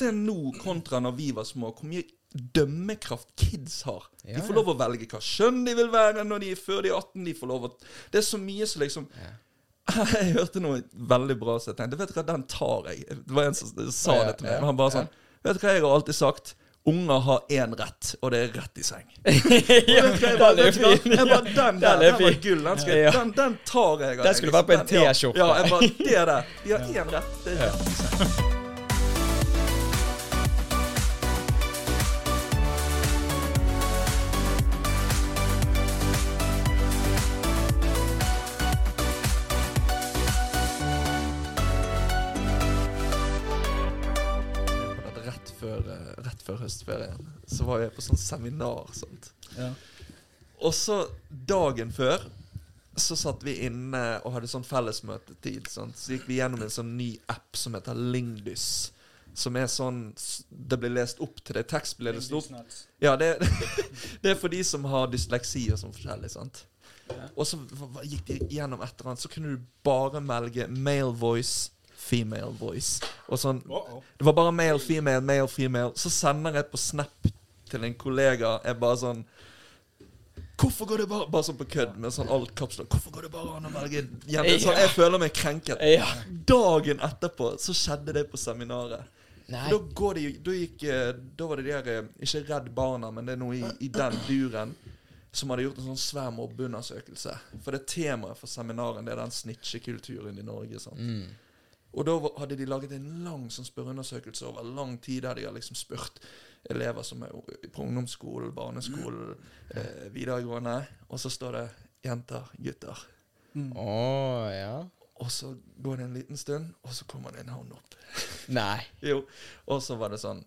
se nå kontra når vi var små, hvor mye dømmekraft kids har. Ja, de får lov å velge hva kjønn de vil være når de er før de er 18. De får lov å Det er så mye som liksom Jeg hørte noe veldig bra så jeg tenkte Vet du hva, den tar jeg. Det var en som sa Ja, det til meg. han bare sånn Vet du hva jeg har alltid sagt? Unger har én rett, og det er rett i seng. Jeg bare, Den er fin. Jeg bare, den der, Den var gull. Den, skal, Ja. den, den tar jeg. Den skulle vært på en T-skjorte. Ja, jeg bare, det er det. De har én rett, det er rett i seng. Høstferien så var jeg på sånn seminar. Sant? Ja. Og så dagen før så satt vi inne og hadde sånn fellesmøtetid. Sant? Så gikk vi gjennom en sånn ny app som heter Lingdys. Som er sånn Det blir lest opp til det. Tekst blir lest opp. Ja, det, det er for de som har dysleksi og sånn forskjellig. sant? Og så gikk de gjennom et eller annet, så kunne du bare velge male voice, female voice. Og sånn Det var bare male, female, male, female. Så sender jeg på Snap til en kollega. Jeg bare sånn Hvorfor går det bare Bare sånn på kødd med sånn alt kapsler. Hvorfor går det bare an å velge jente? Sånn, jeg føler meg krenket. Dagen etterpå så skjedde det på seminaret. Nei. Da, går de, da, gikk, eh, da var det de der eh, Ikke Redd Barna, men det er noe i, i den duren som hadde gjort en sånn svær mobbeundersøkelse. For det temaet for seminaren det er den snitchekulturen i Norge. sant? Mm. Og da hadde de laget en lang sånn spørreundersøkelse over lang tid, der de har liksom spurt elever som er på ungdomsskolen, barneskolen, eh, videregående. Og så står det 'jenter, gutter'. Å ja. Og så går det en liten stund, og så kommer det en hånd opp. Nei. Jo. Og så var det sånn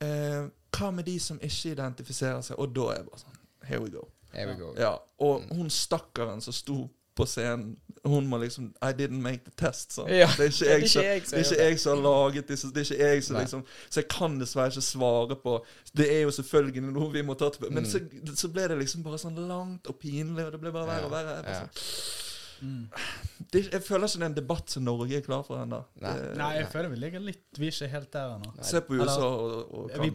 eh, Hva med de som ikke identifiserer seg? Og da er jeg bare sånn Here we go. Here we go. Ja, Og hun stakkaren som sto på scenen, hun må liksom I didn't make the test. Sant? Ja, Det er ikke jeg, som- jeg det er ikke jeg som har laget disse. Det er ikke jeg som liksom Så jeg kan dessverre ikke svare på Det er jo selvfølgelig noe vi må ta til Men Mm. så, så ble det liksom bare sånn langt og pinlig, og det ble bare verre og verre. Jeg, bare Ja. sånn, det, jeg føler ikke det er en debatt som Norge er klar for ennå. Nei. Nei, jeg føler vi ligger litt Vi er ikke helt der ennå. Se på USA og, og Vi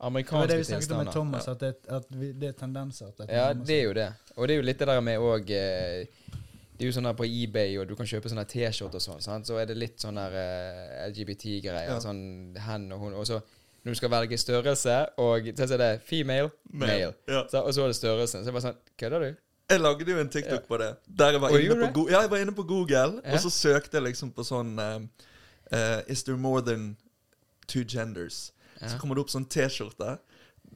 Canada. tilstander. Det var det vi snakket om med. Thomas, at, det, at vi, det er tendenser At det Ja, det er jo det. Og det er jo litt det der med òg Det er jo sånn der på eBay, og du kan kjøpe sånne T-skjorter og sånn. sant? Så er det litt sånn der eh, LGBT-greier. Ja. Sånn hen og hun. Og så når du skal velge størrelse, og så er det female, male. Ja. Så, og så er det størrelsen. Så jeg bare sånn Kødder du? Jeg lagde jo en TikTok på det. Der jeg var, inne på, ja, jeg var inne på Google, Ja. og så søkte jeg liksom på sånn uh, eh, Is there more than two genders? Så kommer det opp sånn T-skjorte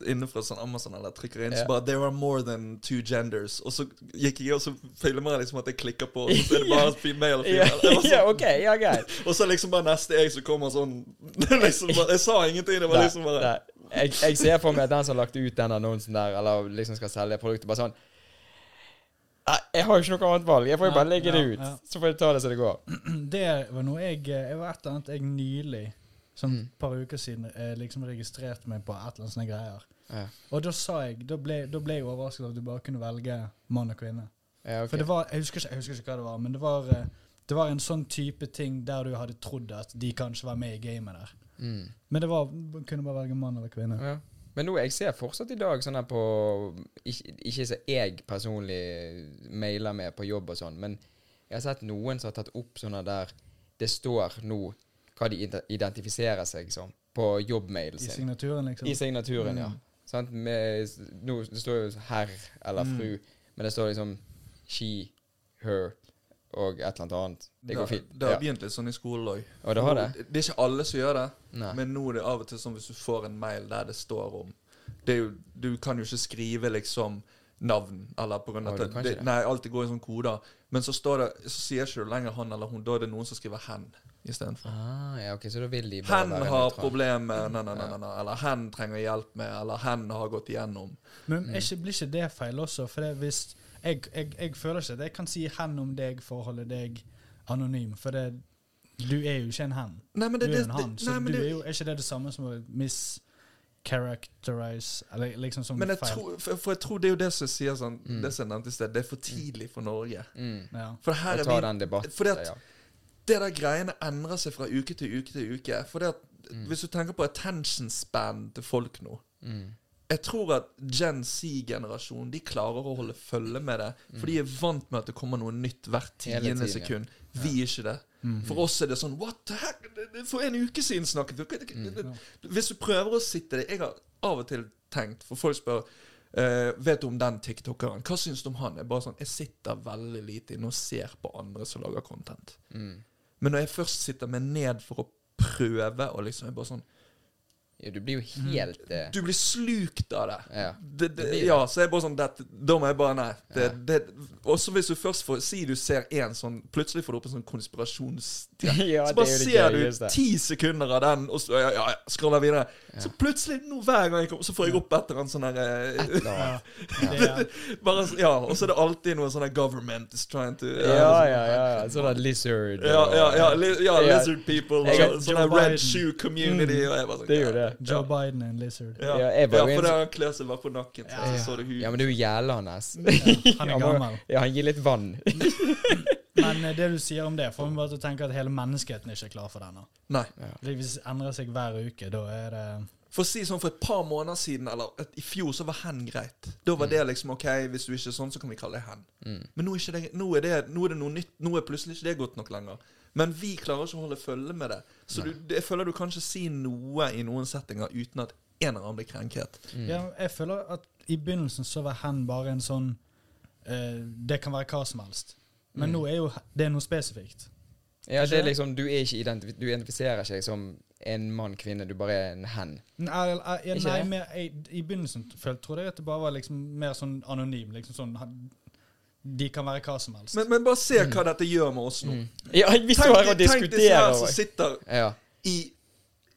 innenfor sånn Amazon eller trykker inn, yeah. så bare There are more than two genders. Og så gikk jeg og så filmer jeg liksom at jeg klikker på, og så er det bare female og female. Ja, sånn, OK. Ja, greit. og så liksom bare neste jeg som kommer sånn liksom bare, Jeg sa ingenting, det var Nei, liksom bare nei. Jeg, jeg ser for meg at den som har lagt ut den annonsen der, eller liksom skal selge produktet, bare sånn Jeg har jo ikke noe annet valg. Jeg får jo bare legge det ja, ut. ja. Så får jeg ta det som det går. Det var noe jeg Det var et eller annet jeg nylig, Mm. et par uker siden, eh, liksom registrerte meg på et eller annet sånne greier. Ja, Og da sa jeg Da ble, da ble jeg overrasket over at du bare kunne velge mann og kvinne. ja okay. For det var Jeg husker ikke, jeg husker ikke hva det var, men det var eh, Det var en sånn type ting der du hadde trodd at de kanskje var med i gamet der. Mm. Men det var kunne bare velge mann eller kvinne. Ja. Men nå, jeg ser fortsatt i dag sånn her på Ikke, ikke så jeg personlig mailer med på jobb og sånn, men jeg har sett noen som har tatt opp sånne der det står nå hva de identifiserer seg som på jobbmailen I signaturen, liksom. I signaturen, ja. Mm. Sant? Med, no, det står jo herr eller Mm. fru, men det står liksom she, her og et eller annet annet. Det går fint. Det har Ja. begynt litt sånn i skolen òg. Og det har det? Det er ikke alle som gjør det. Nei. Men nå er det av og til sånn hvis du får en mail der det står om det er jo, Du kan jo ikke skrive liksom navn, eller på grunn av at det? Nei, alltid går i sånn koder. Men så står det Så sier ikke du lenger han eller hun, da er det noen som skriver 'hen' istedenfor. Ah, ja, okay, så da vil de bare Hen være har problemer, nei, nei, nei, Ja. nei, nei, eller hen trenger hjelp med, eller hen har gått igjennom. Men Mm. ikke, blir ikke det feil også? For det, hvis jeg, jeg, jeg føler ikke at jeg kan si hen om deg for å holde deg anonym. For det, du er jo ikke en hen. Nei, men Du er det, en han. Så nei, men du er jo er ikke det det samme som å mischaracterize Eller liksom som men jeg feil. tror, for, for jeg tror det er jo det som sier sånn Mm. Det som jeg nevnte i sted, det er for tidlig for Norge. Mm. Ja. For her er ta vi den debatten. fordi at- ja. Det der greiene endrer seg fra uke til uke til uke. For det at Hvis du tenker på attention span til folk nå Mm. Jeg tror at Gen Z-generasjonen De klarer å holde følge med det. For de er vant med at det kommer noe nytt hvert Mm. Tiende sekund. Vi er ikke det. For oss er det sånn What the heck? For en uke siden snakket vi Mm. Hvis du prøver å sitte det Jeg har av og til tenkt For folk spør Uh, Vet du om den tiktokeren? Hva syns du om han? Jeg bare sånn Jeg sitter veldig lite inne og ser på andre som lager content. Mm. Men når jeg først sitter meg ned for å prøve og liksom jeg bare sånn Ja, du blir jo helt eh, Du blir slukt av det. Ja. Det, det, det. ja, så jeg bare sånn det, Da må jeg bare Nei. Det, det, også hvis du først får Si du ser en sånn Plutselig får du opp en sånn konspirasjons... Ja, så det bare er det ser du ti sekunder av den, og så ja, ja, ja, scroller videre. Så plutselig, nå hver gang jeg kommer, så får jeg opp et eller annet sånn her eh, et Ja. annet. Det er, Bare, Ja, og så er det alltid noe sånn Government is trying to Ja, ja, ja. ja. Sånn lizard Ja, ja, ja, li, ja, Ja. lizard people sånn red shoe community. Og jeg bare sånn, Det er jo det. Joe Biden and lizard. Ja, Ja, for det han klør seg bare på nakken. Så, Ja. så så du huden. Ja, men det er jo jæla hans. Han er gammel. Ja, han gir litt vann. Men eh, det du sier om det, får meg bare til å tenke at hele menneskeheten er ikke klar for. Det Hvis det endrer seg hver uke, da er det For å si sånn, for et par måneder siden, eller et, i fjor, så var hen greit. Da var det liksom OK, hvis du ikke er sånn, så kan vi kalle det hen. Mm. Men nå er, ikke det, nå, er det, nå er det noe nytt. Nå er plutselig ikke det godt nok lenger. Men vi klarer ikke å holde følge med det. Så du, jeg føler du kan ikke si noe i noen settinger uten at en eller annen blir krenket. Mm. ja, Jeg føler at i begynnelsen så var hen bare en sånn eh, Det kan være hva som helst. Men Mm. nå er jo det er noe spesifikt. Ja, det er liksom Du er ikke identif du identifiserer ikke som en mann, kvinne. Du bare er en hen. Nei, jeg- jeg- nei mer, jeg, I begynnelsen følte, trodde jeg at det bare var liksom mer sånn anonym. Liksom sånn De kan være hva som helst. Men, men bare se hva dette gjør med oss nå. Mm. Ja, vi står her og tenk disse her som sitter Ja. i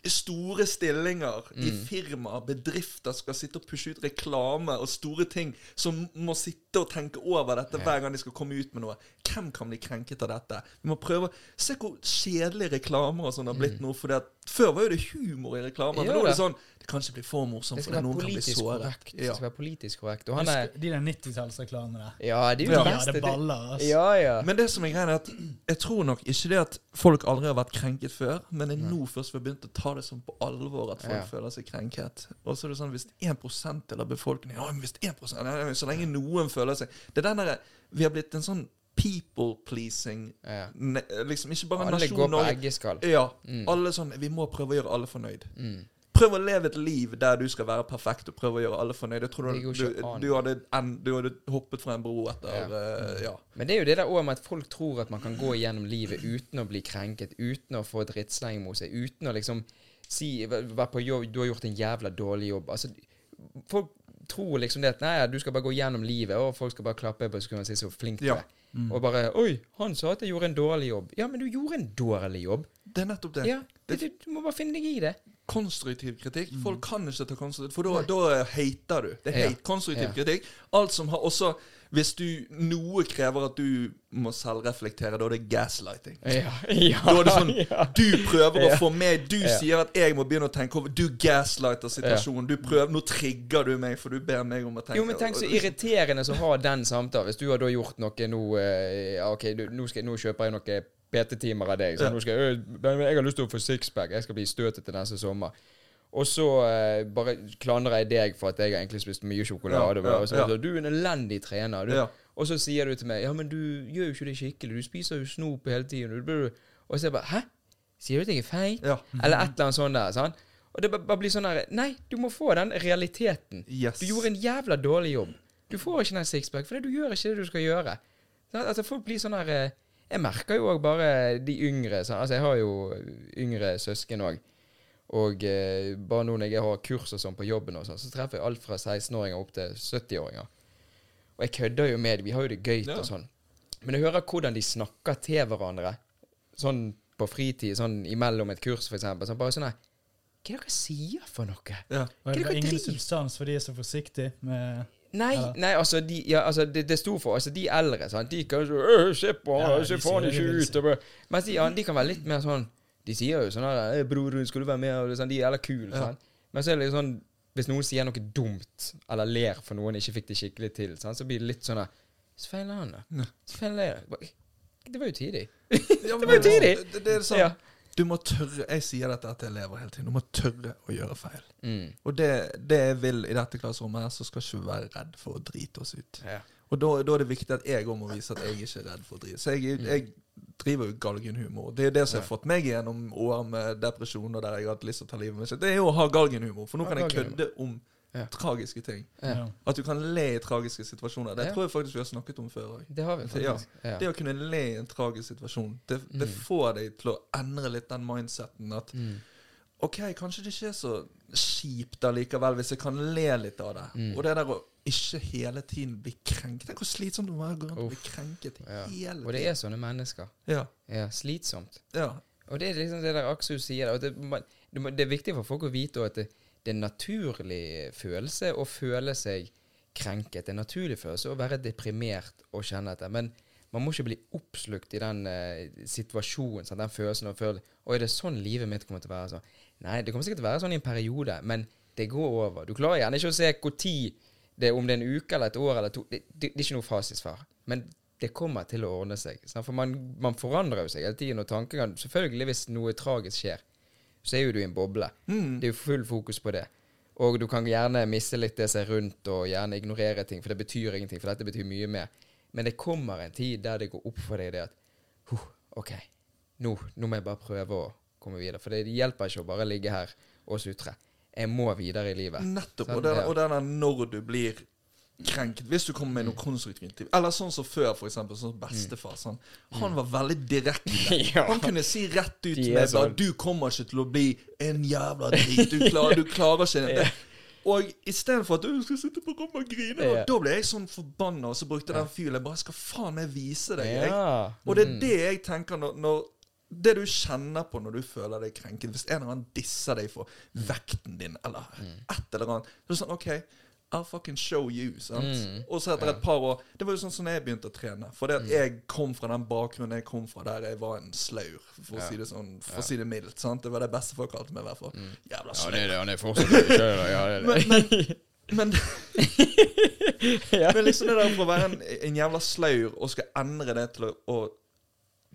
store stillinger i Mm. firmaer, bedrifter skal sitte og pushe ut reklame og store ting, som må sitte og tenke over dette hver gang de skal komme ut med noe. Hvem kan bli krenket av dette? Vi må prøve Se hvor kjedelige reklamer og sånn har blitt nå. For det at, før var jo det humor i reklamer. Mm. Men nå er det sånn Det kan ikke bli for morsomt, for noen kan bli såret. korrekt. Det skal være politisk korrekt. Og han er de der 90-tallsreklamene. Ja, det er jo Ja. det Ja, det baller, altså. Ja, ja. Men det som er greia, er at jeg tror nok ikke det at folk aldri har vært krenket før, men det er nå først vi har begynt å ta det sånn på alvor at folk Ja. føler seg krenket. Og så er det sånn hvis 1 av befolkningen Ja, men hvis 1 nei, nei, Så lenge noen føler seg Det er den derre Vi har blitt en sånn people pleasing ja. ne, Liksom ikke bare Alle nasjon går på Norge. eggeskall. Ja. Mm. Alle sånn Vi må prøve å gjøre alle fornøyd. Mm. Prøv å leve et liv der du skal være perfekt og prøve å gjøre alle fornøyd. Jeg tror du, du, du, hadde, en, du hadde hoppet fra en bro etter Ja. Uh, ja. Men det er jo det der også med at folk tror at man kan gå gjennom livet uten å bli krenket, uten å få drittsleng mot seg, uten å liksom si på jobb, du har gjort en jævla dårlig jobb. Altså, folk tror liksom det at nei, du skal bare gå gjennom livet, og folk skal bare klappe på skulderen og si så flink du Ja. er. Og bare Oi, han sa at jeg gjorde en dårlig jobb. Ja, men du gjorde en dårlig jobb. Det er nettopp det. Ja, det, du, du må bare finne deg i det. konstruktiv kritikk. Folk kan ikke ta konstruktiv For da, da hater du. Det er hate. Konstruktiv Ja. kritikk. Alt som har Også hvis du Noe krever at du må selvreflektere, da er det gaslighting. Ja, ja, Da er det sånn ja. Du prøver å få meg Du sier at jeg må begynne å tenke over Du gaslighter situasjonen. Du prøver Nå trigger du meg, for du ber meg om å tenke Jo, men tenk så irriterende å ha den samtalen. Hvis du har da gjort noe nå eh, OK, nå, skal, nå kjøper jeg noe PT-timer av deg. Så nå skal jeg, «Øh, jeg har lyst til å få sixpack. Jeg skal bli støtet til neste sommer. Og så eh, bare klandrer jeg deg for at jeg har egentlig spist mye sjokolade. Ja, ja, og så, ja. så, du er en elendig trener. Og så sier du til meg Ja, men du gjør jo ikke det skikkelig. Du spiser jo snop hele tiden. Og så er jeg bare Hæ? Sier du at jeg er feit? Eller et eller annet sånt der. sant? Og det bare blir sånn her Nei, du må få den realiteten. Yes. Du gjorde en jævla dårlig jobb. Du får ikke den sixpack, for du gjør ikke det du skal gjøre. Sånn, Altså Folk blir sånn her eh, Jeg merker jo òg bare de yngre. Sånn, Altså Jeg har jo yngre søsken òg. Og eh, bare nå når jeg har kurs og sånn på jobben, og sånn, så treffer jeg alt fra 16-åringer opp til 70-åringer. Og jeg kødder jo med dem. Vi har jo det gøy Ja. og sånn. Men jeg hører hvordan de snakker til hverandre. Sånn på fritid, sånn imellom et kurs, for eksempel. Sånn, bare sånn her Hva er det dere sier for noe? Ja. Hva er det det driver dere ingen substans, for de er så forsiktige med Nei, Ja. nei, altså, de, ja, altså det, det sto for altså, de eldre. Sant? De kan så «Øh, Se på han, ser faen ikke ut. Mens de, ja, de kan være litt mer sånn De sier jo sånn her «Eh, 'Bror, skal du være med?' Sånn, de er jævla kule. Ja. Men så er det litt sånn Hvis noen sier noe dumt, eller ler for noen ikke fikk det skikkelig til, sånn, så blir det litt sånn her Så feiler han, da. Så feiler jeg. Det var jo tidlig. Ja, Det var jo tidlig. Det, det er sånn Ja. Du må tørre Jeg sier dette til elever hele tiden. Du må tørre å gjøre feil. Mm. Og det, det jeg vil i dette klasserommet, her, så skal ikke vi være redd for å drite oss ut. Ja. Og da, da er det viktig at jeg òg må vise at jeg ikke er redd for å drive. Så jeg, Mm. jeg driver jo galgenhumor. Det er det som har fått meg gjennom år med depresjon og der jeg har hatt lyst til å ta livet mitt. Det er jo å ha galgenhumor, for nå kan jeg kødde om Ja. tragiske ting. Ja. At du kan le i tragiske situasjoner. Det Ja. tror jeg faktisk vi har snakket om før òg. Det. Det å kunne le i en tragisk situasjon, det, det Mm. får deg til å endre litt den mindseten at Mm. OK, kanskje det ikke er så kjipt allikevel, hvis jeg kan le litt av det. Mm. Og det der å ikke hele tiden bli krenket Tenk hvor slitsomt det må være å gå rundt og bli krenket Ja. hele Og det er sånne mennesker. Ja. Ja, slitsomt. ja. Og det er liksom det der Aksu sier, det, det, er viktig for folk å vite at det, det er en naturlig følelse å føle seg krenket. Det er en naturlig følelse å være deprimert og kjenne dette. Men man må ikke bli oppslukt i den uh, situasjonen, sant? den følelsen og føle Og er det sånn livet mitt kommer til å være? Så? Nei, det kommer sikkert til å være sånn i en periode, men det går over. Du klarer gjerne ikke å se når det er, om det er en uke eller et år eller to. Det, det, det er ikke noe fasitsvar. Men det kommer til å ordne seg. For man, man forandrer jo seg hele tiden, og tankegang Selvfølgelig, hvis noe tragisk skjer, så er jo du i en boble. Mm. Det er jo full fokus på det. Og du kan gjerne miste litt det som er rundt, og gjerne ignorere ting, for det betyr ingenting, for dette betyr mye mer. Men det kommer en tid der det går opp for deg det at huh, OK, nå, nå må jeg bare prøve å komme videre. For det hjelper ikke å bare ligge her og sutre. Jeg må videre i livet. Nettopp. Sånn, Og Ja. og det der når du blir krenket Hvis du kommer med noe konstruktivt Eller sånn som før, eksempel. Sånn som bestefar. Sånn. Han var veldig direkte. Ja. Han kunne si rett ut til meg sånn. 'Du kommer ikke til å bli en jævla drit. Du du klarer ikke det.' Og istedenfor at du skal sitte på rommet og grine, Ja. da ble jeg sånn forbanna, og så brukte jeg den fyren. Jeg bare skal faen meg vise deg, jeg. Ja. Og det er Mm. det jeg tenker når, når Det du kjenner på når du føler deg krenket Hvis en eller annen disser deg for Mm. vekten din, eller et eller annet Så er det sånn OK, I'll fucking show you. Sant? Mm. Og så etter et par år Det var jo sånn som jeg begynte å trene. For det at Mm. jeg kom fra den bakgrunnen jeg kom fra, der jeg var en slaur, for å si det sånn For å si det mildt. Sant? Det var det beste folk kalte meg, i hvert fall. Jævla Ja, det er det. Han er fortsatt det. Ja, det er det. Men, men, men Men liksom det der for å være en, en jævla slaur og skal endre det til å, å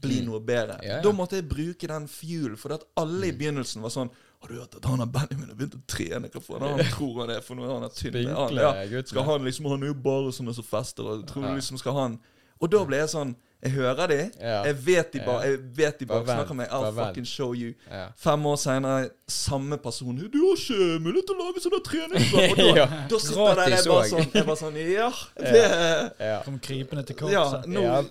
bli noe bedre. Mm. Ja, ja. Da måtte jeg bruke den fuel, for at alle i begynnelsen var sånn Har du hørt at han har Benjamin har begynt å trene? Hva faen han tror han er for noe? Han er tynn. Han, Spinkle ja, skal han liksom Han er jo bare sånn som fester, og tror Ja. du liksom skal han Og da ble jeg sånn Jeg hører de. Ja. Jeg vet de bare Jeg vet de bare Bare snakker med meg. I'll fucking show you. Ja. Fem år senere, samme person. 'Du har ikke mulighet til å lage sånne treningsprogram.' Og da, Ja. da sitter jeg der jeg bare sånn, jeg bare sånn Ja, det Ja. Kom krypende til kort. Ja, nå Ja.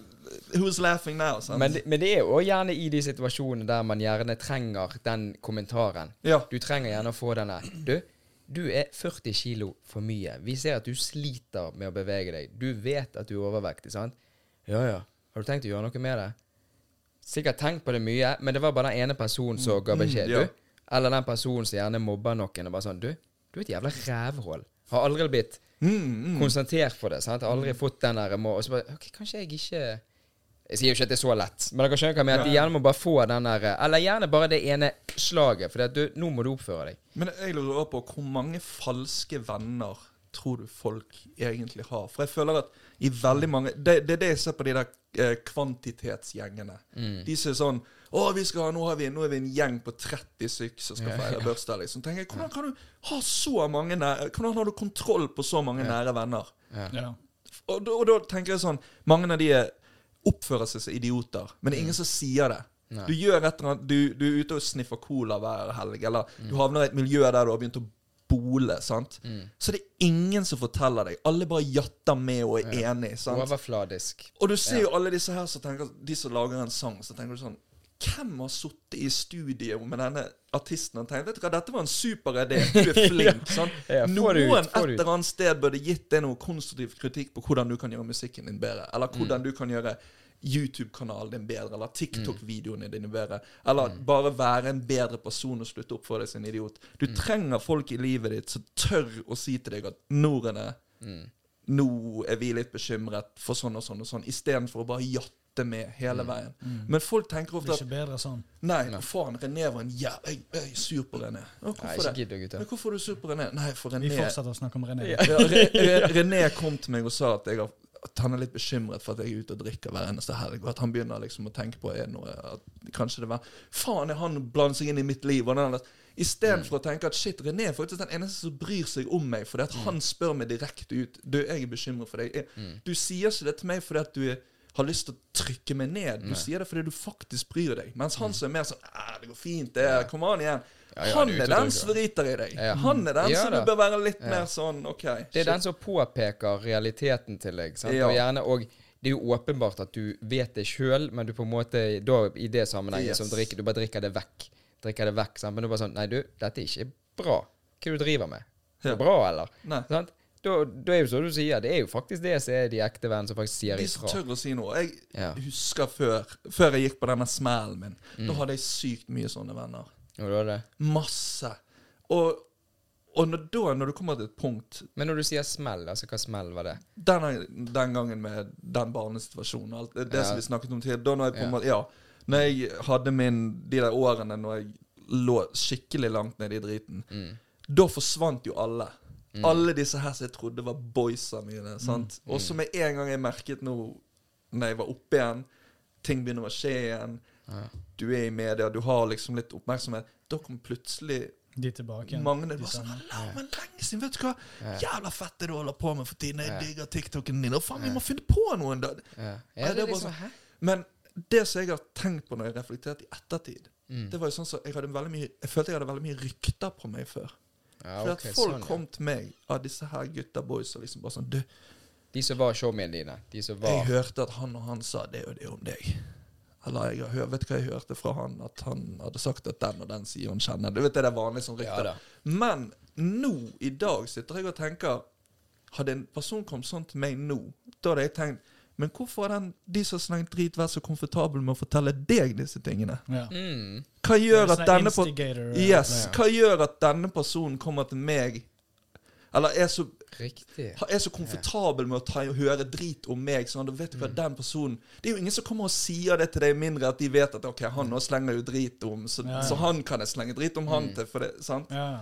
Who's laughing now? Sant? Men, men det er jo gjerne i de situasjonene der man gjerne trenger den kommentaren. ja. Du trenger gjerne å få denne Du, du er 40 kilo for mye. Vi ser at du sliter med å bevege deg. Du vet at du er overvektig, sant? Ja, ja. Har du tenkt å gjøre noe med det? Sikkert tenkt på det mye, men det var bare den ene personen som ga beskjed. Mm, ja. Du, eller den personen som gjerne mobber noen og bare sånn Du, du er et jævla rævhull. Har aldri blitt Mm, mm. konsentrert for det. sant? Har aldri fått den der Og så bare OK, kanskje jeg ikke Jeg sier jo ikke at det er så lett, men dere skjønner hva jeg mener. At de gjerne må bare få den der Eller gjerne bare det ene slaget. For det at du, nå må du oppføre deg. Men jeg lurer også på hvor mange falske venner tror du folk egentlig har? For jeg føler at i veldig mange Det, det er det jeg ser på de der eh, kvantitetsgjengene. Mm. De som er sånn å, vi skal, nå, har vi, nå er vi en gjeng på 30 stykker som skal feire ja. bursdag. Liksom. tenker jeg, Hvordan kan du ha så mange nære Hvordan har du kontroll på så mange nære venner? Ja. Ja. Og, da- og da tenker jeg sånn Mange av de er- oppfører seg som idioter, men det er ingen som sier det. Nei. Du gjør et eller annet du, du er ute og sniffer cola hver helg, eller du havner i et miljø der du har begynt å bole. sant? Så det er ingen som forteller deg. Alle bare jatter med og er enig. sant? Overfladisk. Og du ser jo alle disse her som tenker De som lager en sang, så tenker du sånn Hvem har sittet i studio med denne artisten og tenkt Vet du hva, dette var en super idé. Du er flink. sånn. Ja, ut, Noen få et eller annet sted burde gitt deg noe konstruktiv kritikk på hvordan du kan gjøre musikken din bedre. Eller Mm. hvordan du kan gjøre YouTube-kanalen din bedre, eller TikTok-videoene dine bedre. Eller Mm. bare være en bedre person og slutte opp for deg som en idiot. Du Mm. trenger folk i livet ditt som tør å si til deg at Nordene Mm. nå er vi litt bekymret for sånn og sånn og sånn, istedenfor å bare jatte med hele Mm. veien. Men folk tenker Det at blir er ikke bedre sånn. Nei, faen, René var en ja, Jeg, jeg er sur på René. Å, Nei, hvorfor gidder, gutter. Men hvorfor er du sur på René? Nei, for René Vi fortsetter å snakke om René. ja, Re- Re- René kom til meg og sa at jeg har at han er litt bekymret for at jeg er ute og drikker hver eneste helg, og at han begynner liksom å tenke på er noe at Kanskje det var Faen, er han blander seg inn i mitt liv? Og den, Istedenfor å tenke at shit, René er faktisk den eneste som bryr seg om meg, fordi at han spør meg direkte ut. Du, jeg er bekymret for deg. Jeg, Du sier ikke det til meg fordi at du er, har lyst til å trykke meg ned. Du sier det fordi du faktisk bryr deg. Mens han som er mer sånn Det går fint, det. Kom an igjen. Ja, ja, han er den som driter i deg. Ja. Han er den som du bør være litt mer sånn OK. Det er den som påpeker realiteten til deg. Sant? Og gjerne og det er jo åpenbart at du vet det sjøl, men du på en måte da i det sammenhenget Yes. som drikker, du bare drikker det vekk. Drikker det vekk, sant? Men du bare sånn Nei, du, dette er ikke bra. Hva er det du driver med? Er det bra, eller? Nei. Sant? Da, da er jo sånn du sier, det er jo faktisk det som er de ekte vennene som faktisk sier De som tør å si noe. Jeg Ja. husker før Før jeg gikk på denne smellen min. Mm. Da hadde jeg sykt mye sånne venner. Og det det. Masse. Og, og når, da, når du kommer til et punkt Men når du sier smell, altså hva smell var det? Den, Den gangen med den barnesituasjonen og alt det, det Ja. som vi snakket om tidligere Da når jeg på en Ja. måte Ja. Når jeg hadde min De der årene når jeg lå skikkelig langt nede i driten, Mm. da forsvant jo alle. Alle disse her som jeg trodde var boysa mine. sant? Mm. Og som med en gang jeg merket nå når jeg var oppe igjen, ting begynner å skje igjen, Ja. du er i media, du har liksom litt oppmerksomhet, da kom plutselig De tilbake igjen. mange de var sånn. Hallo, men lenge siden, vet du hva? Ja. Jævla fett det du holder på med for tiden. Jeg Ja. digger TikToken din. Og faen, vi må finne på noen, da. Det det liksom, sånn- Men det som jeg har tenkt på når jeg reflekterte i ettertid, Mm. det var jo sånn så jeg hadde veldig mye Jeg følte jeg hadde veldig mye rykter på meg før. Ja, For okay, at folk sånn, ja. kom til meg av disse her gutta boys og liksom bare sånn Du, De som var showmiene dine. De som var jeg hørte at han og han sa det og det om deg. Eller jeg har hørt, vet du hva jeg hørte fra han? At han hadde sagt at den og den sier han kjenner. Du vet det er vanlig som Ja rykter. da. Men nå, i dag, sitter jeg og tenker Hadde en person kommet sånn til meg nå, da hadde jeg tenkt Men hvorfor har den, de som slengt drit, vært så komfortable med å fortelle deg disse tingene? Ja. Mm. Hva gjør at denne på, Yes, hva gjør at denne personen kommer til meg Eller er så, Riktig. er så komfortabel med å ta, høre drit om meg? Sånn, da vet Mm. du hva den personen Det er jo ingen som kommer og sier det til deg, mindre at de vet at ok, han nå slenger jo drit om, så, Ja, ja. så han kan jeg slenge drit om han Mm. til. For det, sant? Ja.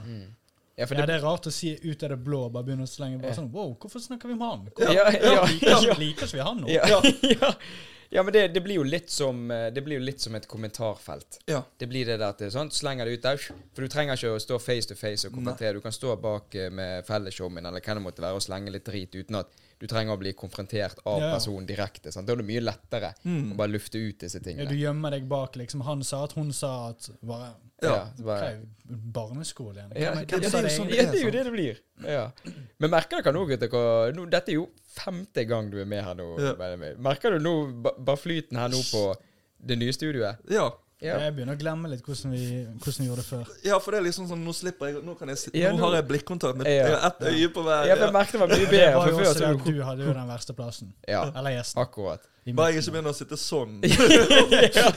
Ja, for ja, det, det er rart å si ut av det blå, bare begynne å slenge bare Ja. sånn Wow, hvorfor snakker vi om han? Ja, Hvorfor, ja, ja. ikke- liker ikke vi han nå? ja, men det, det blir som eh, Det blir jo litt som et kommentarfelt. Ja. Det blir det der at det er sånn, slenger det ut der. For du trenger ikke å stå face to face og kommentere. Du kan stå bak eh, med fellesshowmen eller hva det måtte være og slenge litt drit uten at du trenger å bli konfrontert av Ja. personen direkte. Sant? Da er det mye lettere Mm. å bare lufte ut disse tingene. Ja, du gjemmer deg bak liksom Han sa at hun sa at bare, Ja, bare, barneskole igjen? Ja, Hvem, det, er jo det sånn det er det det blir. Ja. Men merker dere nå, gutter Dette er jo femte gang du er med her nå. Ja. Merker du nå bare flyten her nå på det nye studioet? Ja. Ja. Jeg begynner å glemme litt hvordan vi, hvordan vi gjorde det før. ja, for det er liksom sånn Nå slipper jeg Nå kan jeg Ja, Nå nå- har jeg blikkontakt med Ja. ett øye på hver. Ja, jeg merket det var mye Det bedre. var For jo før også så det at du hadde jo den verste plassen. Ja, Eller gjesten. akkurat. Bare jeg ikke begynner å sitte sånn. ja.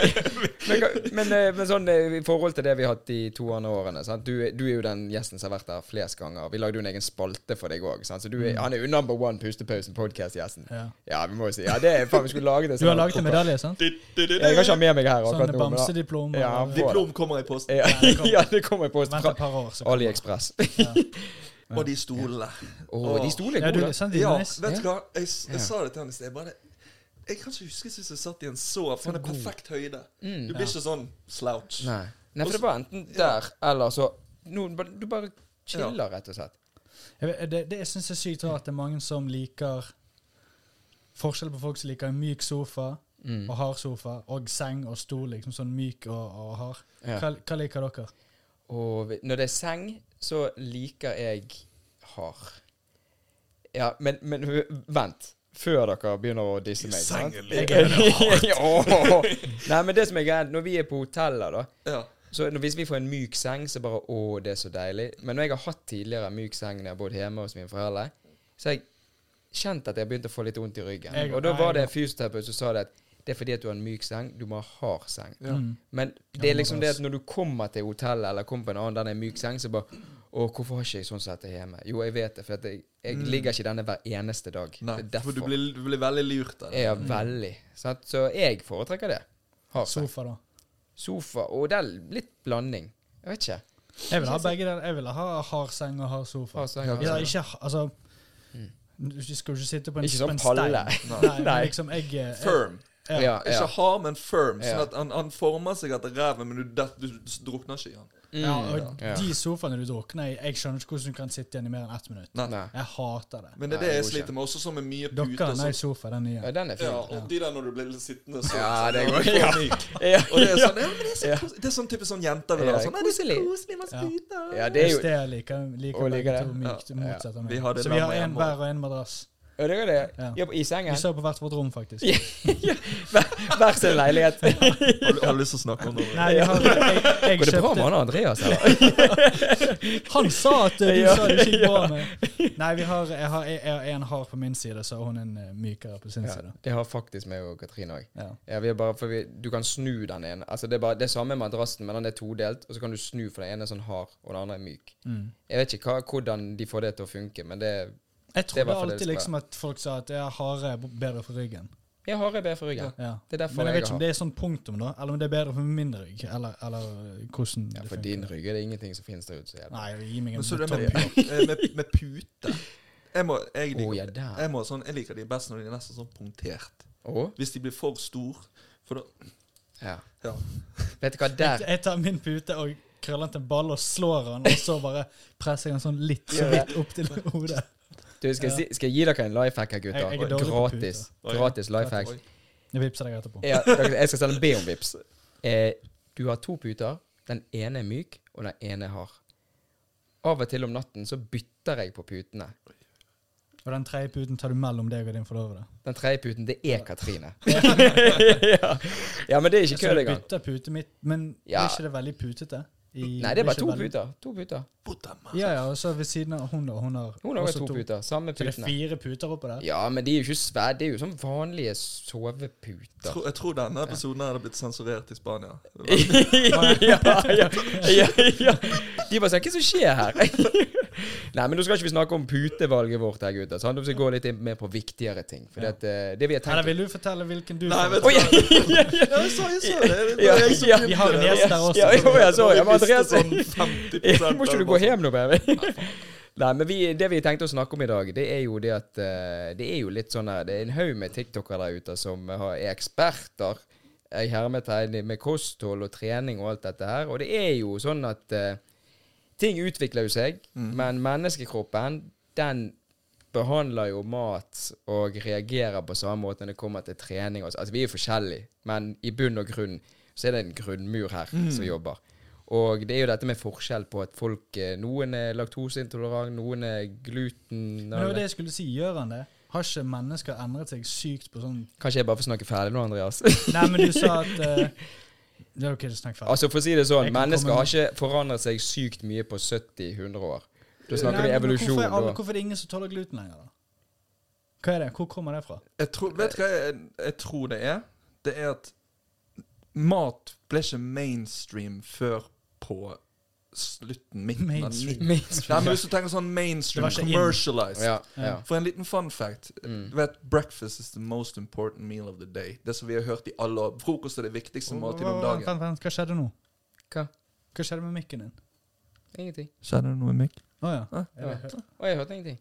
men, men, eh, men sånn eh, i forhold til det vi har hatt de to andre årene sant? Du, du er jo den gjesten som har vært der flest ganger. Vi lagde jo en egen spalte for deg òg. Så du er, han er jo number one Pustepausen podcast-gjesten. Ja. Ja, vi må jo si Ja, det er faen, vi skulle lage det Du har laget en medalje, sant? Jeg kan ikke ha med meg her Sånn akkurat nå. men bamsediplom. Ja. Diplom kommer i posten. Ja, det kommer. ja, det kommer i posten Vent fra et par år, så kommer det. AliExpress. Ja. Og de stolene. Å, de stolene er gode. Ja, vet du hva? Jeg, jeg, Ja. jeg sa det til han i sted. Bare Jeg kan ikke huske sist jeg satt i en så For det er perfekt høyde. Mm. Du blir ikke sånn slouch. Nei. Nei, for det var enten der eller så no, Du bare chiller, rett og slett. Jeg, det, det jeg syns er sykt rart, det er mange som liker Forskjell på folk som liker en myk sofa Mm. og hard sofa, og seng og stol, liksom sånn myk og, og hard. Ja. Hva, hva liker dere? Og når det er seng, så liker jeg hard. Ja, men, men vent. Før dere begynner å disse meg. sant? Liker Åh. Nei, men det som er greit, når vi er på hoteller, da Ja. Så Hvis vi får en myk seng, så bare Å, det er så deilig. Men når jeg har hatt tidligere myk seng når jeg har bodd hjemme hos mine foreldre, så har jeg kjent at jeg har begynt å få litt vondt i ryggen. Jeg- og da var det jeg- en fysioterapeut som sa det at det er fordi at du har en myk seng. Du må ha hard seng. Ja. Mm. Men det er liksom det at når du kommer til hotellet eller kommer på en annen der det er myk seng, så bare Å, hvorfor har ikke jeg sånn sett det hjemme? Jo, jeg vet det, for at jeg, jeg Mm. ligger ikke i denne hver eneste dag. Nei, for du blir, du blir veldig lurt av det. Ja, veldig. Sant? Så jeg foretrekker det. Hard seng. Sofa, da. Sofa. Og det er litt blanding. Jeg vet ikke. Jeg vil ha begge der. Jeg vil ha hard seng og hard sofa. Hard seng, Ja, hard seng. ikke, altså, Mm. Du skal jo ikke sitte på en, Ikke på sånn en palle. stein. Nei. Nei, liksom jeg, jeg Firm. Ja. Ja, Ikke ja. hard, men firm. Sånn at han, han former seg etter ræven, men du, det, du, du drukner ikke i han. Ja, Mm, og ja. de sofaene du drukner i, jeg skjønner ikke hvordan du kan sitte igjen i mer enn ett minutt. Nei. Nei. Jeg hater det. Men det er det jeg sliter med, også sånn med mye Dere puter. har og ny sånn. sofa, den nye. Ja, den er fin. Ja, og de der når du blir litt sittende sånn. Ja, det går ikke ja. ja. Og det er sånn, ja, men det er, så Ja. det er sånn type sånn jenter vil ha. Sånn, «Nei, det er så koselig. man masse Ja. Ja, det er jo Hvis det liker, liker begge det. to mykt, Ja. motsatt av Vi meg. Så vi har en hver og en madrass. Ja, det er det. Ja. Ja, I sengen? Vi sover på hvert vårt rom, faktisk. Hver, sin leilighet. Har du, har du lyst til å snakke om det? Nei, jeg, har, jeg, jeg Går det bra med han Andreas? Eller? Han sa at uh, du Ja. sa det ikke gikk bra med Nei, vi har, jeg har jeg har en hard på min side, så har hun en uh, mykere på sin Ja, side. det har faktisk meg og Katrine òg. Ja. Ja, vi er bare, for vi, du kan snu den ene. Altså Det er bare det er samme madrassen, men den er todelt. Og så kan du snu, for den ene er sånn hard, og den andre er myk. Mm. Jeg vet ikke hva, hvordan de får det til å funke, men Det er i trodde det alltid liksom at folk sa at jeg hare er bedre for ryggen. Jeg har jeg bedre for ryggen. Ja. Det er derfor Men jeg jeg vet ikke har. om det er sånn punktum, da, eller om det er bedre for min rygg. Eller, eller hvordan Ja, det for din rygg er det ingenting som finnes der ute. Så. Nei, gi meg en Men så det med, pu- eh, med, med pute Jeg må, jeg, Å, liker, ja, der. jeg, må sånn, jeg liker de best når de er nesten sånn punktert. Å? Hvis de blir for stor For da Ja. Ja. Vet du hva, Jeg, der jeg tar min pute og krøller den til en ball og slår den, og så bare presser jeg den sånn litt så vidt opp til hodet. Du, skal, jeg Ja. si, skal jeg gi dere en life hack her, gutter? Jeg- jeg Gratis. Gratis life hack. Jeg vippser deg etterpå. Ja, dere- jeg skal en be om vips. Eh, du har to puter. Den ene er myk, og den ene er hard. Av og til om natten så bytter jeg på putene. Og den tredje puten tar du mellom deg og din forlovede. Den tredje puten, det er Katrine. ja. ja, men det er ikke Så kødd du engang. bytter pute mitt, men Ja. er ikke det veldig putete? I- Nei, det er bare to puter. To puter. Puta. Ja, ja, og så ved siden av hun, da. Hun har Hun har også to puter. Samme Så det er fire puter oppå der? Ja, men de er jo ikke svære. Det er jo sånn vanlige soveputer. Tro, jeg tror denne episoden hadde blitt sensurert i Spania. ja, ja, ja, ja. De bare sier Hva er det som skjer her? Nei, men nå skal ikke vi snakke om putevalget vårt her, gutter. Sant? Vi skal gå litt mer på viktigere ting. For Ja. det, eh, det vi har Eller vil du fortelle hvilken du Nei, vet du hva? Ja, jeg sa, jeg sa det. Det Ja, jeg som ja. Vi har en det. gjest der også. Ja, jo, jeg så, ja, men Andreas sånn 50 Må ikke du gå hjem nå, baby? Nei, men vi, det vi tenkte å snakke om i dag, det er jo det at eh, Det er jo litt sånn her Det er en haug med tiktokere der ute som har, er eksperter i hermetegn med kosthold og trening og alt dette her. Og det er jo sånn at eh, ting utvikler jo seg, men menneskekroppen, den behandler jo mat og reagerer på samme måte når det kommer til trening. Altså, vi er jo forskjellige, men i bunn og grunn så er det en grunnmur her som jobber. Og det er jo dette med forskjell på at folk eh, Noen er laktoseintolerant, noen er gluten Men det var det jeg skulle si. Gjør han det? Har ikke mennesker endret seg sykt på sånn Kanskje jeg bare får snakke ferdig nå, Andreas? Nei, men du sa at uh, Det ok, snakk ferdig. altså For å si det sånn, mennesker har ikke forandret seg sykt mye på 70-100 år. Da snakker Nei, vi evolusjon. Hvorfor er, alle, hvorfor er det ingen som tåler gluten lenger, da? Hva er det? Hvor kommer det fra? Jeg tror, vet du hva jeg, jeg tror det er? Det er at mat ble ikke mainstream før på slutten, midten av Mainstream. 90 Nei, men hvis du tenker sånn mainstream, commercialized Ja, ja. Ja. For en liten fun fact. Mm. Du vet, Breakfast is the most important meal of the day. Det som vi har hørt i alle år. Frokost er det viktigste måltidet om dagen. vent, vent, Hva skjedde nå? Hva? Hva skjedde med mikken din? Ingenting. Skjedde det noe med mikken? Å ja. Hæ? Jeg vet- Oh, jeg hørte ingenting.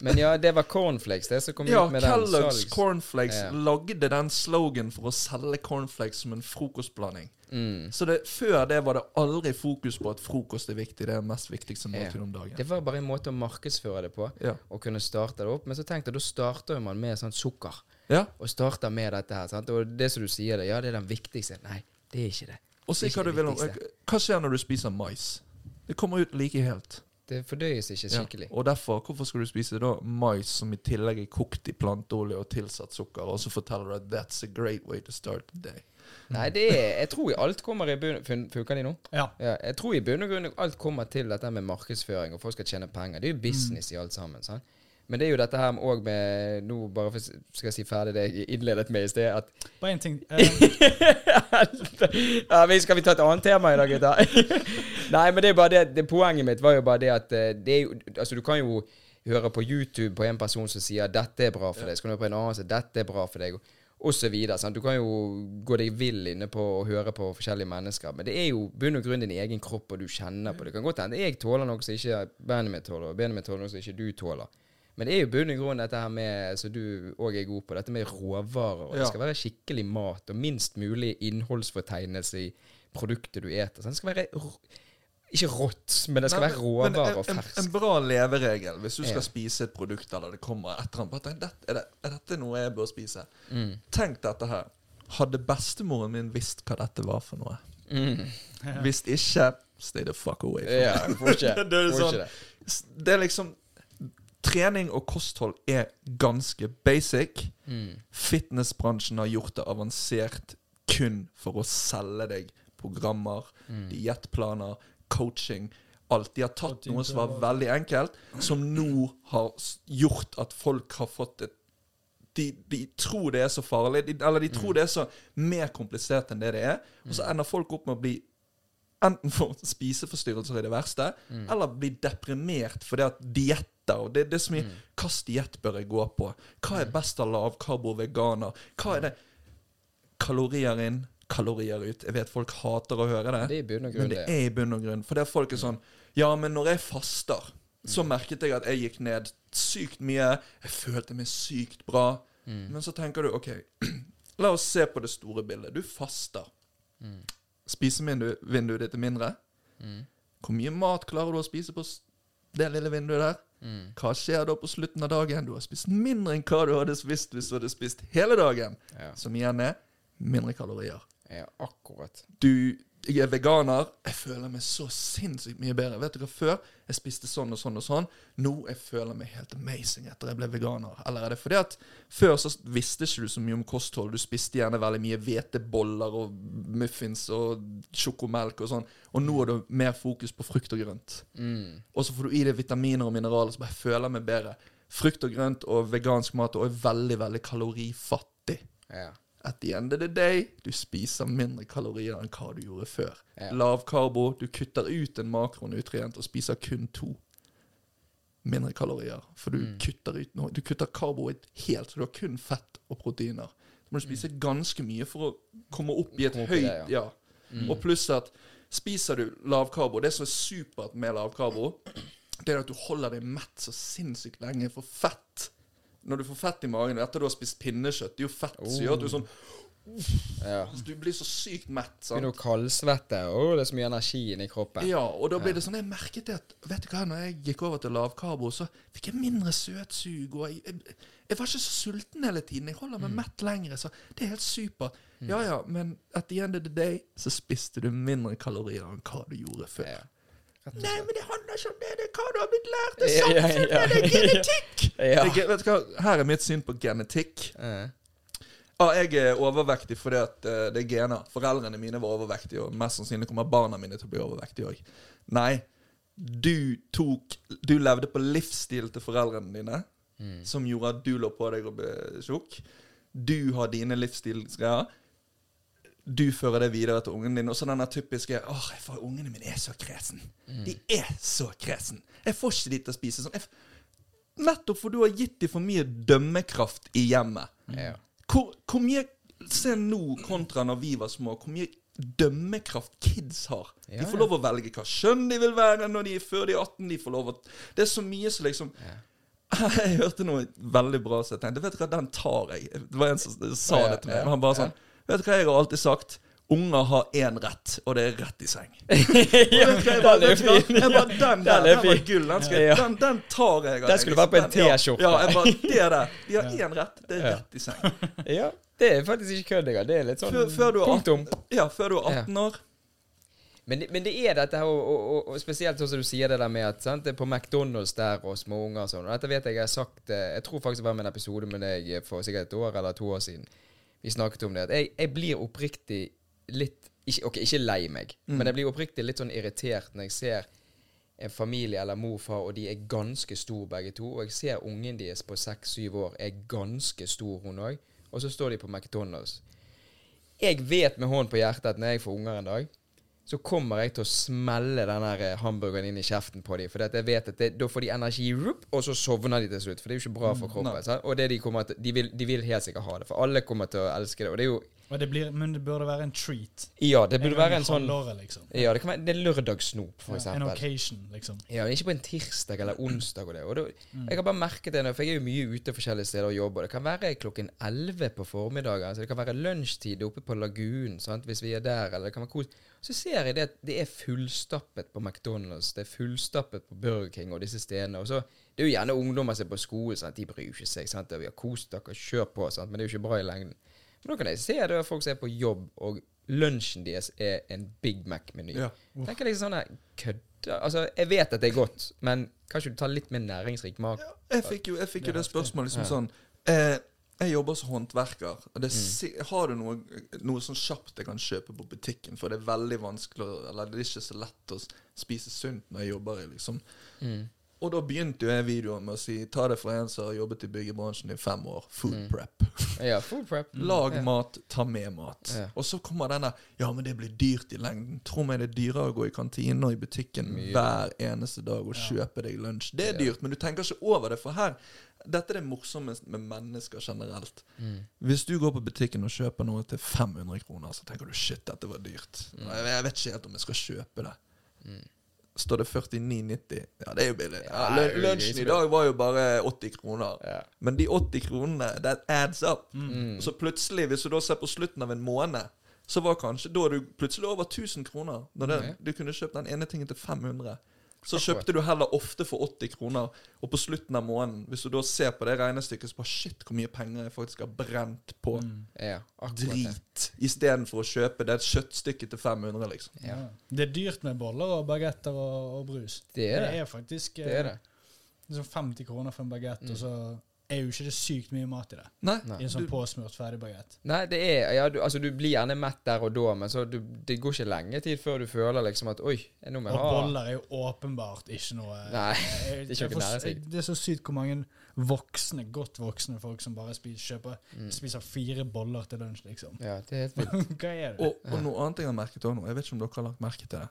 Men ja, det var cornflakes, det som kom Ja, ut med den Kellogg's salgs... Cornflakes Ja. lagde den slogan for å selge cornflakes som en frokostblanding. Mm. Så det, før det var det aldri fokus på at frokost er viktig. Det er det mest viktigste Ja. om dagen. Det var bare en måte å markedsføre det på, Ja. og kunne starte det opp. Men så tenkte jeg, da starter man med sånn sukker. ja. Og starter med dette her. Sant? Og det som du sier, det, ja, det er den viktigste. Nei, det er ikke det. Og si hva du vil om. Hva skjer når du spiser mais? Det kommer ut like helt. Det fordøyes ikke Ja. skikkelig. Og derfor, hvorfor skal du spise da mais som i tillegg er kokt i planteolje og tilsatt sukker, og så forteller du at that's a great way to start the day? Nei, det er Jeg tror alt kommer i bunn... Funker de nå? Ja. Ja, jeg tror i bunn og grunn alt kommer til dette med markedsføring, og folk skal tjene penger. Det er jo business i alt sammen. sant? Men det er jo dette her òg med Nå bare for, skal jeg si ferdig det jeg innledet med i sted, at Bare én ting. Eh, ja, vi Skal vi ta et annet tema i dag, gutter? Nei, men det er bare det, det Poenget mitt var jo bare det at eh, det jo Altså, du kan jo høre på YouTube på en person som sier 'dette er bra for deg', så kan du høre på en annen som sier 'dette er bra for deg', og så videre. Sant? Du kan jo gå deg vill inne på å høre på forskjellige mennesker, men det er jo bunn og grunn din egen kropp, og du kjenner på det. Det kan godt hende jeg tåler noe som ikke bandet mitt tåler, og bandet mitt tåler noe som ikke du tåler. Men det er jo bunn og grunn dette her med, som du òg er god på, dette med råvarer. Ja. Det skal være skikkelig mat, og minst mulig innholdsfortegnelse i produktet du eter. Så det skal være ikke rått, men det skal Nei, være råvarer og fersk. ferskt. en, en bra leveregel hvis du skal Ja. spise et produkt eller det kommer et eller annet er, det, er dette noe jeg bør spise? Mm. Tenk dette her. Hadde bestemoren min visst hva dette var for noe? Mm. Hvis ikke, stay the fuck away. from Ja. Det er sånn- det. Det er liksom Trening og kosthold er ganske basic. Mm. Fitnessbransjen har gjort det avansert kun for å selge deg programmer, Mm. diettplaner, coaching. Alt. De har tatt noe som var veldig enkelt, som nå har gjort at folk har fått et de, de tror det er så farlig, de, eller de tror det er så mer komplisert enn det det er. Og så ender folk opp med å bli enten får spiseforstyrrelser i det verste, eller bli deprimert fordi at dietter og det, det er så mye Hvilken diett bør jeg gå på? Hva er best av lavkarbo veganer? Hva er det Kalorier inn, kalorier ut. Jeg vet folk hater å høre det, Det og men grunn det er i bunn og grunn. For det er folk er sånn Ja, men når jeg faster, så merket jeg at jeg gikk ned sykt mye. Jeg følte meg sykt bra. Men så tenker du OK, la oss se på det store bildet. Du faster. Spisevinduet ditt er mindre. Hvor mye mat klarer du å spise på det lille vinduet der? Hva skjer da på slutten av dagen? Du har spist mindre enn hva du hadde spist hvis du hadde spist hele dagen. Ja. Som igjen er mindre kalorier. Ja, akkurat. Du, jeg er veganer. Jeg føler meg så sinnssykt mye bedre. Vet du hva, Før jeg spiste sånn og sånn og sånn. Nå jeg føler meg helt amazing etter jeg ble veganer. Eller er det fordi at før så visste ikke du så mye om kosthold. Du spiste gjerne veldig mye hveteboller og muffins og sjokomelk og sånn. Og nå er du mer fokus på frukt og grønt. Mm. Og så får du i deg vitaminer og mineraler så bare føler jeg meg bedre. Frukt og grønt og vegansk mat og er veldig, veldig kalorifattig. Ja. At the end of the day, du spiser mindre kalorier enn hva du gjorde før. Ja. Lav karbo, du kutter ut en makronutrient og spiser kun to. Mindre kalorier, for du Mm. kutter ut noe. Du kutter karboet helt, så du har kun fett og proteiner. Så må du spise ganske mye for å komme opp i et Mm. Opp i høyt det, ja. Og pluss at spiser du lavkarbo Det som er supert med lavkarbo, det er at du holder deg mett så sinnssykt lenge. For fett Når du får fett i magen etter du har spist pinnekjøtt, det er jo fett som gjør at du er sånn ja. Du blir så sykt mett. sant? Begynner å kaldsvette. Oh, det er så mye energi inni kroppen. Ja, og da blir det sånn Jeg merket det at Vet du hva, når jeg gikk over til lavkarbo, så fikk jeg mindre søtsug. Og jeg, jeg, jeg var ikke så sulten hele tiden. Jeg holder meg Mm. mett lengre, så det er helt supert. Ja ja, men at the end of the day så spiste du mindre kalorier enn hva du gjorde før. Ja. Nei, men det handler ikke om det. Det er hva du har blitt lært. Det Ja, er ja, samfunnet, ja. det er genetikk. Ja. Er, vet du hva, Her er mitt syn på genetikk. Eh. Ja, jeg er overvektig fordi at eh, det er gener. Foreldrene mine var overvektige, og mest sannsynlig kommer barna mine til å bli overvektige òg. Nei, du tok Du levde på livsstil til foreldrene dine, som gjorde at du lå på deg og ble tjukk. Du har dine livsstilsgreier. Du fører det videre til ungen din. Og så denne typiske Åh, for får, ungene mine er så kresen. De er så kresen. Jeg får ikke de til å spise sånn. Nettopp for du har gitt dem for mye dømmekraft i hjemmet. Ja. Hvor, hvor mye Se nå kontra når vi var små, hvor mye dømmekraft kids har. Ja, De får lov å velge hva kjønn de vil være når de er før de er 18. De får lov å Det er så mye som liksom Jeg hørte noe veldig bra, så jeg tenkte Vet du hva, den tar jeg. Det var en som sa Ja, det til meg. ja, han bare ja. sånn Vet du hva jeg har alltid sagt? Unger har én rett, og det er rett i seng. ja, jeg bare- den er fin. Jeg bare, den der, Den var gull. Den, skal, Ja. den, den tar jeg. av Den skulle vært på en. T-skjorte. Ja, jeg bare, det er det. De har én rett. Det er rett i seng. Ja, det er faktisk ikke kødd engang. Det er litt sånn Før, før, punktum. 18, ja, før du er 18 år. Men, det- men det er dette her, og, og, og, og spesielt sånn som du sier det der med at sant, det er på McDonald's der og små unger og sånn. Og dette vet jeg jeg har sagt eh, Jeg tror faktisk det var med en episode med deg for sikkert et år eller to år siden. Vi snakket om det. At jeg, jeg blir oppriktig litt ikke, Ok, ikke lei meg, men jeg blir oppriktig litt sånn irritert når jeg ser en familie eller mor og far, og de er ganske store begge to. Og jeg ser ungen deres på seks-syv år er ganske stor, hun òg. Og så står de på McDonald's. Jeg vet med hånden på hjertet at når jeg får unger en dag, så kommer jeg til å smelle den eh, hamburgeren inn i kjeften på dem. For jeg vet at det, da får de energi, og så sovner de til slutt. For det er jo ikke bra for kroppen. nei. Og det de til, de vil, de vil helt sikkert ha det, for alle kommer til å elske det. Og det er jo det blir, men det burde være en treat. Ja, det burde En være en sånn halvåret, liksom. Ja, det kan være det er lørdagssnop, for Ja, en occasion, liksom. Ja, ikke på en tirsdag eller onsdag og det. Og det Mm. Jeg har bare merket det, nå, for jeg er jo mye ute forskjellige steder og jobber. Det kan være klokken 11 på formiddagen. Altså det kan være lunsjtid oppe på Lagunen, sant? hvis vi er der. Eller det kan være kos. Så ser jeg det at det er fullstappet på McDonald's, det er fullstappet på Burger King og disse stedene. Og så, Det er jo gjerne ungdommer som er på skolen. sant? de bryr ikke seg. Sant? Vi har kost dere, kjør på, sant? men det er jo ikke bra i lengden. Men da kan jeg se det at folk som er på jobb, og lunsjen deres er en Big Mac-meny. Ja. Tenker liksom sånn her, kødda Altså, jeg vet at det er godt, men kanskje du tar litt mer næringsrik mat? Jeg fikk jo, jeg fikk jo Det spørsmålet liksom Ja. sånn eh, Jeg jobber som håndverker. Og det, Mm. si- har du noe, noe sånn kjapt jeg kan kjøpe på butikken? For det er veldig vanskelig Eller det er ikke så lett å spise sunt når jeg jobber i liksom Mm. Og da begynte jo jeg videoen med å si ta det fra en som har jobbet i byggebransjen i fem år. Food Mm. prep. Ja, food prep. Lag Ja. mat, ta med mat. Ja. Og så kommer denne Ja, men det blir dyrt i lengden. Tro meg det er dyrere å gå i kantinen og i butikken Mye. hver eneste dag og Ja. kjøpe deg lunsj. Det er dyrt, men du tenker ikke over det. For her Dette er det morsomme med mennesker generelt. Mm. Hvis du går på butikken og kjøper noe til 500 kroner, så tenker du shit, dette var dyrt. Mm. Jeg vet ikke helt om jeg skal kjøpe det. Mm. Står det 49,90? Ja, det er jo billig. Ja, lunsjen i dag var jo bare 80 kroner. Ja. Men de 80 kronene, that adds up. Mm. Så plutselig, hvis du da ser på slutten av en måned, så var kanskje da du plutselig over 1000 kroner. Når det, mm. Du kunne kjøpt den ene tingen til 500. Så kjøpte du heller ofte for 80 kroner, og på slutten av måneden, hvis du da ser på det regnestykket, så bare shit, hvor mye penger jeg faktisk har brent på Mm. ja, drit, istedenfor å kjøpe det kjøttstykket til 500, liksom. Ja. Ja. Det er dyrt med boller og bagetter og, og brus. Det er det. Det er faktisk Det er det. eh, sånn 50 kroner for en bagett, Mm. og så er jo ikke det sykt mye mat i det. Nei, Nei. I en sånn påsmurt ferdig bagett. Nei, det er Ja, du, altså, du blir gjerne mett der og da, men så du, det går ikke lenge tid før du føler liksom at Oi, nå må Og jeg ha boller er jo åpenbart ikke noe Nei, Jeg- det er ikke noe seg. Det er så sykt hvor mange voksne, godt voksne folk som bare spiser, kjøper, Mm. spiser fire boller til lunsj, liksom. Ja, det er helt vilt. Hva er det? og, og noe annet jeg har merket òg nå, jeg vet ikke om dere har lagt merke til det,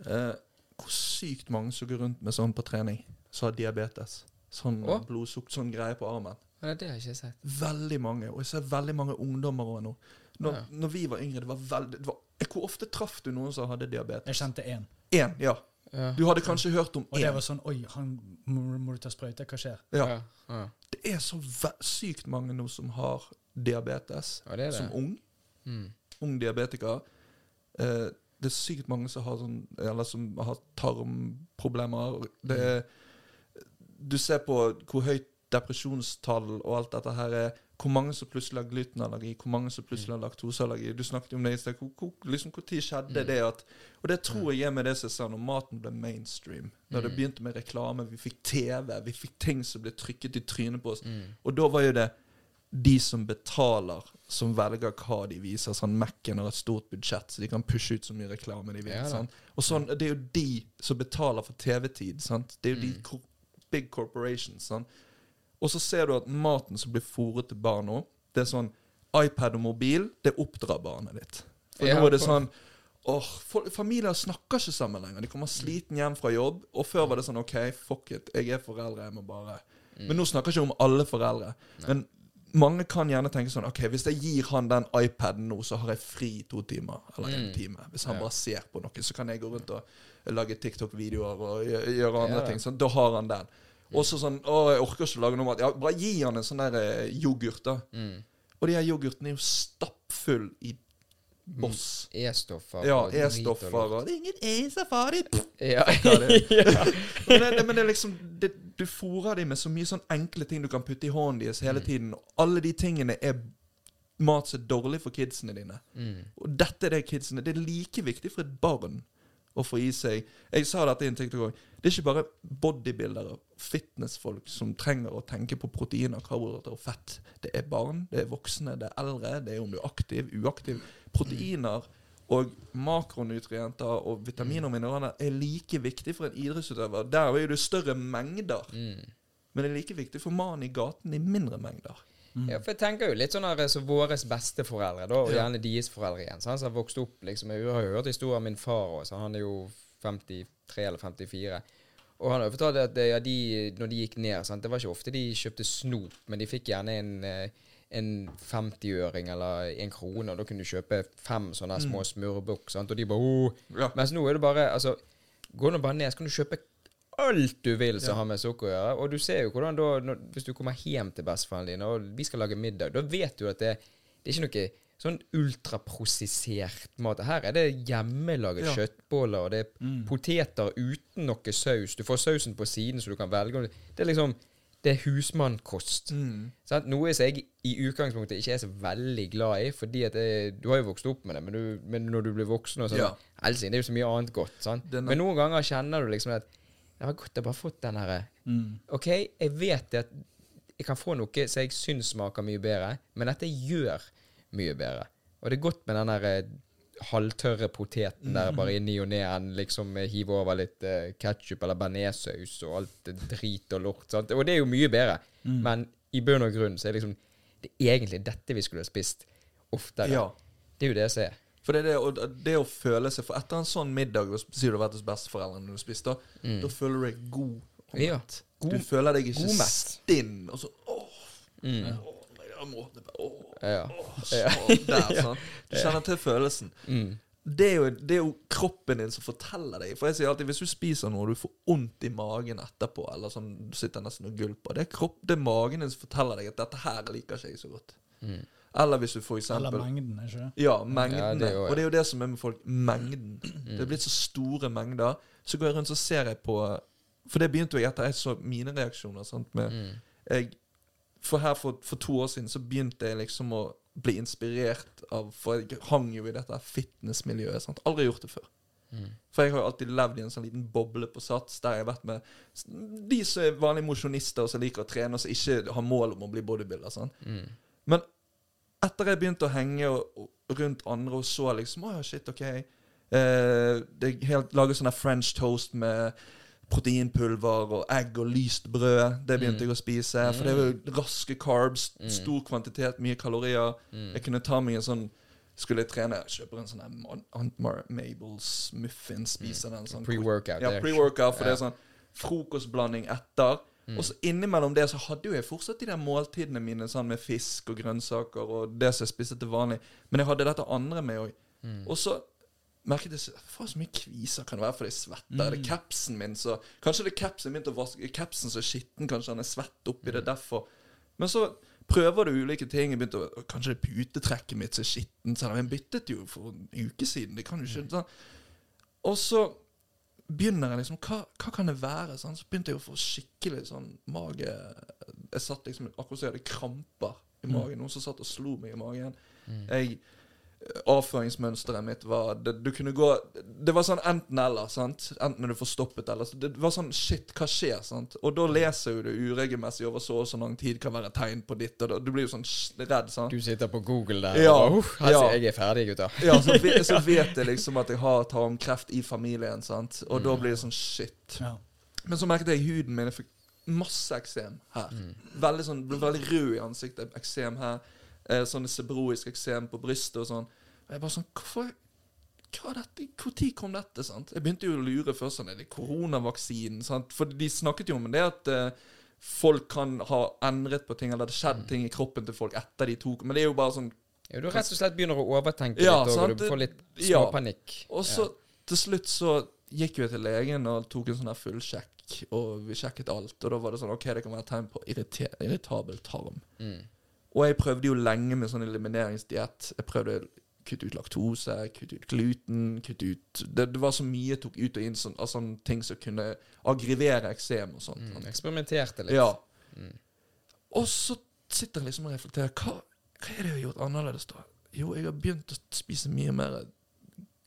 Uh, hvor sykt mange som går rundt med sånn på trening, som har diabetes. Sånn Å? blodsukt, sånn greie på armen. Nei, det har jeg ikke sett. Veldig mange, og jeg ser veldig mange ungdommer òg nå. Når, Ja. når vi var yngre, det var veldig det var, Hvor ofte traff du noen som hadde diabetes? Jeg kjente én. Én, ja. Ja. Du hadde kanskje hørt om Og det én. var sånn Oi, han, må, må du ta sprøyte? Hva skjer? Ja. Ja. Ja. Det er så ve sykt mange nå som har diabetes Ja, det er det. som ung. Mm. Ung diabetiker. Eh, det er sykt mange som har sånn Eller som har tarmproblemer. Det er Du ser på hvor høyt depresjonstall og alt dette her er. Hvor mange som plutselig har glutenallergi, hvor mange som plutselig har laktoseallergi. Du snakket om det i sted. Hvor, hvor, liksom, hvor skjedde Mm. det at Og det tror jeg er med det som sa, når maten ble mainstream. Når det Mm. begynte med reklame, vi fikk TV, vi fikk ting som ble trykket i trynet på oss. Mm. Og da var jo det de som betaler, som velger hva de viser. Sånn Mac-en har et stort budsjett, så de kan pushe ut så mye reklame de vil. Ja sant? Og sånn, Det er jo de som betaler for TV-tid. sant? Det er jo de Mm. Big corporations. Sånn. Og så ser du at maten som blir fòret til barn nå, det er sånn iPad og mobil, det oppdrar barnet ditt. For Ja, nå er det sånn Åh, Familier snakker ikke sammen lenger. De kommer sliten hjem fra jobb. Og før var det sånn OK, fuck it, jeg er foreldre, jeg må bare Mm. Men nå snakker jeg ikke om alle foreldre. Men mange kan gjerne tenke sånn OK, hvis jeg gir han den iPaden nå, så har jeg fri to timer. Eller en Mm. time. Hvis han Ja. bare ser på noe, så kan jeg gå rundt og lage TikTok-videoer og gjøre andre Ja ting. Sånn, da har han den. Og så sånn Å, jeg orker ikke å lage noe mat. Ja, bare gi han en sånn der eh, yoghurt, da. Mm. Og de her yoghurtene er jo stappfull i boss. E-stoffer. Ja, og E-stoffer og Det er ingen e-safari! Ja. Men det, det, men det er liksom det, Du fôrer dem med så mye sånn enkle ting du kan putte i hånden deres hele tiden. Og alle de tingene er mat som er dårlig for kidsene dine. Mm. Og dette er det kidsene Det er like viktig for et barn å få i seg Jeg sa dette i en TikTok òg. Det er ikke bare bodybuildere, fitnessfolk, som trenger å tenke på proteiner, karbohydrater og fett. Det er barn, det er voksne, det er eldre, det er om du er aktiv, uaktiv. Proteiner og makronutrienter og vitaminer og mineraler er like viktig for en idrettsutøver. Der er det større mengder. Mm. Men det er like viktig for mannen i gaten i mindre mengder. Ja, for jeg tenker jo litt sånn her så våres besteforeldre, da, og gjerne deres foreldre igjen. Han Som har vokst opp liksom, Jeg har jo hørt historier om min far også, han er jo 53 eller 54. Og han har fortalt at ja, de, når de gikk ned sant? Det var ikke ofte de kjøpte snop, men de fikk gjerne en, eh, en 50-øring eller en krone, og da kunne du kjøpe fem sånne Mm. små smørbukk. sant, og de bare oh. Ja. Mens nå er det bare Altså, gå nå bare ned, så kan du kjøpe alt du vil som Ja. har med sukker å gjøre. Og du ser jo hvordan da, når, hvis du kommer hjem til bestefaren din, og vi skal lage middag, da vet du at det, det er ikke noe sånn ultraprosessert mat. Her er det hjemmelaget Ja. kjøttboller, og det er Mm. poteter uten noe saus. Du får sausen på siden, så du kan velge. Det er liksom Det er husmannkost. Mm. Sant? Noe som jeg i utgangspunktet ikke er så veldig glad i, fordi at jeg, du har jo vokst opp med det, men, du, men når du blir voksen og sånn Ja. Det er jo så mye annet godt. Sant? Det er Men noen ganger kjenner du liksom at det var godt å bare fått den herre Mm. OK, jeg vet at jeg kan få noe som jeg syns smaker mye bedre, men dette gjør mye bedre. Og det er godt med den der eh, halvtørre poteten der bare i ny og ne en liksom eh, hive over litt uh, ketsjup eller bearnéssaus og alt drit og lort. Sant? Og det er jo mye bedre, men i bunn og grunn så er det liksom Det er egentlig dette vi skulle ha spist oftere. Ja. Det er jo det jeg ser. For det er det, det å føle seg For etter en sånn middag, og sier du har vært hos besteforeldrene du spiste, da føler du deg god og Ja. God- du føler deg ikke stinn. Og så åh, Mm. åh, jeg må, det bare, åh, Ja. åh, så der, sånn. Du kjenner til følelsen. Mm. Det er, jo, det er jo kroppen din som forteller deg. For jeg sier alltid Hvis du spiser noe og du får vondt i magen etterpå, eller sånn, du sitter nesten og gulper Det er, kropp, det er magen din som forteller deg at 'dette her liker ikke jeg så godt'. Mm. Eller hvis du for Eller eksempel mengden, ikke det? Ja, mengdene. Ja, det Og det er jo det som er med folk. Mengden. Mm. Det er blitt så store mengder. Så går jeg rundt så ser jeg på For det begynte jo etter jeg så mine reaksjoner. Sant, med, Mm. jeg, for her for, for to år siden så begynte jeg liksom å bli inspirert av For jeg hang jo i dette fitnessmiljøet. Sant? Aldri gjort det før. Mm. For jeg har jo alltid levd i en sånn liten boble på Sats, der jeg har vært med de som er vanlige mosjonister, og som liker å trene, og som ikke har mål om å bli bodybuilder. Sant? Mm. Men etter jeg begynte å henge og, og, rundt andre og så liksom Å ja, shit, OK. Eh, det helt Lager sånn french toast med proteinpulver og egg og lyst brød. Det begynte jeg å spise. For det var jo raske carbs, stor kvantitet, mye kalorier. Jeg kunne ta meg en sånn Skulle jeg trene, kjøper en sånn Aunt- Mar Mabels muffins, spiser den sånn Pre-workout. ja, pre-workout, for det er sånn frokostblanding etter. Og så innimellom det så hadde jo jeg fortsatt de der måltidene mine sånn med fisk og grønnsaker og det som jeg spiste til vanlig. Men jeg hadde dette andre med òg. Og så merket jeg så- Faen, så mye kviser kan det være fordi jeg svetter. Er det capsen min så Kanskje det er capsen min til å vaske Capsen er skitten, kanskje han er svett oppi det derfor. Men så prøver du ulike ting. Jeg begynte å, Kanskje det er putetrekket mitt som er skittent. Selv om jeg byttet jo for en uke siden. Det kan jo ikke sånn. Og så begynner jeg liksom Hva, hva kan det være? Sånn? Så begynte jeg å få skikkelig sånn mage Jeg satt liksom akkurat som jeg hadde kramper i magen. Noen som satt og slo meg i magen. Jeg Avføringsmønsteret mitt var det, Du kunne gå Det var sånn enten-eller. sant? Enten er du forstoppet eller så Det var sånn Shit, hva skjer? sant? Og da leser jo du uregelmessig over så og så lang tid kan være tegn på ditt, og da, du blir jo sånn redd. sant? Du sitter på Google der Ja, og uff, her ja. sier jeg er ferdig, gutta. Ja, så, så vet jeg liksom at jeg har tarmkreft i familien, sant? og da blir det sånn shit. Ja. Men så merket jeg huden min. Jeg fikk masse eksem her. Veldig sånn, Ble veldig rød i ansiktet. Eksem her. Eh, sånn sebroisk eksem på brystet og sånn. Og jeg bare sånn Hvorfor hva er dette? Når kom dette? sant? Jeg begynte jo å lure først sånn, er det koronavaksinen? sant? For de snakket jo om det at eh, folk kan ha endret på ting, eller det har skjedd ting i kroppen til folk etter de tok Men det er jo bare sånn Ja, du rett og slett begynner å overtenke Ja, litt, og du får litt ja. Og så til slutt så gikk jeg til legen og tok en sånn her fullsjekk, og vi sjekket alt. Og da var det sånn OK, det kan være tegn på irritabel tarm. Mm. Og jeg prøvde jo lenge med sånn elimineringsdiett. Jeg prøvde å kutte ut laktose, kutte ut gluten, kutte ut Det, det var så mye jeg tok ut og inn sånn, av sånne ting som kunne aggrivere eksem og sånt. Mm. Eksperimenterte litt. Ja. Og så sitter jeg liksom og reflekterer. Hva, hva er det jeg har gjort annerledes da? Jo, jeg har begynt å spise mye mer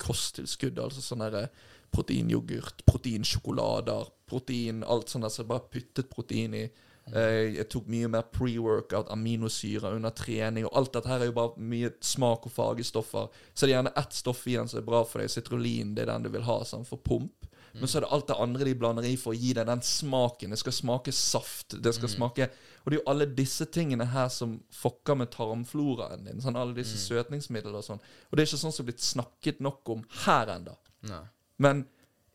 kosttilskudd. Altså sånn derre proteinyoghurt, proteinsjokolader, protein Alt sånt der som jeg bare puttet protein i. Eh, Jeg tok mye mer pre-workout, aminosyrer under trening. Og alt dette her er jo bare mye smak- og fargestoffer. Så det er gjerne ett stoff igjen som er bra for deg. Citrulin, det er den du vil ha sånn for pump. Men så er det alt det andre de blander i for å gi deg den smaken. Det skal smake saft. Det skal smake Og det er jo alle disse tingene her som fucker med tarmfloraen din. Sånn, alle disse søtningsmidlene og sånn. Og det er ikke sånn som er blitt snakket nok om her ennå. Men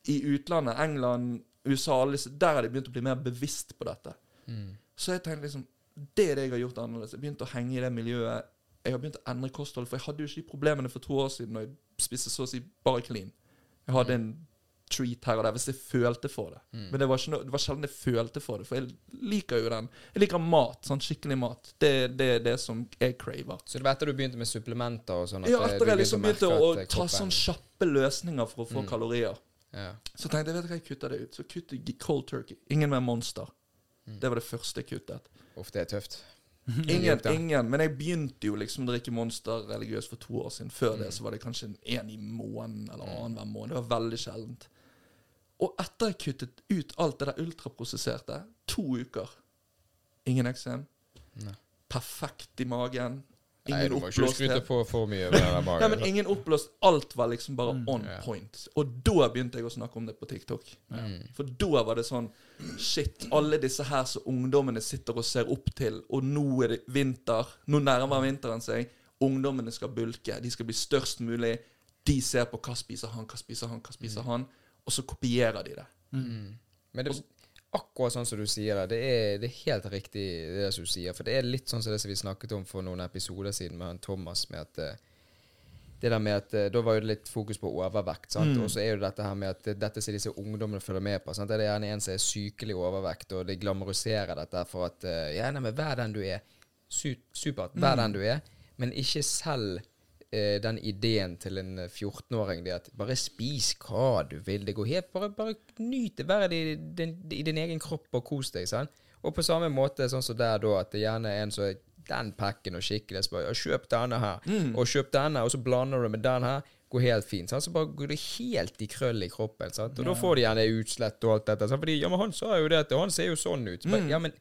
i utlandet, England, USA, der har de begynt å bli mer bevisst på dette. Mm. Så jeg tenkte liksom det er det jeg har gjort annerledes. Jeg begynte å henge i det miljøet. Jeg har begynt å endre kostholdet, for jeg hadde jo ikke de problemene for to år siden når jeg spiste så å si bare clean. Jeg hadde en treat her og der hvis jeg følte for det. Mm. Men det var, det var sjelden jeg følte for det, for jeg liker jo den. Jeg liker mat, sånn skikkelig mat. Det er det, det som jeg craver. Så det var etter du begynte med supplementer og sånn? Ja, etter jeg liksom begynte å, å ta sånn kjappe løsninger for å få Mm. kalorier, ja. så tenkte jeg vet du hva, jeg kutter det ut. Så kutter jeg cold turkey. Ingen mer Monster. Mm. Det var det første jeg kuttet. Uff, det er tøft. Ingen, ingen. Men jeg begynte jo liksom å drikke Monster religiøst for to år siden. Før Mm. det så var det kanskje en én i måneden eller annenhver måned. Det var veldig sjeldent. Og etter jeg kuttet ut alt det der ultraprosesserte, to uker Ingen eksem. Nei. Perfekt i magen. Nei, du må ikke skryte på for mye over Nei, men ingen oppblåst. Alt var liksom bare Mm. on yeah. point. Og da begynte jeg å snakke om det på TikTok. Mm. For da var det sånn Shit, alle disse her som ungdommene sitter og ser opp til, og nå er det vinter. Nå nærmer vinteren seg. Ungdommene skal bulke. De skal bli størst mulig. De ser på hva spiser han, hva spiser han, hva spiser han. Og så kopierer de det. Mm. Men det, akkurat sånn som du sier det, det er, det er helt riktig det som du sier. For det er litt sånn som det som vi snakket om for noen episoder siden med han Thomas, med at eh, det der med at eh, Da var jo det litt fokus på overvekt. sant? Mm. Og så er jo dette her med at dette som disse ungdommene følger med på. sant? Det er gjerne en som er sykelig overvekt, og de glamoriserer dette for at eh, Ja, nei, men vær den du er. Su supert. Vær den du er. Men ikke selg eh, den ideen til en eh, 14-åring. Det at bare spis hva du vil. Det går helt Bare, bare nyt det. Vær i din, i din egen kropp og kos deg. sant? Og på samme måte sånn som der da, at det gjerne er en som er den pakken og skikkelig spør ja, Kjøp denne her, og kjøp denne, og så blander du med den her. Går helt fint. Sant? Så bare går det helt i krøll i kroppen. Sant? Og da får de gjerne utslett og alt dette. Sant? Fordi ja, men han sa jo det at han ser jo sånn ut. Så bare, Ja, men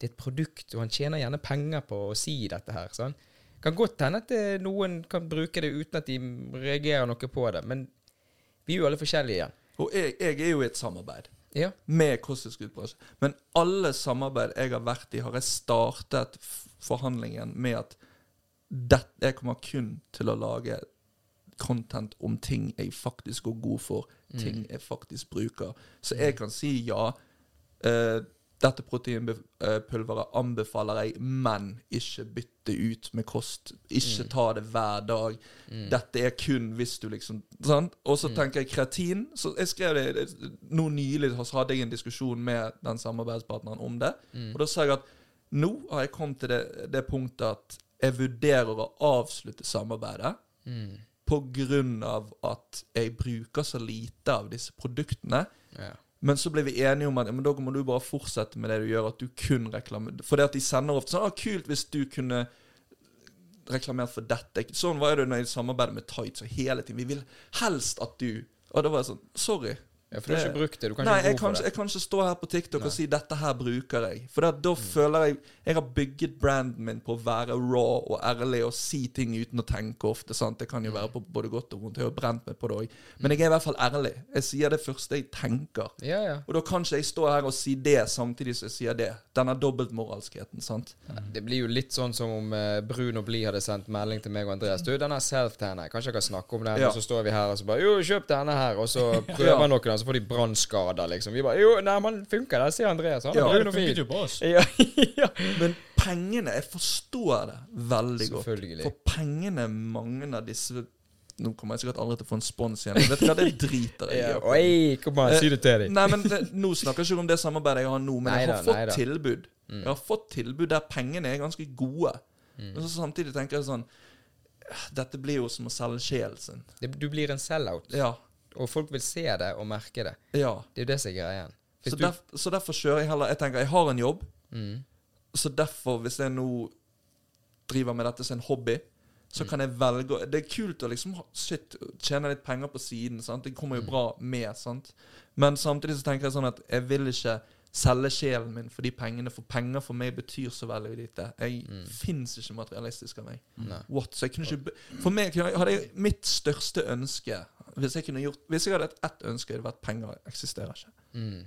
det er et produkt, og han tjener gjerne penger på å si dette her. Sant? Kan godt hende at eh, noen kan bruke det uten at de reagerer noe på det, men vi er jo alle forskjellige igjen. Og jeg, jeg er jo i et samarbeid Ja. med kosttilskuddbransjen. Men alle samarbeid jeg har vært i, har jeg startet forhandlingen med at det, jeg kommer kun til å lage content om ting jeg faktisk går god for, ting jeg faktisk bruker. Så jeg kan si ja. eh, dette proteinpulveret anbefaler jeg, men ikke bytte ut med kost. Ikke ta det hver dag. Dette er kun hvis du liksom sant? Og så tenker jeg kreatin. Så jeg skrev det det- Nå nylig så hadde jeg en diskusjon med den samarbeidspartneren om det. Og da sa jeg at nå har jeg kommet til det, det punktet at jeg vurderer å avslutte samarbeidet Mm. på grunn av at jeg bruker så lite av disse produktene. ja. Men så ble vi enige om at ja, men da må du bare fortsette med det du gjør, at du kun reklamerer For det at de sender ofte sånn ah, 'Kult hvis du kunne reklamert for dette.' Sånn var det når jeg samarbeidet med Tights og hele tiden. Vi vil helst at du Og da var jeg sånn Sorry. Ja, for du har ikke brukt det. Du kan Nei, ikke jeg kan, det. jeg kan ikke stå her på TikTok Nei. og si 'dette her bruker jeg'. For da, da føler jeg Jeg har bygget branden min på å være raw og ærlig og si ting uten å tenke ofte. sant? Det kan jo være på både godt og vondt. Jeg har brent meg på det òg. Men jeg er i hvert fall ærlig. Jeg sier det første jeg tenker. Ja, ja. Og da kan ikke jeg stå her og si det samtidig som jeg sier det. Denne dobbeltmoralskheten, sant. Det blir jo litt sånn som om eh, Brun og Blid hadde sendt melding til meg og Andreas. Du, denne self-tanner, kanskje jeg kan snakke om den? Ja. Og så står vi her og så bare Jo, kjøp denne her. Og så prøver noen, så får de brannskader, liksom. Vi bare Jo, nei, men funker det? Sier Andreas. Han er Ja, brun Det og funket fin. jo på oss. Ja, ja. Men pengene Jeg forstår det veldig godt. Selvfølgelig. For pengene mange av disse Nå kommer jeg sikkert aldri til å få en spons igjen. Vet du hva, det driter jeg i. ja. Oi, kom an, si det til dem. Nei, men det, Nå snakker jeg ikke om det samarbeidet jeg har nå, men jeg Neida, har fått neida. tilbud. Mm. Jeg har fått tilbud der pengene er ganske gode. Men så samtidig tenker jeg sånn «Eh, Dette blir jo som å selge sjelen sin. Det- Du blir en sell-out, Ja. Og folk vil se det og merke det. ja. Det er jo det som er greien. Så, derf, så derfor kjører jeg heller Jeg tenker, jeg har en jobb, mm. så derfor, hvis jeg nå driver med dette som en hobby, så kan jeg velge Det er kult å liksom shit, tjene litt penger på siden. sant? Det kommer jo bra med. sant? Men samtidig så tenker jeg sånn at jeg vil ikke selge sjelen min for de pengene, for penger for meg betyr så veldig lite. Jeg Mm. fins ikke materialistisk av meg. Nei. What? Så jeg kunne ikke For meg hadde jeg mitt største ønske Hvis jeg kunne gjort Hvis jeg hadde hatt ett ønske, hadde det vært penger eksisterer ikke. Mm.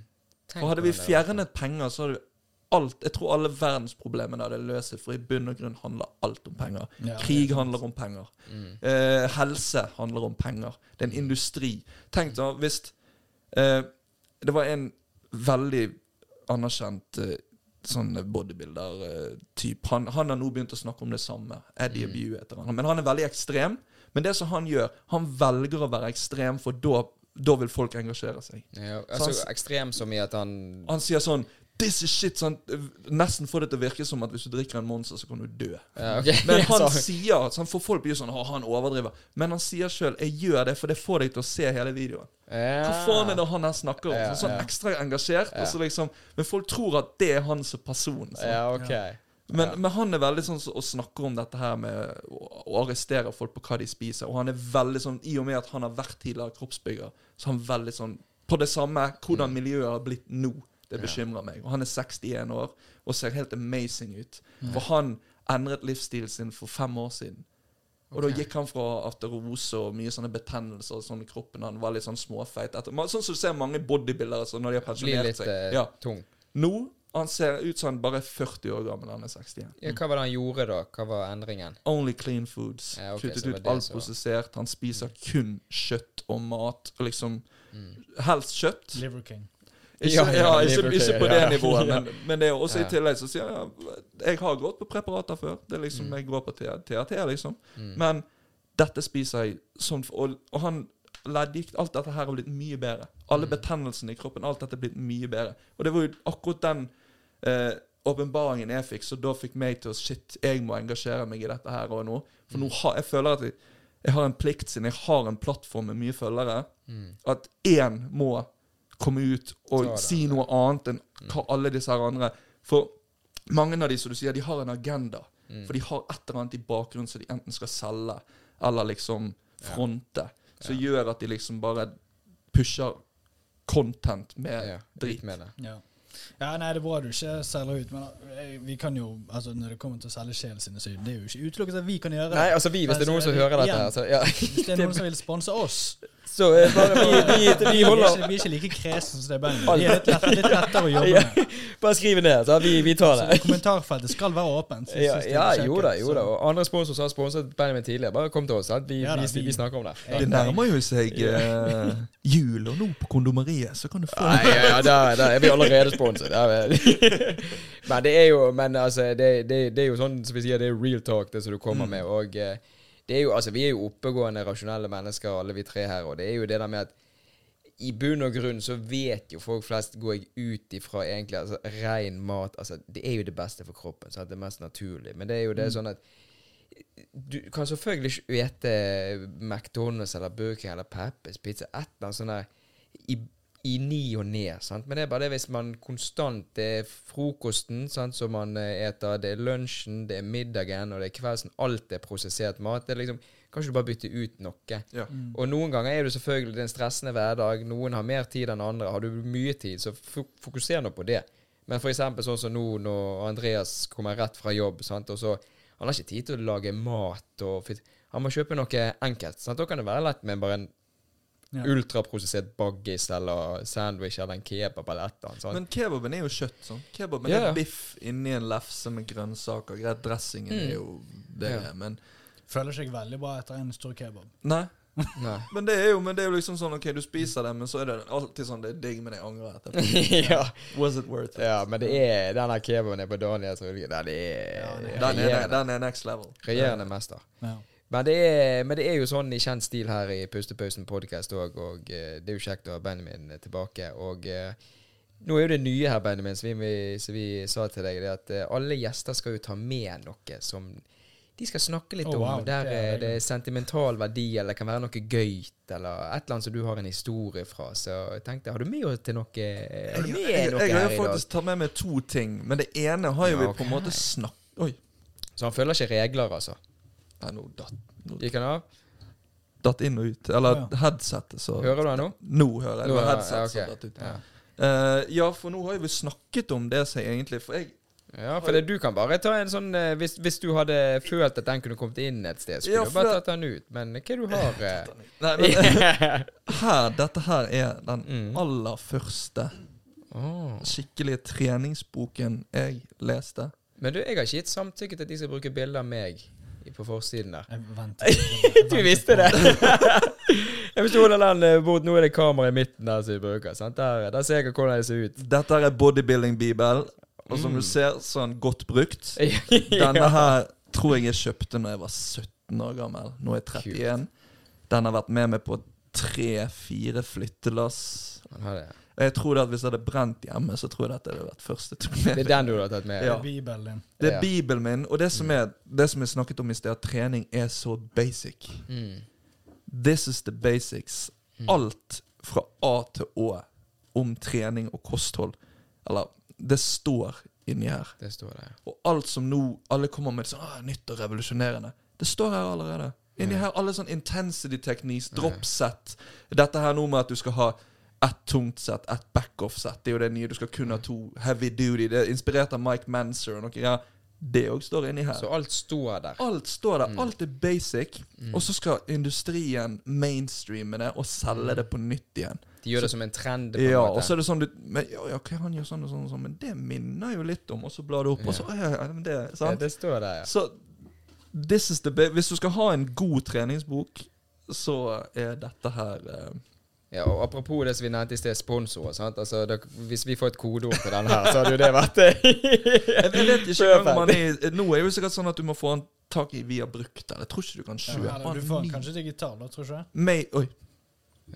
Og hadde vi fjernet penger, så hadde vi alt Jeg tror alle verdensproblemene hadde løst seg, for i bunn og grunn handler alt om penger. Ja, Krig er handler om penger. Mm. Eh, helse handler om penger. Det er en industri. Tenk da, hvis eh, Det var en veldig anerkjent eh, sånn bodybuilder-type. Han, han har nå begynt å snakke om det samme. Eddie Mm. Abew heter han. Men han er veldig ekstrem. Men det som han gjør, han velger å være ekstrem, for da, da vil folk engasjere seg. Ja, altså han- ekstrem som i at han Han sier sånn This is shit. Sånn, nesten får det til å virke som at hvis du drikker en Monster, så kan du dø. ja, okay. Men han Så- sier sånn, For folk blir sånn «Å, Han overdriver. Men han sier sjøl 'Jeg gjør det, for det får deg til å se hele videoen'. Hva faen er det han her snakker om? Ja, sånn ja. ekstra engasjert. Og så liksom, men folk tror at det er han som person. sånn. Ja, ok. Men, men han er veldig sånn som- og snakker om dette her med å, å arrestere folk på hva de spiser. Og han er veldig sånn, I og med at han har vært tidligere kroppsbygger, så han er han veldig sånn på det samme. Hvordan miljøet har blitt nå. Det bekymrer meg. Og han er 61 år og ser helt amazing ut. For han endret livsstilen sin for fem år siden. Og da gikk han fra arterose og mye sånne betennelser sånn i kroppen. Han var litt sånn småfeit. Etter, sånn som du ser mange bodybuildere så når de har pensjonert litt seg. eh, Ja. tung. Nå han ser ut som han bare er 40 år gammel. Han er 61. Ja, hva var det han gjorde, da? Hva var endringen? Only clean foods. Ja, okay, Kuttet ut alt prosessert. Han spiser kun kjøtt og mat. Og liksom Mm. Helst kjøtt. Liver King. Ikke, Ja, ikke, ikke på det nivået, men, men det er også i tillegg så sier jeg jeg har gått på preparater før. Det er liksom Mm. Jeg går på TRT, liksom. Mm. Men dette spiser jeg sånn Og, og han leddgikt Alt dette her har blitt mye bedre. Alle Mm. betennelsene i kroppen, alt dette er blitt mye bedre. Og det var jo akkurat den eh, jeg fikk, så da fikk meg til å Shit, jeg må engasjere meg i dette her og nå. For nå har jeg føler at jeg, jeg har en plikt, siden jeg har en plattform med mye følgere, Mm. at én må komme ut og det. si noe annet enn hva alle disse her andre For mange av de, som du sier, de har en agenda. Mm. For de har et eller annet i bakgrunnen som de enten skal selge, eller liksom fronte. Som gjør at de liksom bare pusher content med Ja, drit. med det. Ja. Ja, nei, det er bra du ikke selger ut, men eh, vi kan jo Altså, når det kommer til å selge sjelen sin, så det er jo ikke utelukket at vi kan gjøre det. Nei, altså vi, hvis det er noen som hører dette her, så ja. Hvis det er noen som vil sponse oss Så eh, bare vi, vi, vi Vi er holder ikke, vi er ikke like kresne som det bandet. Vi er litt, lett, litt lettere å jobbe med. Bare skriv ned, så vi, vi tar Så det. kommentarfeltet skal være åpent. Ja, det ja jo da, jo da. Og andre sponsorer som har sponset Benjamin tidligere, bare kom til oss. Vi, Ja da, vi, vi- vi snakker om det. Ja. Det nærmer jo seg uh, jul, og nå på kondomeriet så kan du få Nei, ja, ja, der, der er vi allerede sponset. Er- Men det er jo Men altså, det, det, det er jo sånn som vi sier, det er real talk, det som du kommer med. Og eh, det er jo Altså, vi er jo oppegående, rasjonelle mennesker, alle vi tre her, og det er jo det der med at i bunn og grunn så vet jo folk flest, går jeg ut ifra egentlig, altså ren mat altså Det er jo det beste for kroppen, så det er mest naturlig. Men det er jo det sånn at du kan selvfølgelig ikke ete McDonald's eller Burger eller Peppers pizza, et eller annet sånt der i, i ni og ned. Sant? Men det er bare det hvis man konstant Det er frokosten sant, som man eh, eter, det er lunsjen, det er middagen og det er kveldsen. Alt er prosessert mat. Det er liksom Kanskje du bare bytter ut noe? Ja. Og noen ganger er det selvfølgelig det er en stressende hverdag. Noen har mer tid enn andre. Har du mye tid, så fo- fokuser nå på det. Men for eksempel sånn som nå når Andreas kommer rett fra jobb, sant? og så Han har ikke tid til å lage mat og fit- Han må kjøpe noe enkelt. Sant? Da kan det være lett med bare en Ja. ultraprosessert baggis eller sandwich eller en kebab eller et eller annet. Men kebaben er jo kjøtt. sånn Kebaben Ja, ja. er biff inni en lefse med grønnsaker. Greit, dressingen Mm. er jo det, Ja. men Føler seg veldig bra etter en stor kebab. Nei. Nei. Men det er jo men det er jo liksom sånn OK, du spiser det, men så er det alltid sånn Det er digg, men jeg angrer etterpå. ja. Was it worth it? ja, men det er den kebaben er på Daniels rullegard. Den Den er, den er next level. regjerende mester. Ja. Men det, er, men det er jo sånn i kjent stil her i Pustepausen podcast òg, og eh, det er jo kjekt å ha Benjamin tilbake. Og eh, nå er jo det nye her, Benjamin, som vi, som vi sa til deg, det at eh, alle gjester skal jo ta med noe som de skal snakke litt Oh, om. der det er det er sentimental verdi, eller det kan være noe gøyt, eller et eller annet som du har en historie fra. Så jeg tenkte, har du med til noe Har du Jeg, med jeg, noe jeg har her i dag? faktisk tatt med meg to ting, men det ene har jo Ja, vi på en måte snakket Oi. Så han følger ikke regler, altså. Nei, nå datt, nå Gikk han av? datt inn og ut. Eller ja. headsetet, så Hører du han nå? Nå hører jeg. Det Nå var headset ja, som datt ut. Ja. Uh, ja, for nå har vi snakket om det seg egentlig For jeg Ja, for det, du kan bare ta en sånn eh, hvis, hvis du hadde følt at den kunne kommet inn et sted, skulle Ja, du bare tatt den ut. Men hva du har eh? Nei, men her, dette her er den Mm. aller første oh. skikkelige treningsboken jeg leste. Men du, jeg har ikke gitt samtykke til at de skal bruke bilder av meg på forsiden der. Jeg venter. Du visste det! jeg forsto hvordan den eh, bort, nå er det kamera i midten der som vi bruker. Sant? Der, der ser jeg hvordan det ser ut. Dette er bodybuilding-bibel. Og som Mm. du ser, så er godt brukt. Denne her tror jeg jeg kjøpte når jeg var 17 år gammel. Nå er jeg 31. Den har vært med meg på tre-fire flyttelass. Den har det. Og Jeg tror at Hvis det hadde brent hjemme, så tror jeg at det hadde vært første turné. Det er den du har tatt med? Ja. Bibelen din. Det er Ja. Bibelen min, og det som, er, det som jeg snakket om i sted, at trening er så basic. Mm. This is the basics. Alt fra A til Å om trening og kosthold. Eller Det står inni her. Det står der. Og alt som nå Alle kommer med sånn ah, nytt og revolusjonerende. Det står her allerede. Inni Ja. her alle sånn intensity techniques, dropset, ja. Dette her nå med at du skal ha ett tungt sett, ett backoff-sett. Det er jo det nye. Du skal kun ha to heavy duty. Det er inspirert av Mike Manser og noe. Ja, det òg står inni her. Så alt står der. Alt står der. Mm. Alt er basic. Mm. Og så skal industrien mainstreame det og selge det på nytt igjen. De gjør det som en trend. på Ja, og så er det sånn du men, ja, ja, okay, han gjør sånn og sånn, og sånn men det minner jo litt om Og så blar du opp, og så ja, ja, men det, ja, det står der, ja. Så this is the Hvis du skal ha en god treningsbok, så er dette her eh, ja. Og apropos det som vi nevnte i sted, sponsorer. sant? Altså, det, Hvis vi får et kodeord på denne her, så hadde jo det vært det. Jeg vet ikke om man er Nå er det jo sikkert sånn at du må få han tak i via brukt. Eller jeg tror ikke du kan kjøpe ja, du får den kanskje digital, nå, tror jeg. ikke? May, Oi,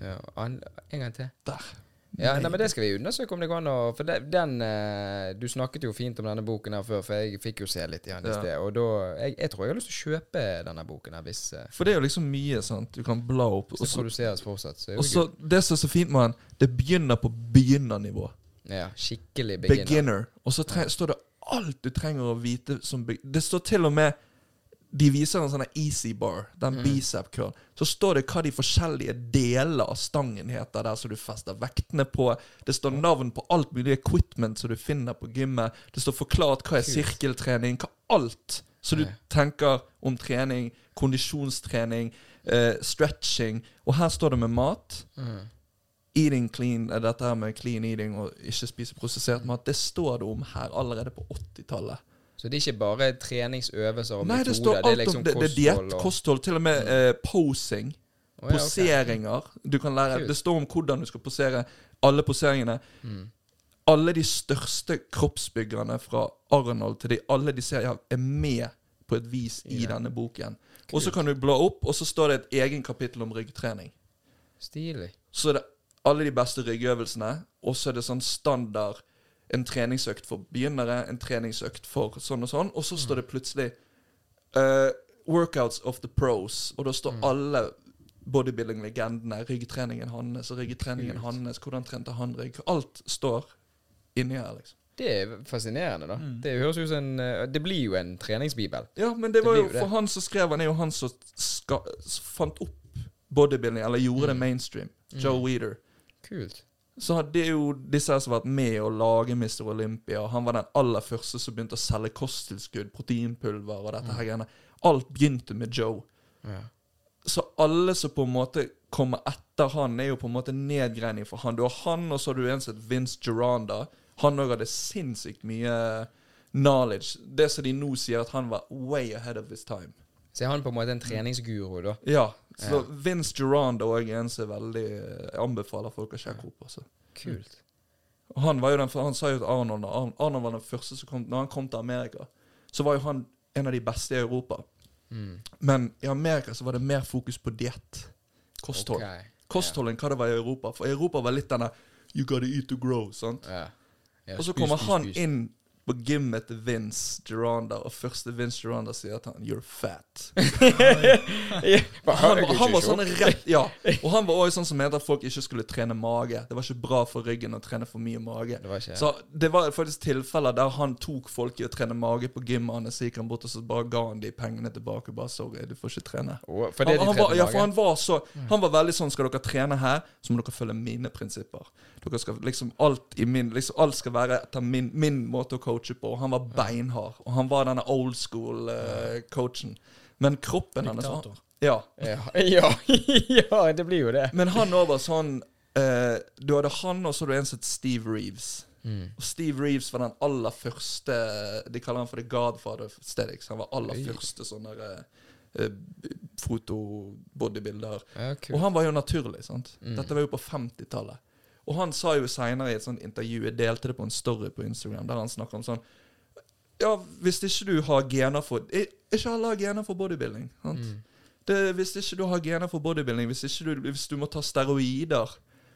Ja, an, en gang til. der. Ja, nei, men Det skal vi undersøke om det går an å For det, den eh, Du snakket jo fint om denne boken her før, for jeg fikk jo se litt i den i Ja. sted. Og da jeg, jeg tror jeg har lyst til å kjøpe denne boken her hvis, eh, For det er jo liksom mye, sant. Du kan bla opp. hvis Og det så, produseres fortsatt. Så er og det så jo. Det som er så fint med han, det begynner på begynnernivå Ja, skikkelig beginner. Beginner. Og så tre, står det alt du trenger å vite som be Det står til og med De viser en sånn easy bar, den Mm. bicep curl. Så står det hva de forskjellige deler av stangen heter der som du fester vektene på. Det står navn på alt mulig equipment som du finner på gymmet. Det står forklart hva er sirkeltrening, hva alt som du tenker om trening, kondisjonstrening, uh, stretching. Og her står det med mat. Mm. Eating clean, eh, dette her med clean eating og ikke spise prosessert mat, det står det om her allerede på 80-tallet. Så det er ikke bare treningsøvelser og Nei, det metoder, står alt det er liksom om det, det er diett, kosthold, til og med eh, posing. Oh, ja, poseringer. Poseringer. Du kan lære Det står om hvordan du skal posere. Alle poseringene. Mm. Alle de største kroppsbyggerne fra Arnold til de alle de ser ja, er med på et vis i Ja. denne boken. Og så kan du bla opp, og så står det et egen kapittel om ryggtrening. Stilig. Så er det alle de beste ryggøvelsene, og så er det sånn standard en treningsøkt for begynnere, en treningsøkt for sånn og sånn, og så står det plutselig uh, Workouts of the pros, og da står alle bodybuilding-legendene, ryggtreningen hans og ryggtreningen hans, hvordan trente han rygg Alt står inni her, liksom. Det er fascinerende, da. Mm. Det høres ut som en eh, Det blir jo en treningsbibel. Ja, men det Det var det jo det. for han som skrev han, er jo han som fant opp bodybuilding, eller gjorde det Mm. mainstream. Joe Mm. Weeder. Kult. Så det er jo disse som har vært med å lage Mr. Olympia. Han var den aller første som begynte å selge kosttilskudd, proteinpulver og dette her greiene. Alt begynte med Joe. Ja. Så alle som på en måte kommer etter han, er jo på en måte nedgreining for han. Du har han, og så har du en som heter Vince Geranda. Han òg hadde sinnssykt mye knowledge. Det som de nå sier, at han var way ahead of his time. Så er han på en måte en treningsguru, da. Ja. Så Ja. Vince Geranda òg er en som veldig Jeg anbefaler folk å sjekke opp. Altså. Kult. Og Han var jo den, han sa jo til Arnold Arnold var den første som kom Når han kom til Amerika, så var jo han en av de beste i Europa. Mm. Men i Amerika så var det mer fokus på diett. Kosthold. Okay. Kosthold enn hva det var i Europa. For i Europa var litt denne You gotta eat to grow. sant? Ja. Ja, Og så spis, kommer spis, han inn på gymmet til Vince Geranda, og første Vince Geranda sier at han You're fat. han, Han, han var sånn rett Ja. Og han var også sånn som mente at folk ikke skulle trene mage. Det var ikke bra for ryggen å trene for mye mage. Det var ikke Så det var faktisk tilfeller der han tok folk i å trene mage på gymmet hans, så gikk han bort og så bare ga han de pengene tilbake. Bare sorry, du får ikke trene. Oh, For det Han, de han, var, ja, for han var så Han var veldig sånn Skal dere trene her, så må dere følge mine prinsipper. Dere skal liksom Alt i min liksom Alt skal være etter min, min måte å coache på. Og han var beinhard. Og han var denne old school-coachen. coachen. Men kroppen Diktator. Ja. Ja, ja, ja, det blir jo det. Men han òg var sånn uh, Du hadde han, og så hadde du en som het Steve Reeves. Mm. Og Steve Reeves var den aller første De kaller han for The Godfather Stedix. Han var aller Øy. første sånn der eh, foto-bodybuilder. Ja, Og han var jo naturlig, sant. Mm. Dette var jo på 50-tallet. Og han sa jo seinere i et sånt intervju, jeg delte det på en story på Instagram, der han snakker om sånn Ja, hvis ikke du har gener for Ikke alle har gener for bodybuilding. Sant? Mm. Det, hvis ikke du har gener for bodybuilding, hvis, ikke du, hvis du må ta steroider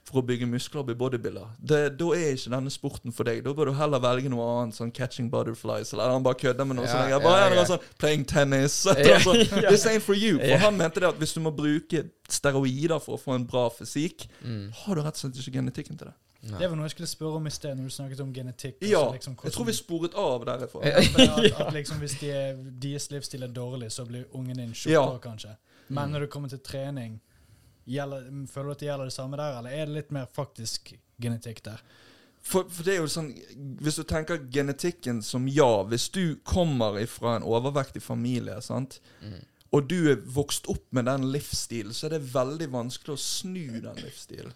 for å bygge muskler og bli bodybuilder, det, da er ikke denne sporten for deg. Da bør du heller velge noe annet, sånn catching butterflies, eller han bare kødder med noe Ja, sånt. ja, Jeg bare, ja. eller sånn, playing tennis. Ja, altså, ja. This ain't for you. For Ja. han mente det at hvis du må bruke steroider for å få en bra fysikk, Mm. har du rett og slett ikke genetikken til det. Nei. Det var noe jeg skulle spørre om i sted, når du snakket om genetikk. Ja, altså liksom jeg tror vi sporet av derifra. Ja. at, at liksom hvis de er, deres livsstil er dårlig, så blir ungen din tjukkere, Ja. kanskje. Men når det kommer til trening, gjelder, føler du at det gjelder det samme der, eller er det litt mer faktisk genetikk der? For, for det er jo sånn Hvis du tenker genetikken som ja Hvis du kommer fra en overvektig familie, sant Mm. og du er vokst opp med den livsstilen, så er det veldig vanskelig å snu den livsstilen.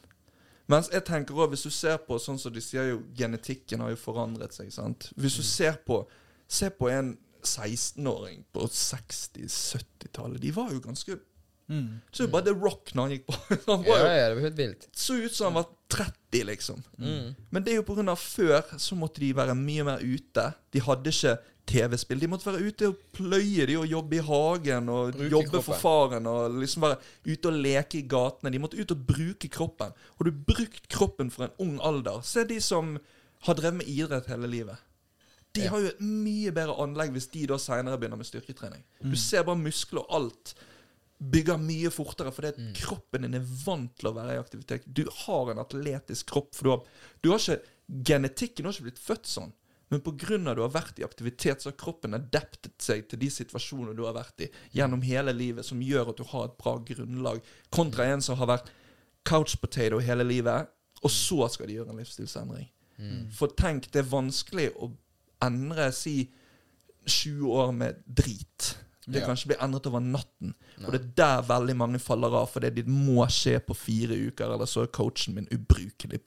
Mens jeg tenker også, hvis du ser på sånn som de sier jo Genetikken har jo forandret seg. sant? Hvis du ser på ser på en 16-åring på 60-70-tallet. De var jo ganske Mm. Så jo bare The Rock når han gikk på. Han Ja, var jo, ja, det var helt vilt. så ut som han var 30, liksom. Mm. Men det er jo på grunn av før så måtte de være mye mer ute. De hadde ikke TV-spill. De måtte være ute og pløye de og jobbe i hagen og Bruke jobbe for faren og liksom være ute og leke i gatene. De måtte ut og bruke kroppen. Og du brukt kroppen for en ung alder. Se de som har drevet med idrett hele livet. De Ja. har jo et mye bedre anlegg hvis de da seinere begynner med styrketrening. Du ser bare muskler og alt bygger mye fortere, fordi Mm. kroppen din er vant til å være i aktivitet. Du har en atletisk kropp, for du har, du har ikke Genetikken har ikke blitt født sånn. Men pga. at du har vært i aktivitet, så har kroppen adaptet seg til de situasjonene du har vært i gjennom hele livet, som gjør at du har et bra grunnlag, kontra en som har vært couch potato hele livet, og så skal de gjøre en livsstilsendring. Mm. For tenk, det er vanskelig å endre si 20 år med drit. Det Ja. kan ikke bli endret over natten. Nei. Og det er der veldig mange faller av, fordi det må skje på fire uker, eller så er coachen min ubrukelig.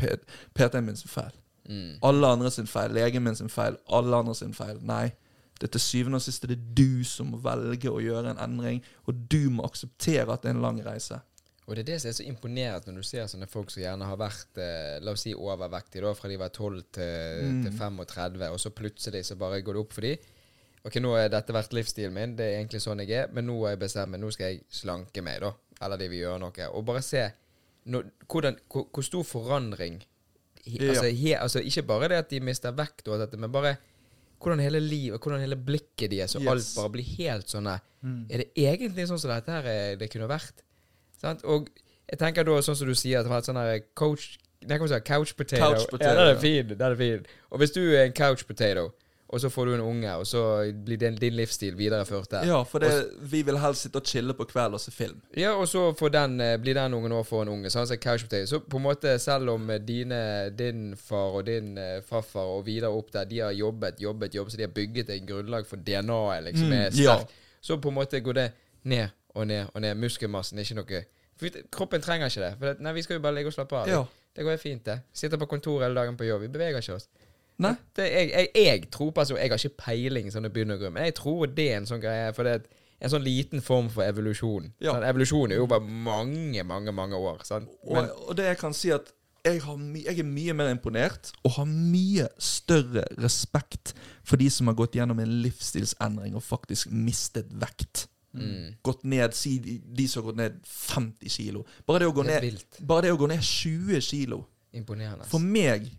PT-en min sin feil. Mm. Alle andre sin feil. Legen min sin feil. Alle andre sin feil. Nei. Det er til syvende og sist er du som må velge å gjøre en endring, og du må akseptere at det er en lang reise. Og det er det som er så imponerende når du ser sånne folk som gjerne har vært eh, la oss si overvektige da, fra de var 12 til, Mm. til 35, og så plutselig så bare går det opp for de. Ok, nå har dette vært livsstilen min, det er egentlig sånn jeg er, men nå har jeg bestemt meg, nå skal jeg slanke meg, da. Eller de vil gjøre noe. Og bare se no, hvordan, hvor, hvor stor forandring he, Ja. altså, he, altså, Ikke bare det at de mister vekt, og dette, men bare hvordan hele livet, hvordan hele blikket deres, og Yes. alt bare blir helt sånn Mm. Er det egentlig sånn som dette her eh, det kunne vært? Sant? Og jeg tenker da, sånn som du sier, at det var et sånn her coach Nei, hva sa si, Couch potato. Couch potato, ja, den er fin. Den er fin. Og hvis du er en couch potato, og så får du en unge, og så blir din, din livsstil videreført der Ja, for det, vi vil helst sitte og chille på kveld og se film. Ja, og så får den, eh, blir den ungen òg får en unge. Potato. Så på en måte, selv om eh, dine, din far og din eh, farfar og videre opp der, de har jobbet, jobbet, jobbet, så de har bygget en grunnlag for DNA-et liksom Mm, er ja. sterkt, så på en måte går det ned og ned og ned. Muskelmassen er ikke noe for Kroppen trenger ikke det. For det, nei, vi skal jo bare ligge og slappe av. Ja. Det går helt fint, det. Sitter på kontoret hele dagen på jobb. Vi beveger ikke oss. Nei? Det, jeg, jeg, jeg tror på altså, Jeg har ikke peiling, sånn det begynner å gå, men jeg tror det er en sånn greie. For det er en sånn liten form for evolusjon. Ja. Sånn, evolusjon er jo over mange, mange mange år. Sant? Men, Og, og det jeg kan si at jeg, jeg er mye mer imponert og har mye større respekt for de som har gått gjennom en livsstilsendring og faktisk mistet vekt. mm, Gått ned, si de, de som har gått ned 50 kilo. Bare det å gå det ned, bare det å gå ned 20 kilo. imponerende. For meg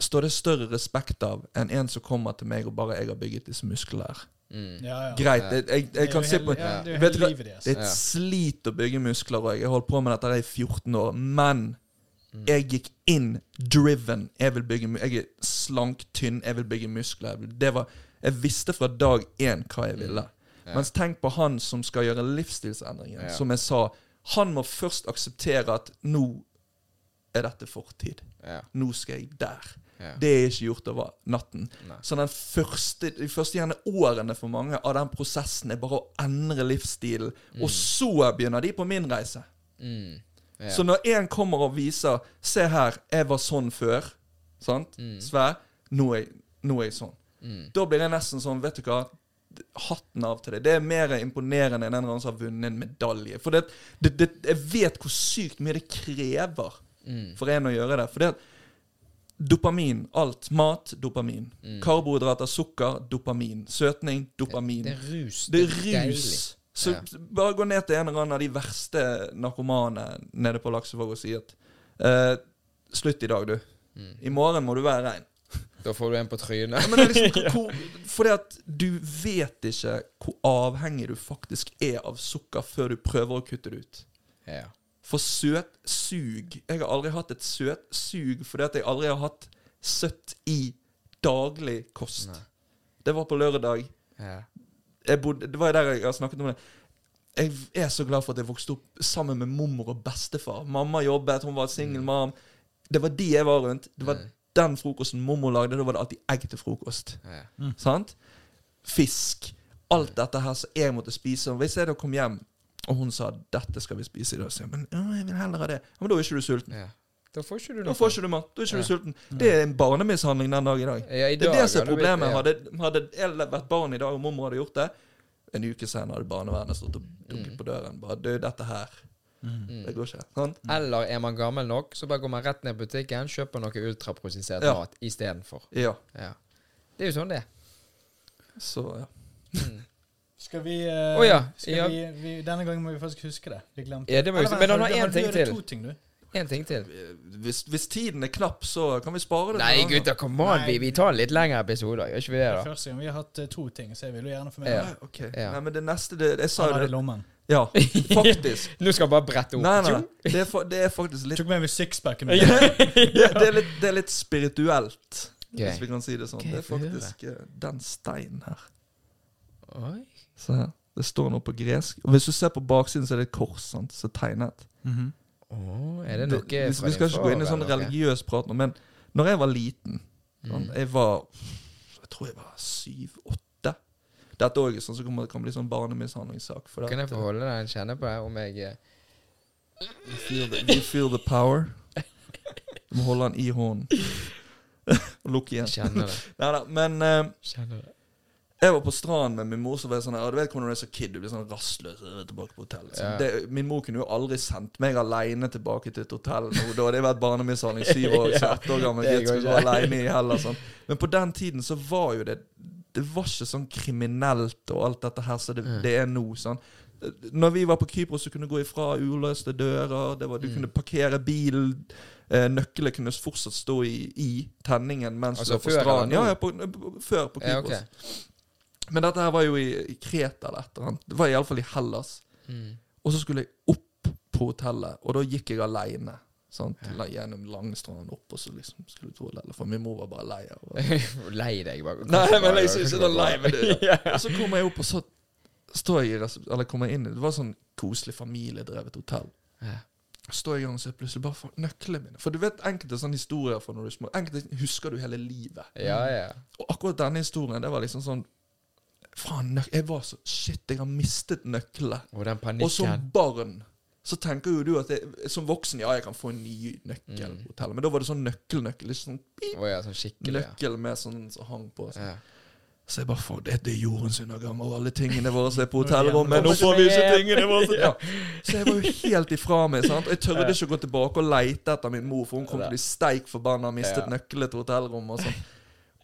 står det større respekt av enn en som kommer til meg og bare 'jeg har bygget disse musklene her'. mm. Ja, ja. Greit, jeg, jeg, jeg kan se på ja, det er jo livet deres. Det er et slit å bygge muskler òg. Jeg har holdt på med dette i 14 år. Men Mm. jeg gikk inn driven. Jeg vil bygge Jeg er slank, tynn, jeg vil bygge muskler. Jeg vil- var, jeg visste fra dag én hva jeg ville. Mm. Mens tenk på han som skal gjøre livsstilsendringen. Som jeg sa, han må først akseptere at nå er dette fortid. Ja, Nå skal jeg der. Ja. Det er ikke gjort over natten. Nei. Så den første, de første gjerne årene for mange av den prosessen er bare å endre livsstilen. Og så begynner de på min reise. Mm. ja. Så når en kommer og viser 'Se her, jeg var sånn før', sant? Mm. Svær. nå er, nå er jeg sånn. Mm. Da blir jeg nesten sånn, vet du hva Hatten av til det. Det er mer imponerende enn en eller annen som har vunnet en medalje. For det, det, det, jeg vet hvor sykt mye det krever Mm. for en å gjøre det. For det, Dopamin. Alt. Mat, dopamin. Mm. Karbohydrater, sukker, dopamin. Søtning, dopamin. Det er rus. Det er rus. Så Ja. bare gå ned til en eller annen av de verste narkomane nede på Laksevåg og si at eh, Slutt i dag, du. Mm. I morgen må du være rein. Da får du en på trynet. Ja, men liksom, fordi at du vet ikke hvor avhengig du faktisk er av sukker før du prøver å kutte det ut. Ja. For søtsug Jeg har aldri hatt et søtsug fordi at jeg aldri har hatt søtt i daglig kost. Nei. Det var på lørdag. ja. Jeg bodde, det var der jeg har snakket om det. Jeg er så glad for at jeg vokste opp sammen med mormor og bestefar. Mamma jobbet, hun var single mam. Det var de jeg var rundt. Det var Mm. den frokosten mormor lagde. Da var det alltid egg til frokost. ja. Sant? Fisk. Alt dette her som jeg måtte spise. Hvis jeg da kom hjem, og hun sa 'dette skal vi spise i dag', så jeg men «Å, jeg vil heller ha det. Ja, men da er ikke du sulten. ja. Da får ikke du noe. Da får ikke du mat. Da er ikke Ja. du sulten. Det er en barnemishandling den dag i dag. Ja, i Det er det som er problemet. Hadde, hadde jeg vært barn i dag, og mormor hadde gjort det En uke senere hadde barnevernet stått og dukket Mm. på døren. Bare 'Du, dette her, Mm. det går ikke'. Sånn? Eller er man gammel nok, så bare går man rett ned i butikken, kjøper noe ultraprosessert Ja. mat istedenfor. Ja. Ja. Det er jo sånn det er. Så ja. Mm. Skal vi, uh, oh, ja, skal ja. Vi, vi Denne gangen må vi faktisk huske det. Vi glemte Ja, det må vi. Men han har én ting ting du gjør til. To ting, du. En ting til. Hvis, hvis tiden er knapp, så kan vi spare det. Nei, gutter, come on. Vi, vi tar en litt lengre episode, gjør ikke vi det, Det er da? første gang vi har hatt eh, to ting, så jeg vil jo gjerne få med Ja. Ok. Ja. Nei, men det neste det, Jeg sa jo det. lommen. Ja, faktisk. Nå skal jeg bare brette opp. Nei, nei. Det er, for, det er faktisk litt Tok med meg sixpacken. det, det, er litt, det er litt spirituelt, okay. hvis vi kan si det sånn. Okay, Det er faktisk eh, den steinen her. Oi. Se her. Det står noe på gresk. Og Hvis du ser på baksiden, så er det et kors sant, som er tegnet. Mhm. Åh, er det noe vi, vi skal ikke gå inn i sånn religiøs prat nå, men når jeg var liten sånn, Mm. Jeg var Jeg tror jeg var syv-åtte. Dette òg sånn, så kan, kan bli sånn barnemishandlingssak. For Kan jeg få holde den, kjenne på deg om jeg eh, you, feel the, you feel the power. Du må holde den i hånden. Og lukke igjen. kjenner det? Neida, men uh, Kjenner det. Jeg var på stranden med min mor, så var jeg sånn ja, Du vet hvordan du er så kid, du blir sånn rastløs tilbake på hotellet. Sånn. Ja. Det, min mor kunne jo aldri sendt meg aleine tilbake til et hotell nå. Da hadde jeg vært barnemishandling syv år, så ett år gammel gutt skulle gå ikke. aleine i Hellas. Sånn. Men på den tiden så var jo det Det var ikke sånn kriminelt og alt dette her som det, Mm. det er nå. sånn når vi var på Kypros, så kunne du gå ifra uløste dører. Det var, du Mm. kunne parkere bilen. Eh, nøklene kunne fortsatt stå i, i tenningen mens Altså du var på stranden. Ja, ja, på, før på Ja, Kypros. Men dette her var jo i, i Kreta eller et eller annet. Det var iallfall i Hellas. Mm. Og så skulle jeg opp på hotellet, og da gikk jeg aleine. Ja. Gjennom Langstranden opp, og så liksom skulle to lelle. For min mor var bare lei av Lei deg, bare. Nei, men jeg synes ikke det er lei, med det Ja. Og så kommer jeg opp, og så står jeg i Eller kommer jeg inn Det var sånn koselig familiedrevet hotell. Ja. står jeg i gang ser plutselig bare for nøklene mine. For du vet enkelte sånne historier fra når du er små. Enkelte husker du hele livet. Ja, ja. Og akkurat denne historien, det var liksom sånn Faen, jeg var så Shit, jeg har mistet nøklene. Og den Og som barn så tenker jo du at jeg, som voksen ja, jeg kan få en ny nøkkel Mm. på hotellet. Men da var det sånn nøkkelnøkkel. Ikke sånn oh, ja, sånn. Ja. nøkkel med sånn som hang på. Sånn. Ja. Så jeg bare får det, det er jordens undergang, og alle tingene våre som er på hotellrommet. Nå får vi ikke tingene våre! Så, ja. så jeg var jo helt ifra meg. sant? Jeg tørde ikke å gå tilbake og leite etter min mor, for hun kom til å bli steik forbanna og mistet Ja. nøkkelen til hotellrommet. Og sånn.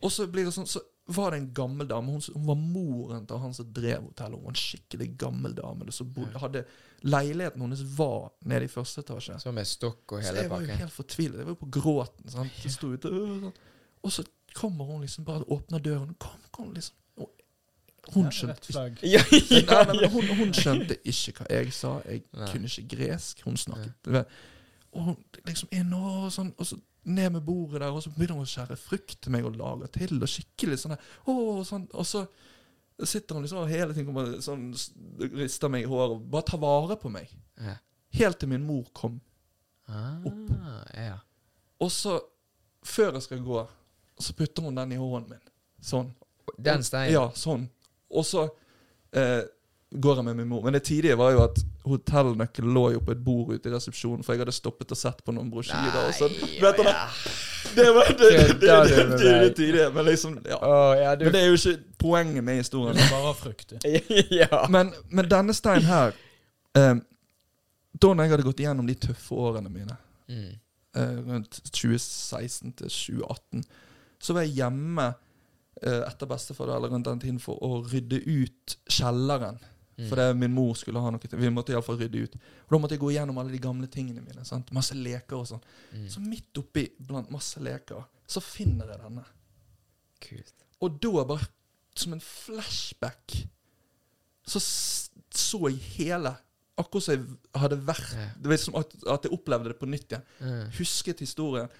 Og så blir det sånn, så var det en gammel dame. Hun, hun var moren til han som drev hotellet. Hun var en skikkelig gammel dame. Så bodde, hadde Leiligheten hennes var nede i første etasje. Så med stokk og hele Så jeg var jo helt fortvilet. Jeg var jo på gråten. Sant? Jeg sto ute, øh, sånn. Og så kommer hun liksom bare og åpner døren. Kom, kom, liksom. Og hun skjønte flagg. Ja, Nei, ja, nei, men hun, hun skjønte ikke hva jeg sa. Jeg Nei. kunne ikke gresk. Hun snakket. Og hun liksom inn og sånn, og så ned med bordet der, og så begynner hun å skjære frukt til meg og lage til. Og skikkelig sånn der, sånn, Og så sitter hun liksom og hele tiden kommer, sånn, rister meg i håret og bare tar vare på meg. Ja. Helt til min mor kom. Ah, ja. Og så, før jeg skal gå, så putter hun den i hånden min. Sånn. Den steinen. Ja, sånn. Og så eh, går jeg med min mor. Men det tidige var jo at hotellnøkkelen lå jo på et bord ute i resepsjonen, for jeg hadde stoppet og sett på noen brosjyrer. og sånn. Vet du det? ja. Det var det, det, det, det, det, det, tidige. Men liksom, ja. Oh, ja, du Men det er jo ikke poenget med historien historien. er bare frukt. Ja. Men, men denne steinen her um, Da når jeg hadde gått igjennom de tøffe årene mine Mm. uh, rundt 2016 til 2018, så var jeg hjemme eh, etter bestefar eller rundt den tiden for å rydde ut kjelleren. Mm. For det, min mor skulle ha noe til. Vi måtte iallfall rydde ut. Og Da måtte jeg gå gjennom alle de gamle tingene mine. Sant? Masse leker og sånn. Mm. Så midt oppi blant masse leker, så finner jeg denne. Kult. Og da, bare som en flashback, så så jeg hele Akkurat som jeg hadde vært Ja. Det var som at, at jeg opplevde det på nytt igjen. Mm. Husket historien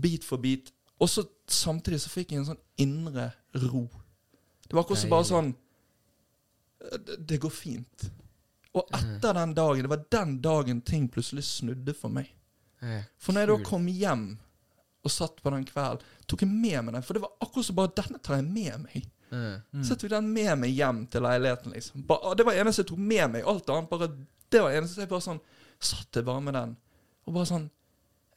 bit for bit. Og så samtidig så fikk jeg en sånn indre ro. Det var akkurat som bare sånn det, går fint. Og etter den dagen Det var den dagen ting plutselig snudde for meg. For når jeg da kom hjem og satt på den kvelden, tok jeg med meg den. For det var akkurat som bare Denne tar jeg med meg. Mm. Så tok den med meg hjem til leiligheten. liksom Bare, Det var det eneste jeg tok med meg. Alt annet bare Det var det eneste jeg bare sånn Satt jeg bare med den. Og bare sånn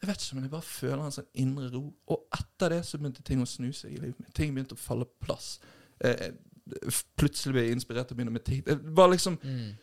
Jeg vet ikke, men jeg bare føler en sånn indre ro. Og etter det så begynte ting å snu seg i livet mitt. Ting begynte å falle på plass. Eh, plutselig ble jeg inspirert til å begynne med ting. Det var liksom Mm.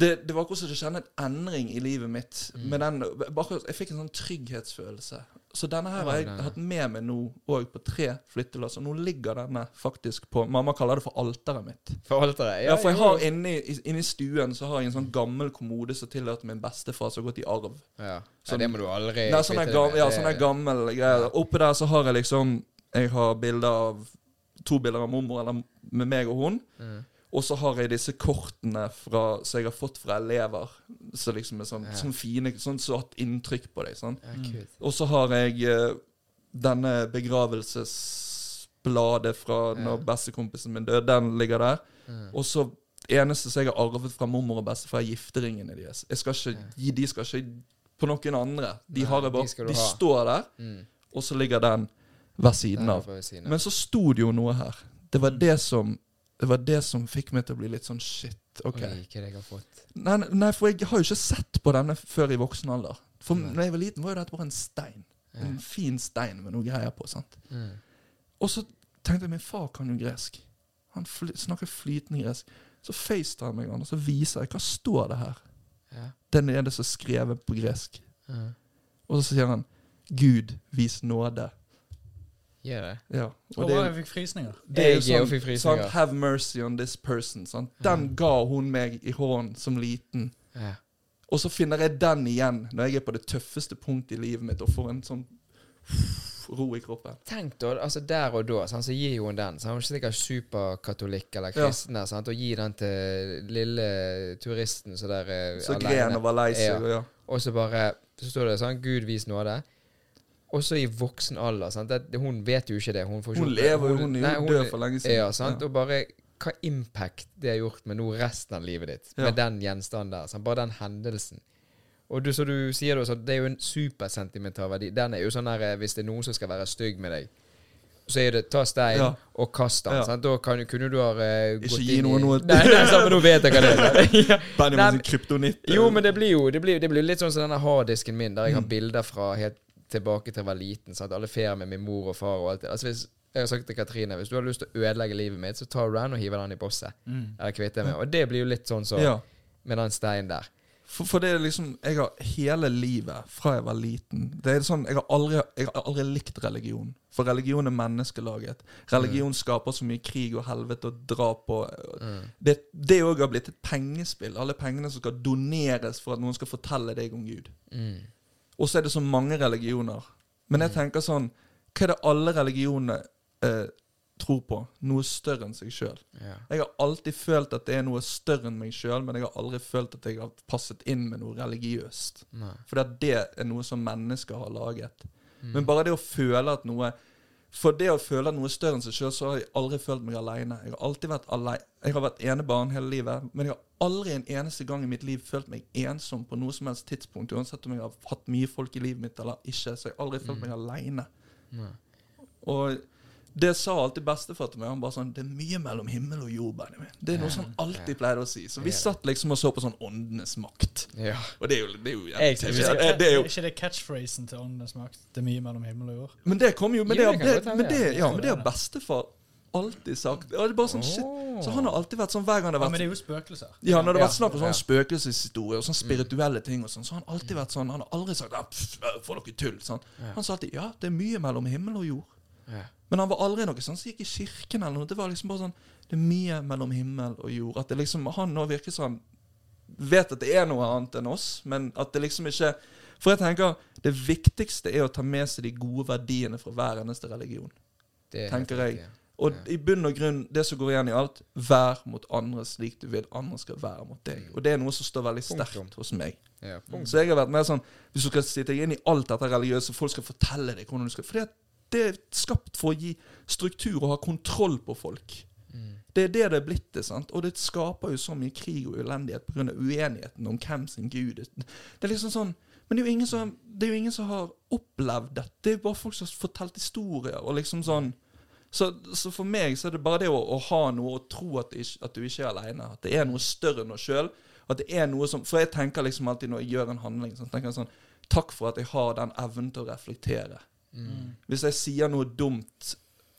det, det var akkurat som det skjedde en endring i livet mitt. Mm. Med den, bare, jeg fikk en sånn trygghetsfølelse. Så denne her har jeg hatt med meg nå òg på tre flyttelass. Og nå ligger denne faktisk på Mamma kaller det for alteret mitt. For alteret? Ja, ja. for jeg har inni, inni stuen så har jeg en sånn gammel kommode som tilhørte min bestefar, som har gått i arv. Ja. ja, Sånn- det må du aldri Nei, sånn kvitte deg gam, med. ja, sånn er gammel greier. Ja. Oppe der så har jeg liksom Jeg har bilder av To bilder av mormor eller med meg og hun. Mm. Og så har jeg disse kortene fra, som jeg har fått fra elever. Så liksom er sånn, Ja. sånn fine Sånn som hatt inntrykk på deg. Sånn. Ja. Og så har jeg uh, denne begravelsesbladet fra Ja. når bestekompisen min døde. Den ligger der. Mm. Og så eneste som jeg har arvet fra mormor og bestefar, er gifteringene deres. Jeg skal ikke gi De skal ikke på noen andre. De, Nei, har jeg bare, de, de står der, Mm. og så ligger den ved siden av. Men så sto det jo noe her. Det var det som Det var det som fikk meg til å bli litt sånn shit. Ok. Oi, hva jeg har fått? Nei, nei, for jeg har jo ikke sett på denne før i voksen alder. For Nei. når jeg var liten, var jo dette bare en stein. Ja. En fin stein med noe greier på. sant? Mm. Og så tenkte jeg min far kan jo gresk. Han fly, snakker flytende gresk. Så facetimer jeg han, og så viser jeg hva står det her. Ja. Den er det som er skrevet på gresk. Ja. Og så sier han 'Gud, vis nåde'. Gjør det? Ja. Og Og det jeg fikk frysninger. det er jo Jeg sånn, fikk frysninger. sånn 'Have mercy on this person'. Sånn. Den ga hun meg i hånden som liten. Ja. Og så finner jeg den igjen når jeg er på det tøffeste punktet i livet mitt og får en sånn ro i kroppen. Tenk da, altså der og da, sånn, så gir hun den. Så hun er ikke sikkert superkatolikk eller kristen, der, sant, og gir den til lille turisten så der eh, Så alene. gren og var lei seg. Ja. Ja. Og så bare Så står det sånn 'Gud vis nåde'. Og så i voksen alder. Sant? Det, hun vet jo ikke det. Hun, får ikke Hun lever jo, hun hun, nei, jo død for lenge siden. Ja, sant? Ja. Og bare hva impact det har gjort med noe resten av livet ditt. Ja. Med den gjenstanden der. Sant? Bare den hendelsen. Og du, så du sier det også, det er jo en supersentimental verdi. Den er jo sånn der eh, Hvis det er noen som skal være stygg med deg, så er det ta stein Ja. og kast den. Ja. Da kan, kunne du ha uh, gått gi inn noen noe- Nei, nei, men nå vet jeg hva det er. ja. Benjamin sin kryptonitt. Jo, men det blir jo det blir, det blir litt sånn som denne harddisken min, der jeg har Mm. bilder fra helt tilbake til jeg var liten. Sant? Alle ferier med min mor og far og alt det. Altså, hvis, jeg har sagt til Katrine hvis du har lyst til å ødelegge livet mitt, så tar du den og hiver den i bosset. Mm. Eller kvitter med. Og det blir jo litt sånn så Ja. med den steinen der. For, for det er liksom Jeg har hele livet, fra jeg var liten Det er sånn, Jeg har aldri, jeg har aldri likt religion. For religion er menneskelaget. Religion skaper så mye krig og helvete og drap og Mm. Det det òg har blitt et pengespill. Alle pengene som skal doneres for at noen skal fortelle deg om Gud. Mm. Og så er det så mange religioner. Men jeg tenker sånn Hva er det alle religioner eh, tror på? Noe større enn seg sjøl. Ja. Jeg har alltid følt at det er noe større enn meg sjøl, men jeg har aldri følt at jeg har passet inn med noe religiøst. For det er noe som mennesker har laget. Mm. Men bare det å føle at noe For det å føle at noe er større enn seg sjøl, så har jeg aldri følt meg aleine. Jeg har alltid vært alene. Jeg har vært enebarn hele livet, men jeg har aldri en eneste gang i mitt liv følt meg ensom på noe som helst tidspunkt. Uansett om jeg har hatt mye folk i livet mitt eller ikke, så jeg har aldri følt meg aleine. Og det sa alltid bestefar til meg. Han bare sånn Det er mye mellom himmel og jord, Benjamin. Det er noe som han alltid pleide å si. Så vi satt liksom og så på sånn Åndenes makt. Ja. Og det er jo, det er jo Jeg ja, Er det, det er jo ikke det catchphrasen til Åndenes makt? Det er mye mellom himmel og jord. Men det kom jo Men det, ja. ja, har bestefar alltid sagt Og det er bare sånn shit. Så han har alltid vært sånn hver gang det Ja, men det er jo spøkelser. ja, når det har vært snakk om sånn ja. spøkelseshistorie og sånn spirituelle ting, og sånn, så har han alltid vært sånn Han har aldri sagt ja, pff, for dere tull. Sånn. Han sa alltid ja, det er mye mellom himmel og jord. Men han var aldri noe sånn som gikk i kirken eller noe. Det var liksom bare sånn Det er mye mellom himmel og jord. At det liksom Han nå virker sånn vet at det er noe annet enn oss, men at det liksom ikke For jeg tenker det viktigste er å ta med seg de gode verdiene fra hver eneste religion. Det er Tenker jeg. Og Ja. i bunn og grunn, det som går igjen i alt, vær mot andre slik du vil andre skal være mot deg. Og det er noe som står veldig sterkt hos meg. Ja, ja. Så jeg har vært mer sånn Hvis du skal sitte deg inn i alt dette religiøse, folk skal fortelle deg hvordan du skal For det, det er skapt for å gi struktur og ha kontroll på folk. Mm. Det er det det er blitt det, sant? Og det skaper jo så mye krig og elendighet pga. uenigheten om hvem sin gud er. Det er liksom sånn Men det er jo ingen som, det er jo ingen som har opplevd dette. Det er jo bare folk som har fortalt historier. og liksom sånn så, så for meg så er det bare det å, å ha noe og tro at, det at du ikke er aleine. At det er noe større enn oss sjøl. For jeg tenker liksom alltid når jeg gjør en handling, så tenker jeg sånn Takk for at jeg har den evnen til å reflektere. Mm. Hvis jeg sier noe dumt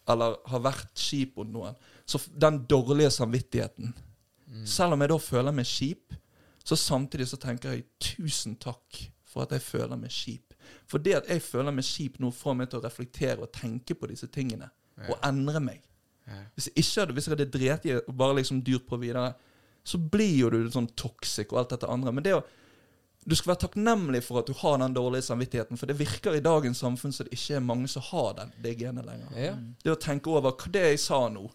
eller har vært kjip mot noen, så den dårlige samvittigheten Mm. Selv om jeg da føler meg kjip, så samtidig så tenker jeg tusen takk for at jeg føler meg kjip. For det at jeg føler meg kjip nå, får meg til å reflektere og tenke på disse tingene. Og endre meg. Ja. Hvis jeg ikke hadde, hvis jeg hadde drept i og bare liksom dyrt på videre, så blir jo du sånn toxic og alt dette andre. Men det å du skal være takknemlig for at du har den dårlige samvittigheten, for det virker i dagens samfunn så det ikke er mange som har den, det genet lenger. Ja. Det å tenke over hva det jeg sa nå.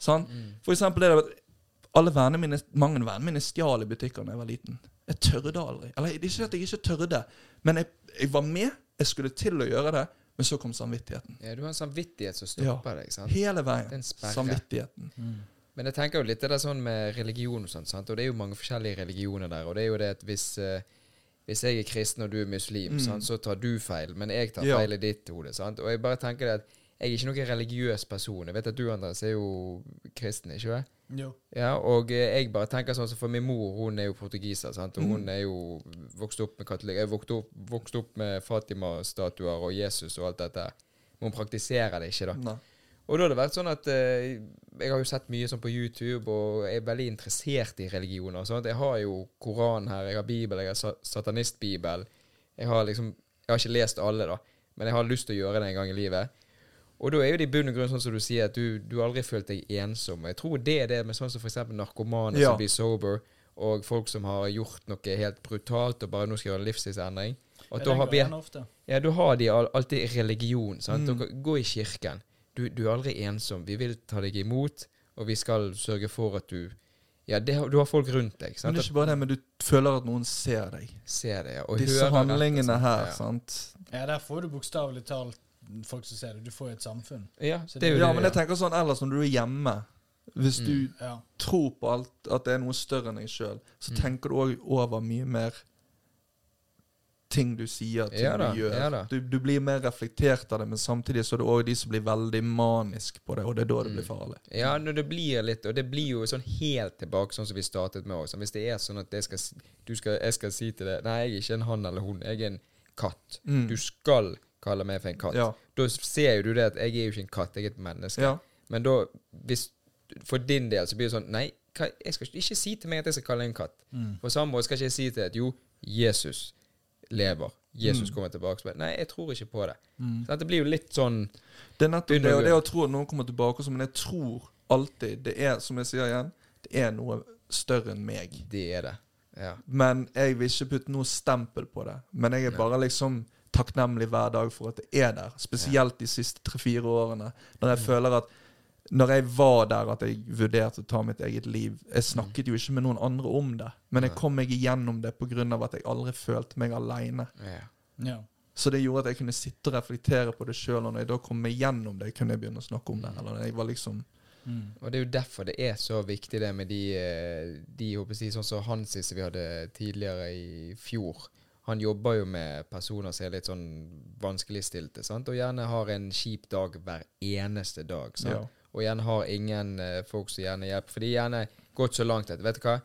Sånn? Mm. For eksempel det at alle vennene mine, mange av vennene mine stjal i butikker da jeg var liten. Jeg tørde aldri. Eller det er ikke at jeg ikke tørde, men jeg, jeg var med. Jeg skulle til å gjøre det, men så kom samvittigheten. ja, du har en samvittighet som stopper deg. sant? Hele er veien. Samvittigheten. sperre. Men jeg tenker jo litt det der sånn med religion og sånt, sant? og det er jo mange forskjellige religioner der. Og det er jo det at hvis, eh, hvis jeg er kristen og du er muslim, Mm. sant? så tar du feil, men jeg tar Ja. feil i ditt hode. Sant? Og jeg bare tenker det at jeg er ikke noen religiøs person. Jeg vet at du, Andres, er jo kristen, ikke sant? Jo. Ja, og eh, jeg bare tenker sånn som For min mor hun er jo portugiser, sant? og Mm. hun er jo vokst opp med katolikk. Jeg vokste opp, vokst opp med Fatima-statuer og Jesus og alt dette. Men hun praktiserer det ikke, da. Nei. Og da har det vært sånn at eh, Jeg har jo sett mye sånn på YouTube, og er veldig interessert i religioner. Sånn at jeg har jo Koran her, jeg har Bibel, jeg har satanistbibel. Jeg har liksom Jeg har ikke lest alle, da, men jeg har lyst til å gjøre det en gang i livet. Og da er jo det i bunn og grunn sånn som du sier, at du, du aldri følt deg ensom. Jeg tror det er det med sånn som f.eks. narkomane Ja. som blir sober, og folk som har gjort noe helt brutalt og bare nå skal gjøre en livsstilsendring. At da har, ja, da har de al- alltid religion. Sant? Mm. Gå i kirken. Du, du er aldri ensom. Vi vil ta deg imot, og vi skal sørge for at du Ja, det, du har folk rundt deg. Sant? Men det er ikke bare det, men du føler at noen ser deg. Ser det, ja. Og Disse hører handlingene rett, her, Ja. sant. Ja, der får du bokstavelig talt folk som ser deg. Du får jo et samfunn. Ja, det, det Ja, men jeg tenker sånn ellers når du er hjemme Hvis Mm. du Ja. tror på alt, at det er noe større enn deg sjøl, så Mm. tenker du òg over mye mer ting du sier, ting Ja da, du gjør. ja. Du, du blir mer reflektert av det, men samtidig så er det òg de som blir veldig manisk på det, og det er da det Mm. blir farlig. Ja, når det blir litt Og det blir jo sånn helt tilbake sånn som vi startet med også. Hvis det er sånn at jeg skal, skal, jeg skal si til deg Nei, jeg er ikke en han eller hun. Jeg er en katt. Mm. Du skal kalle meg for en katt. Ja. Da ser jo du det at jeg er jo ikke en katt, jeg er et menneske. Men da, hvis For din del så blir det sånn Nei, jeg skal ikke si til meg at jeg skal kalle deg en katt. Mm. På samme måte skal ikke jeg si til deg at jo, Jesus lever. Jesus Mm. kommer tilbake. Så bare, Nei, jeg tror ikke på det. Mm. Så det blir jo litt sånn Det er nettopp det, og det å tro at noen kommer tilbake, men jeg tror alltid Det er, som jeg sier igjen, det er noe større enn meg. Det er det. Ja. Men jeg vil ikke putte noe stempel på det. Men jeg er bare liksom takknemlig hver dag for at det er der. Spesielt de siste tre-fire årene. Når jeg føler at Når jeg var der at jeg vurderte å ta mitt eget liv Jeg snakket jo ikke med noen andre om det, men jeg kom meg igjennom det pga. at jeg aldri følte meg aleine. ja. Ja. Så det gjorde at jeg kunne sitte og reflektere på det sjøl, og når jeg da kom meg gjennom det, kunne jeg begynne å snakke om det. Eller jeg var liksom Mm. Og det er jo derfor det er så viktig det med de, eh, de håper jeg, sånn som Hansi som vi hadde tidligere i fjor. Han jobber jo med personer som er litt sånn vanskeligstilte, sant? og gjerne har en kjip dag hver eneste dag. Sant? Ja. Og gjerne har ingen eh, folk som gjerne hjelper. For de er gjerne gått så langt at vet du hva,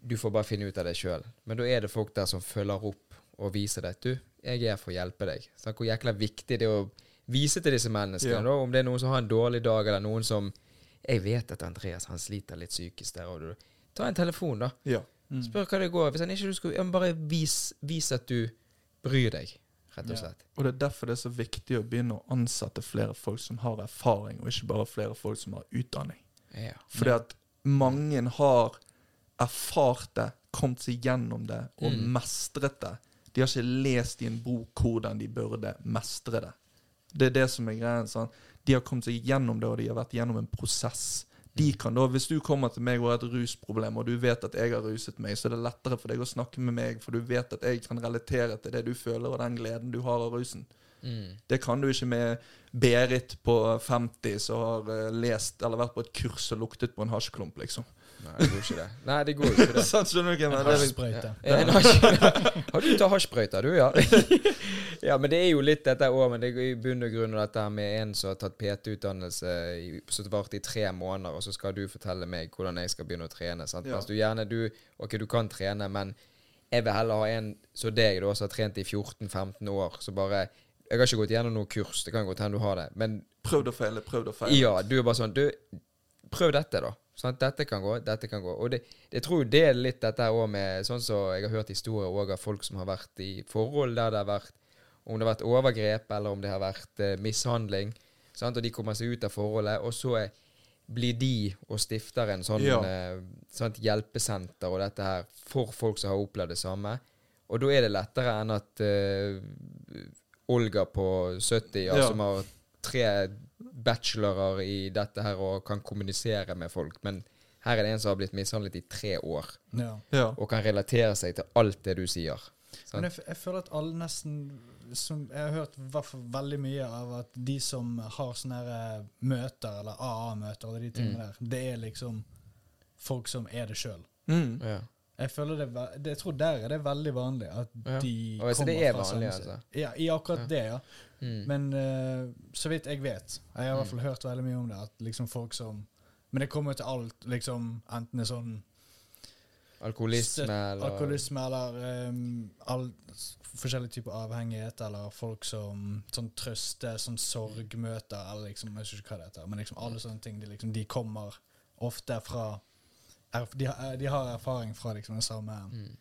du får bare finne ut av det sjøl. Men da er det folk der som følger opp og viser deg at du, jeg er her for å hjelpe deg. Sånn, Hvor jækla viktig det er å vise til disse menneskene. Ja. Da, om det er noen som har en dårlig dag, eller noen som Jeg vet at Andreas han sliter litt psykisk der. Og du, ta en telefon, da. Ja. Mm. Spør hva det går. Hvis han ikke du skulle, ja, men Bare vis, vis at du bryr deg, rett og Ja. Og det er derfor det er så viktig å begynne å ansette flere folk som har erfaring, og ikke bare flere folk som har utdanning. Ja. Fordi at mange har erfart det, kommet seg gjennom det og Mm. mestret det. De har ikke lest i en bok hvordan de burde mestre det. Det er det som er greien. Sånn. De har kommet seg gjennom det, og de har vært gjennom en prosess. De kan da, Hvis du kommer til meg og har et rusproblem, og du vet at jeg har ruset meg, så er det lettere for deg å snakke med meg, for du vet at jeg kan relatere til det du føler, og den gleden du har av rusen. Mm. Det kan du ikke med Berit på 50 som har eh, lest eller vært på et kurs og luktet på en hasjklump, liksom. Nei, det går ikke det. Nei, det går ikke det. Sant, skjønner du hva jeg mener? Det liksom- Hasjsprøyte. Ja, en hasj- Har du tatt hasjsprøyte, du, ja? ja, men det er jo litt dette òg, men det er i bunn og grunn dette med en som har tatt PT-utdannelse som varte i tre måneder, og så skal du fortelle meg hvordan jeg skal begynne å trene. sant? Ja. Altså, du gjerne du Ok, du kan trene, men jeg vil heller ha en som deg, da, som har trent i 14-15 år, så bare Jeg har ikke gått gjennom noe kurs, det kan godt hende du har det, men Prøvd og feile, prøvd og feile. ja, du er bare sånn Du, prøv dette, da. Sant? Dette kan gå, dette kan gå. Og det, jeg tror det er litt dette òg med Sånn som jeg har hørt historier også av folk som har vært i forhold der det har vært Om det har vært overgrep, eller om det har vært eh, mishandling. Sant? Og de kommer seg ut av forholdet, og så er, blir de og stifter en sånn Ja. eh, sant, hjelpesenter og dette her for folk som har opplevd det samme. Og da er det lettere enn at eh, Olga på 70, ja, Ja. som har tre bachelorer i dette her og kan kommunisere med folk, men her er det en som har blitt mishandlet i tre år, Ja. Ja. og kan relatere seg til alt det du sier. Men jeg, jeg føler at alle nesten som, Jeg har hørt veldig mye av at de som har sånne her, eh, møter, eller AA-møter, eller de tingene Mm. der, det er liksom folk som er det sjøl. Mm. Ja. Jeg føler det, det Jeg tror der er det veldig vanlig at Ja. de altså, kommer er fra vanlig, samme sted. altså. Ja, i akkurat Ja. det, ja. Mm. Men uh, så vidt jeg vet Jeg har i hvert Mm. fall hørt veldig mye om det. At liksom folk som Men det kommer jo til alt, liksom enten det er sånn Alkoholisme eller Alkoholisme eller um, all, forskjellige typer avhengighet, eller folk som sånn trøste, sånn sorgmøter, eller liksom Jeg husker ikke hva det heter, men liksom alle sånne ting, de, liksom, de kommer ofte fra er, de, har- de har erfaring fra liksom det samme, mm.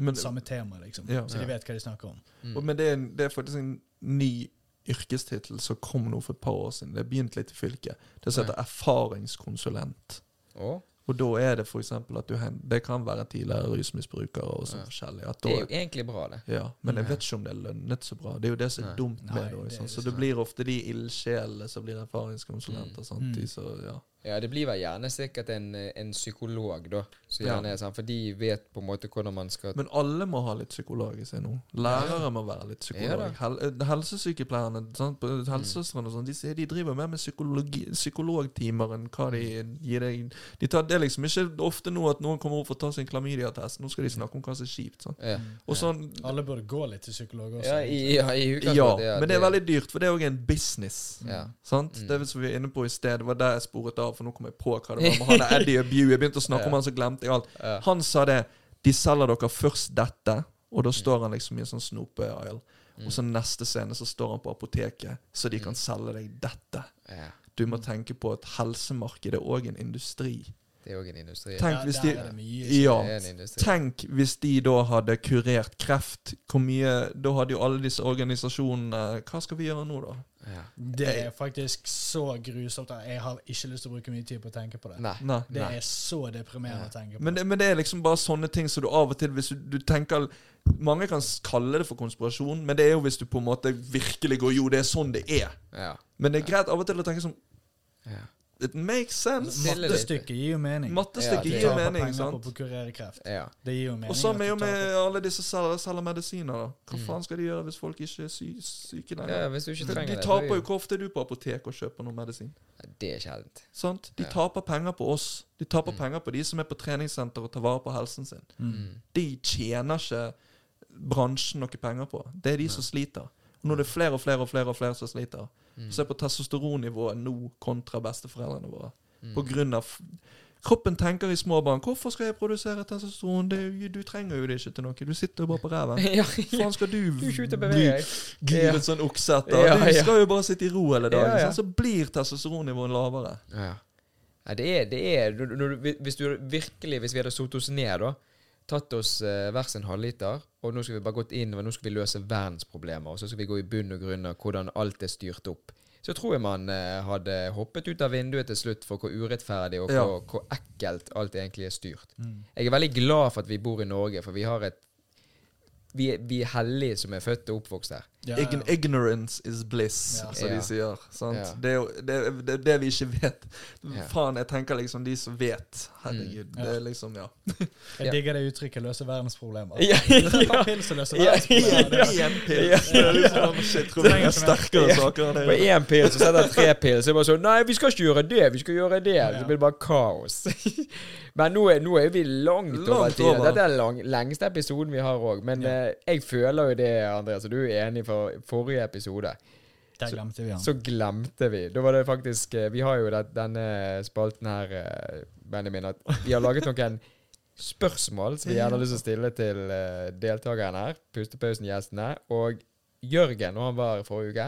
Men, samme tema, liksom. Ja. Så de vet hva de snakker om. Mm. og, men det, er, det er faktisk en ny yrkestittel som kom nå for et par år siden. Det har begynt litt i fylket. Det heter erfaringskonsulent. Å, Og da er det f.eks. at du hen, Det kan være tidligere rusmisbrukere og sånn Ja. forskjellig. At det er jo egentlig bra, det. ja, men jeg vet ikke om det er lønnet så bra. Det er jo det som er Nei. dumt med Nei, det. det også, er sånn. det Så det blir ofte de ildsjelene som blir erfaringskonsulenter. Sant? Mm. De, så, ja. Ja, det blir vel gjerne sikkert en, en psykolog, da. Ja. gjerne er sånn, For de vet på en måte hvordan man skal Men alle må ha litt psykolog i seg nå. Lærere må være litt psykolog. Hel eh, helsesykepleierne, sant? helsesøstrene og sånn, de, de driver mer med psykologi, psykologtimer enn hva de gir deg. De tar, det er liksom ikke ofte nå at noen kommer opp for å ta sin klamydiatest. Nå skal de snakke om hva som er kjipt. Sånn. ja. Og sånn, Alle burde gå litt til psykolog også. Ja, i, ja, i ja, utgangspunktet. men det er veldig dyrt, for det er òg en business. Ja. Sant? Mm. Det som vi er inne på i sted, det var der jeg sporet av, for nå kom jeg på hva det var med han Eddie Abew. Jeg begynte å snakke om han, så glemte jeg alt. Han sa det. De selger dere først dette, og da står han liksom i en sånn snope-aisle. Mm. Og så neste scene så står han på apoteket, så de kan selge deg dette. Du må tenke på at helsemarkedet er òg en industri. Det er òg en industri. Tenk hvis de Ja. En industri. Tenk hvis de da hadde kurert kreft. Hvor mye Da hadde jo alle disse organisasjonene Hva skal vi gjøre nå, da? Ja. Det er faktisk så grusomt jeg har ikke lyst til å bruke mye tid på å tenke på det. Nei. Nei. Det er så deprimerende å tenke på. Men det, men det er liksom bare sånne ting som du av og til Hvis du, du tenker Mange kan kalle det for konspirasjon, men det er jo hvis du på en måte virkelig går Jo, det er sånn det er. Ja. Men det er greit av og til å tenke sånn ja. It makes sense. Mattestykket gir jo mening. Mattestykket Ja, gir jo mening, penger sant? på å kurere kreft. ja. Det gir jo mening. Og samme at jo med alle disse som selger, selger medisiner. da Hva Mm. faen skal de gjøre hvis folk ikke er sy syke ja, hvis du ikke de trenger de de taper er jo Hvor ofte er du på apotek og kjøper noe medisin? Det er sjeldent. Sant? De Ja. taper penger på oss. De taper Mm. penger på de som er på treningssenter og tar vare på helsen sin. Mm. De tjener ikke bransjen noe penger på. Det er de som sliter. Og nå er det flere og flere og flere og flere som sliter. Mm. Se på testosteronnivået nå kontra besteforeldrene våre. Mm. På grunn av Kroppen tenker i små barn 'Hvorfor skal jeg produsere testosteron? Det, du trenger jo det ikke til noe. Du sitter jo bare på ræven. ja, Faen skal du Du bli deg. sånn okse etter? Ja, Du ja. skal jo bare sitte i ro hele dagen. Ja, ja. Så blir testosteronnivået lavere. Ja. Det er, det er når, når, du- Hvis du virkelig Hvis vi hadde satt oss ned, da Tatt oss eh, hver sin halvliter, og nå skal vi bare gått inn og nå skal vi løse verdensproblemer, og så skal vi gå i bunn og grunn av hvordan alt er styrt opp. Så tror jeg man eh, hadde hoppet ut av vinduet til slutt for hvor urettferdig og Ja. hvor, hvor ekkelt alt egentlig er styrt. Mm. Jeg er veldig glad for at vi bor i Norge, for vi har et Vi er, vi er heldige som er født og oppvokst her. Ja, ja, ja. ignorance is bliss, Ja. som Ja. de sier. Sant? Ja. Det er jo det, det, er det vi ikke vet. Ja. Faen, jeg tenker liksom de som vet. Herregud. Mm. Det er liksom, ja. Jeg digger det uttrykket 'løse verdensproblemer'. Ja, ja. pils og løse verdensproblemer. Er- Én pils. Er liksom, shit, tror jeg har sterkere saker enn På én pils, så setter jeg tre pils. Så er det bare sånn Nei, vi skal ikke gjøre det, vi skal gjøre det. Ja. Så blir det bare kaos. Men nå er, nå er vi langt, Langt over tiden. Dette er den lengste episoden vi har òg. Men jeg føler jo det, Andreas, og du er enig for forrige episode. Der glemte vi han. Så glemte vi. Da var det faktisk eh, Vi har jo det, denne spalten her, eh, Benjamin, at vi har laget noen spørsmål som vi gjerne har lyst til å stille til deltakeren deltakerne her. Pustepausen-gjestene. Og Jørgen, når han var forrige uke,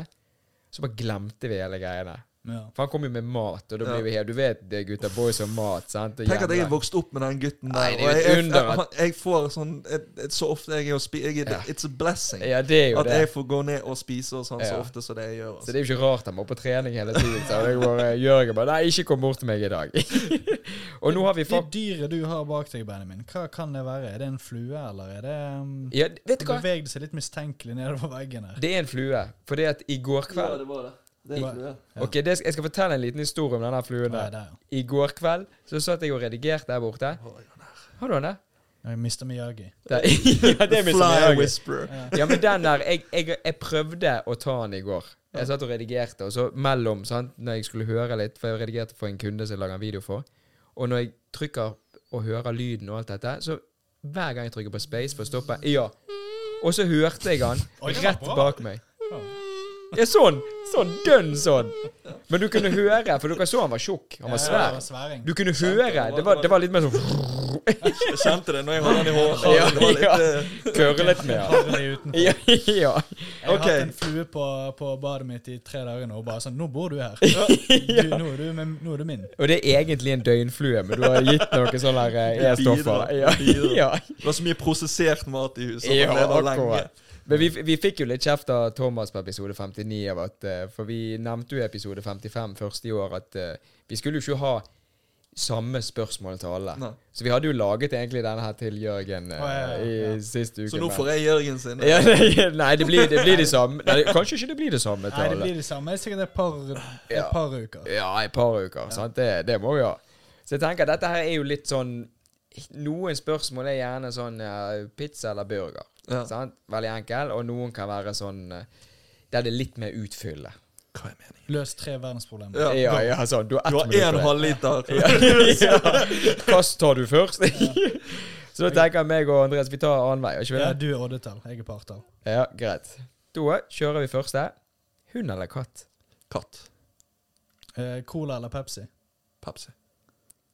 så bare glemte vi hele greiene. Ja. For han kom jo med mat, og da Ja. blir vi helt Du vet det, gutta boys og mat, sant? Og Tenk at jeg er vokst opp med den gutten der. Nei, det er et jeg, jeg, jeg, jeg får sånn et, et, Så ofte jeg er og spiser Ja. It's a blessing. Ja, det er jo At det. jeg får gå ned og spise og sånn så ofte som det jeg gjør. Så Altså. det er jo ikke rart han må på trening hele tiden. Så jeg bare, Jørgen bare Nei, ikke kom bort til meg i dag. og nå har vi Det fått dyret du har bak deg, Benjamin, hva kan det være? Er det en flue, eller er det um, Ja, vet du hva? Beveger bevegde seg litt mistenkelig nedover veggen her. Det er en flue. For det at i går kveld ja, det var det. Det er flue. Ok, det, Jeg skal fortelle en liten historie om denne fluen. Der. der, ja. I går kveld så satt jeg og redigerte der borte. Har du den der? Jeg mister Miyagi. ja, det er Fly whisperer. Ja. Men den der jeg, jeg, jeg prøvde å ta den i går. Jeg satt og redigerte, og så mellom, sant, når jeg skulle høre litt For jeg redigerte for en kunde som jeg lager en video for. Og når jeg trykker og hører lyden og alt dette, så hver gang jeg trykker på space for å stoppe Ja. Og så hørte jeg han rett bak meg. Ja, sånn. Sånn. Dønn sånn. Men du kunne høre, for dere så han var tjukk. Han var svær. sværing. Du kunne høre. Det var, det var litt mer sånn Jeg kjente det når jeg holdt den i håret. Ja, Det var litt, eh, med. Harley utenfor. Ja, ja. Jeg har Ok. hatt en flue på, på badet mitt i tre dager nå, og bare sånn Nå bor du her. Du, nå, er du, med- nå er du min. Og det er egentlig en døgnflue, men du har gitt noe sånn der eh, E-stoffer. Ja. Det var så mye prosessert mat i huset. ja, akkurat. Men vi, vi fikk jo litt kjeft av Thomas på episode 59, av at, eh, for vi nevnte jo i episode 55 første i år at uh, vi skulle jo ikke ha samme spørsmål til alle. Nei. Så vi hadde jo laget egentlig denne her til Jørgen Å, ja, ja, ja. i sist uke. Så nå får jeg Jørgen sin. ja, nei, nei, det blir, det blir det samme. Nei, kanskje ikke det blir det samme til alle. Nei, det blir det samme. Det er sikkert et par, et par uker. Ja, et par uker. Sant? Det, det må vi ha. Så jeg tenker dette her er jo litt sånn Noen spørsmål er gjerne sånn pizza eller burger. Ja. Sant? Veldig enkel. Og noen kan være sånn eh, Der det er litt mer utfylle. Hva er meningen? Løs tre verdensproblemer. Ja. Ja, ja, sånn. Du har ett Du har minutt én halvliter. Ja, Hva tar du først. Så da tenker jeg meg og Andreas vi tar annen vei. Ikke Ja, du er oddetall, jeg er partall. Ja, greit. Da kjører vi første. Hund eller katt? Katt. Eh, cola eller Pepsi? Pepsi.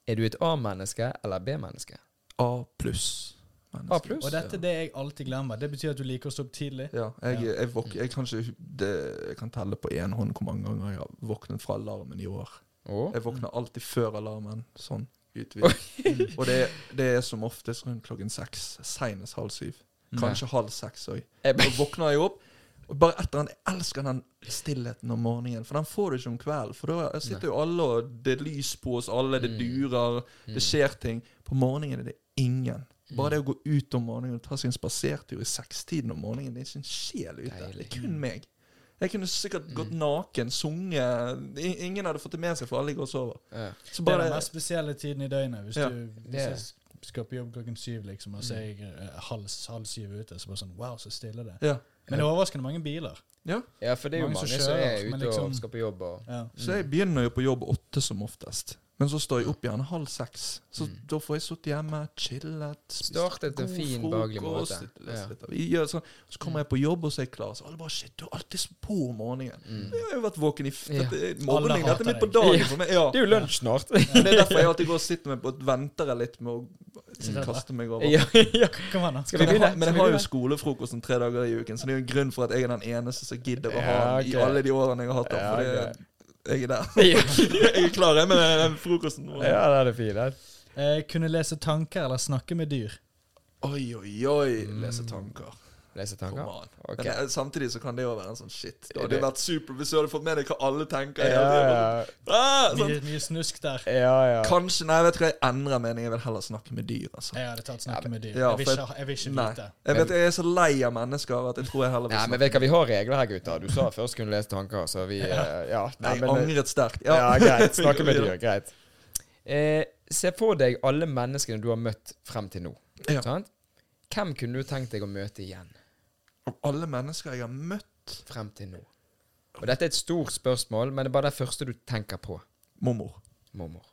Er du et A-menneske eller B-menneske? A pluss. Menneske. A pluss? Og dette er det jeg alltid glemmer. Det betyr at du liker å stå opp tidlig. Ja, jeg, Ja. jeg, våk, jeg, kan ikke, det, jeg kan telle på én hånd hvor mange ganger jeg har våknet fra alarmen i år. Oh. Jeg våkner alltid før alarmen. Sånn utvidet. Og det, det er som oftest rundt klokken seks. Seinest halv syv. Kanskje halv seks òg. Jeg- våkner jeg opp. Og bare etter den, Jeg elsker den stillheten om morgenen, for den får du ikke om kvelden. For da sitter jo alle, og det er lys på oss alle, det Mm. durer, Mm. det skjer ting. På morgenen er det ingen. Bare det å gå ut om morgenen og ta seg en spasertur i sekstiden om morgenen, det er ikke en sjel ute. Deilig. Det er kun meg. Jeg kunne sikkert gått naken, sunget Ingen hadde fått det med seg, for alle går og sover. Ja. Så Det er den mest spesielle tiden i døgnet. Hvis Ja, du hvis jeg skal på jobb klokken syv, liksom, og så er jeg eh, halv, halv syv ute, så bare sånn Wow, så stille det. Ja. Men det er overraskende mange biler. ja. ja, for det er jo Mange mange som som er kjører, ute liksom- og skal på jobb og Ja. Så jeg begynner jo på jobb åtte som oftest. Men så står jeg opp gjerne halv seks. Så Mm. da får jeg sittet hjemme, chillet, spist Startet en fin, frokost, måte. litt- Ja. så, sånn. Så kommer jeg på jobb, og så er jeg klar. Så alle bare Shit, du er alltid så på om morgenen. Mm. Jeg har jo vært våken i Ja. dette, morgenen. Dette er midt på dagen for meg. Ja. Det er jo lunsj snart. Men det er derfor jeg alltid går og sitter meg på et venter jeg litt med å kaste meg over. ja, ja. Kom an. Skal vi Men jeg, begynne? har, men jeg har jo skolefrokosten tre dager i uken, så det er jo en grunn for at jeg er den eneste som gidder å ha den i alle de årene jeg har hatt den. Jeg er der. Jeg er klar jeg, med den frokosten. ja, det er fint. det. Eh, kunne lese tanker eller snakke med dyr. Oi, oi, oi. Mm. Lese tanker. Lese Come tanker? Men eh, samtidig så kan det jo være en sånn shit. Det hadde Det- vært super hvis du hadde fått med deg hva alle tenker. Ja, ja. Ah, sånn. Mye, mye snusk der. ja, ja. Kanskje Nei, vet du hva, jeg endrer mening. Jeg vil heller snakke med dyr. altså. Jeg hadde tatt snakke med dyr. Ja, Jeg vil ikke, jeg vil ikke Nei. vite. Jeg vet jeg er så lei av mennesker at jeg tror jeg heller vil Nei, men vet du hva, vi har regler her, gutter. Du sa først kunne lese tanker, så vi ja. Ja. Nei, Jeg men, angret sterkt. ja, greit. Snakke med dyr. Greit. Eh, se for deg alle menneskene du har møtt frem til nå. Ja. Sant? Hvem kunne du tenkt deg å møte igjen Av alle mennesker jeg har møtt frem til nå? Og Dette er et stort spørsmål, men det er bare det første du tenker på. Mormor. Mormor.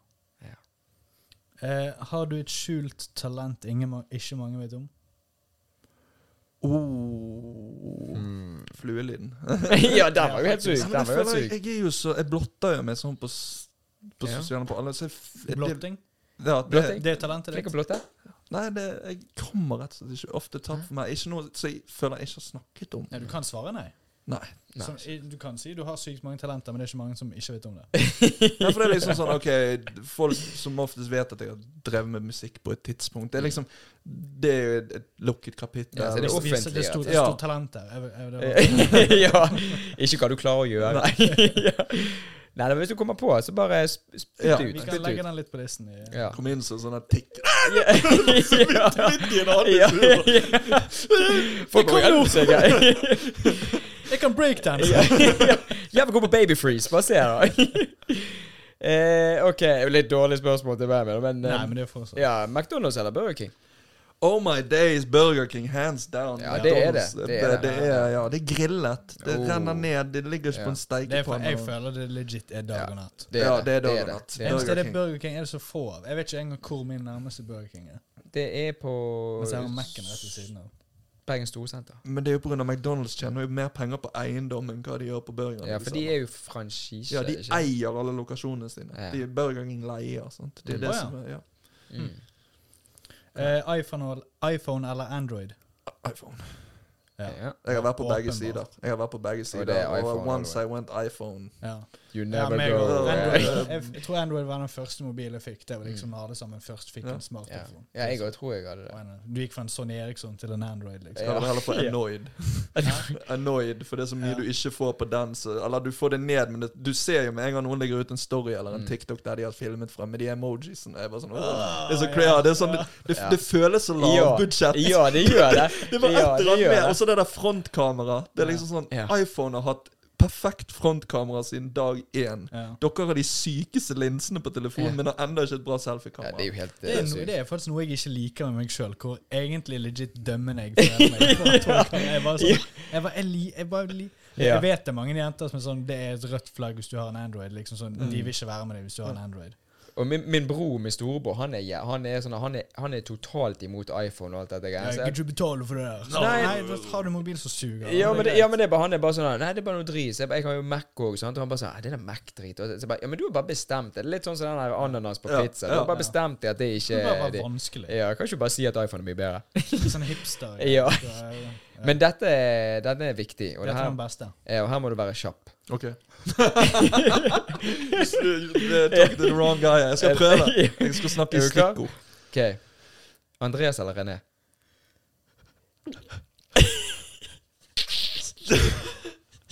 Eh, har du et skjult talent ingen, ikke mange vet om? Oh. Mm. Fluelyden. ja, den var jo helt syk. Ja, jeg, var jo helt syk. jeg er jo så Jeg blotter jo meg sånn på, på Ja. sosiale på alle så jeg, Blotting? ja, det? Det er talentet ditt? blotte? Nei, det, jeg kommer rett og slett ikke ofte tatt for meg. Ikke noe som jeg føler jeg ikke har snakket om. Nei, du kan svare nei. Nei. Nei. Som, i- du kan si du har sykt mange talenter, men det er ikke mange som ikke vet om det. Ja, for det er liksom sånn Ok, folk som oftest vet at jeg har drevet med musikk på et tidspunkt Det er liksom Det er jo et, et lukket kapittel. Ja, så det er offentlig, Det er stort, ja. stort talent der. Er, er det, ja. Ikke hva du klarer å gjøre. ja. Nei, men hvis du kommer på, så bare sp- spytt Ja. ut. vi kan legge ut. den litt på listen. I, Ja. Kom inn som sånn tikk Ja. ja. midt i en annen tur. Folk må hjelpe seg. Jeg kan breakdance! Jeg vil gå på babyfreeze. Bare se, da. eh, ok, litt dårlig spørsmål til meg, men Nei, eh, men det er sånn. Ja, McDonald's eller Burger King? Oh my days, Burger King, hands down. Ja, det er det. Det er det. det er, ja, det er grillet. Det Oh. renner ned. Det ligger ikke Ja. på en Det er steikepanne. jeg føler det legit er dag og natt. Er Ja, det. det er dag og er natt. det. Det eneste Burger er det Burger King er det så få av. Jeg vet ikke engang hvor min nærmeste Burger King er. Det er på Men så har Mac-en rett ved siden av. Bergen Storsenter. Men det er jo pga. McDonald's tjener jo mer penger på eiendom enn hva de gjør på Burger King. Ja, for de er jo franchise. Ja, de ikke? eier alle lokasjonene sine. Ja. De Burger King leier. Sant? Det er Mm. det som er ja. Mm. Eh, iPhone, iPhone eller Android? iPhone. Ja. Jeg har vært på begge sider. Jeg har vært på begge det sider er Og iPhone, once I went iPhone. ja. You never ja, go. Android, jeg, jeg tror Android var den første mobilen jeg fikk. Det var liksom Mm. alle sammen først fikk en smarttelefon. ja, jeg tror jeg hadde det. Du gikk fra en Sony Eriksson til en Android, liksom. Ja. heller på annoyed. annoyed, for det er så mye Ja. du ikke får på den. Så, eller du får det ned, men det, du ser jo med en gang noen legger ut en story eller en Mm. TikTok der de har filmet fra med de emojisene. Jeg bare sånn, Ah, det er så clear. Det, sånn, det, det, føles så lavbudsjett. Ja, det gjør det. Det var et eller annet med. Og så det der frontkamera. Det er liksom sånn Ja. iPhone har hatt perfekt frontkamera siden dag én. Ja. Dere har de sykeste linsene på telefonen, Ja. men har enda ikke et bra Ja, selfiekamera. det er jo helt Det er, eh, no, det er faktisk noe jeg ikke liker med meg sjøl, hvor egentlig legit dømmende jeg føler meg. for at Jeg bare sånn Jeg, bare, jeg, li, jeg, bare li, jeg vet det er mange jenter som er sånn Det er et rødt flagg hvis du har en Android. Liksom sånn, Mm. De vil ikke være med deg hvis du har en Android. Og min, min bror, min storebror, han er, han, er sånn, han, er, han er totalt imot iPhone og alt dette Jeg greiene. så kan jeg- ikke betale for det der. Så, Nei. nei, har du mobil som suger. Ja, men det, ja, men det er bare, han er bare sånn Nei, det er bare noe drit. Jeg, jeg har jo Mac òg. Og han bare sånn Det er Mac-drit. Så jeg bare, Ja, men du har bare bestemt det. Er litt sånn som den der ananas på Ja, pizza. Du har bare bestemt det at det ikke det er bare vanskelig. Ja, kan ikke bare si at iPhone er mye bedre. Sånn hipster. Ja. Men dette, er- dette er viktig, og, det Dette er her, den beste. ja, og her må du være kjapp. Ok. Talk to the wrong guy. Jeg skal prøve. Jeg skal snakke i stikkord. OK. Andreas eller René?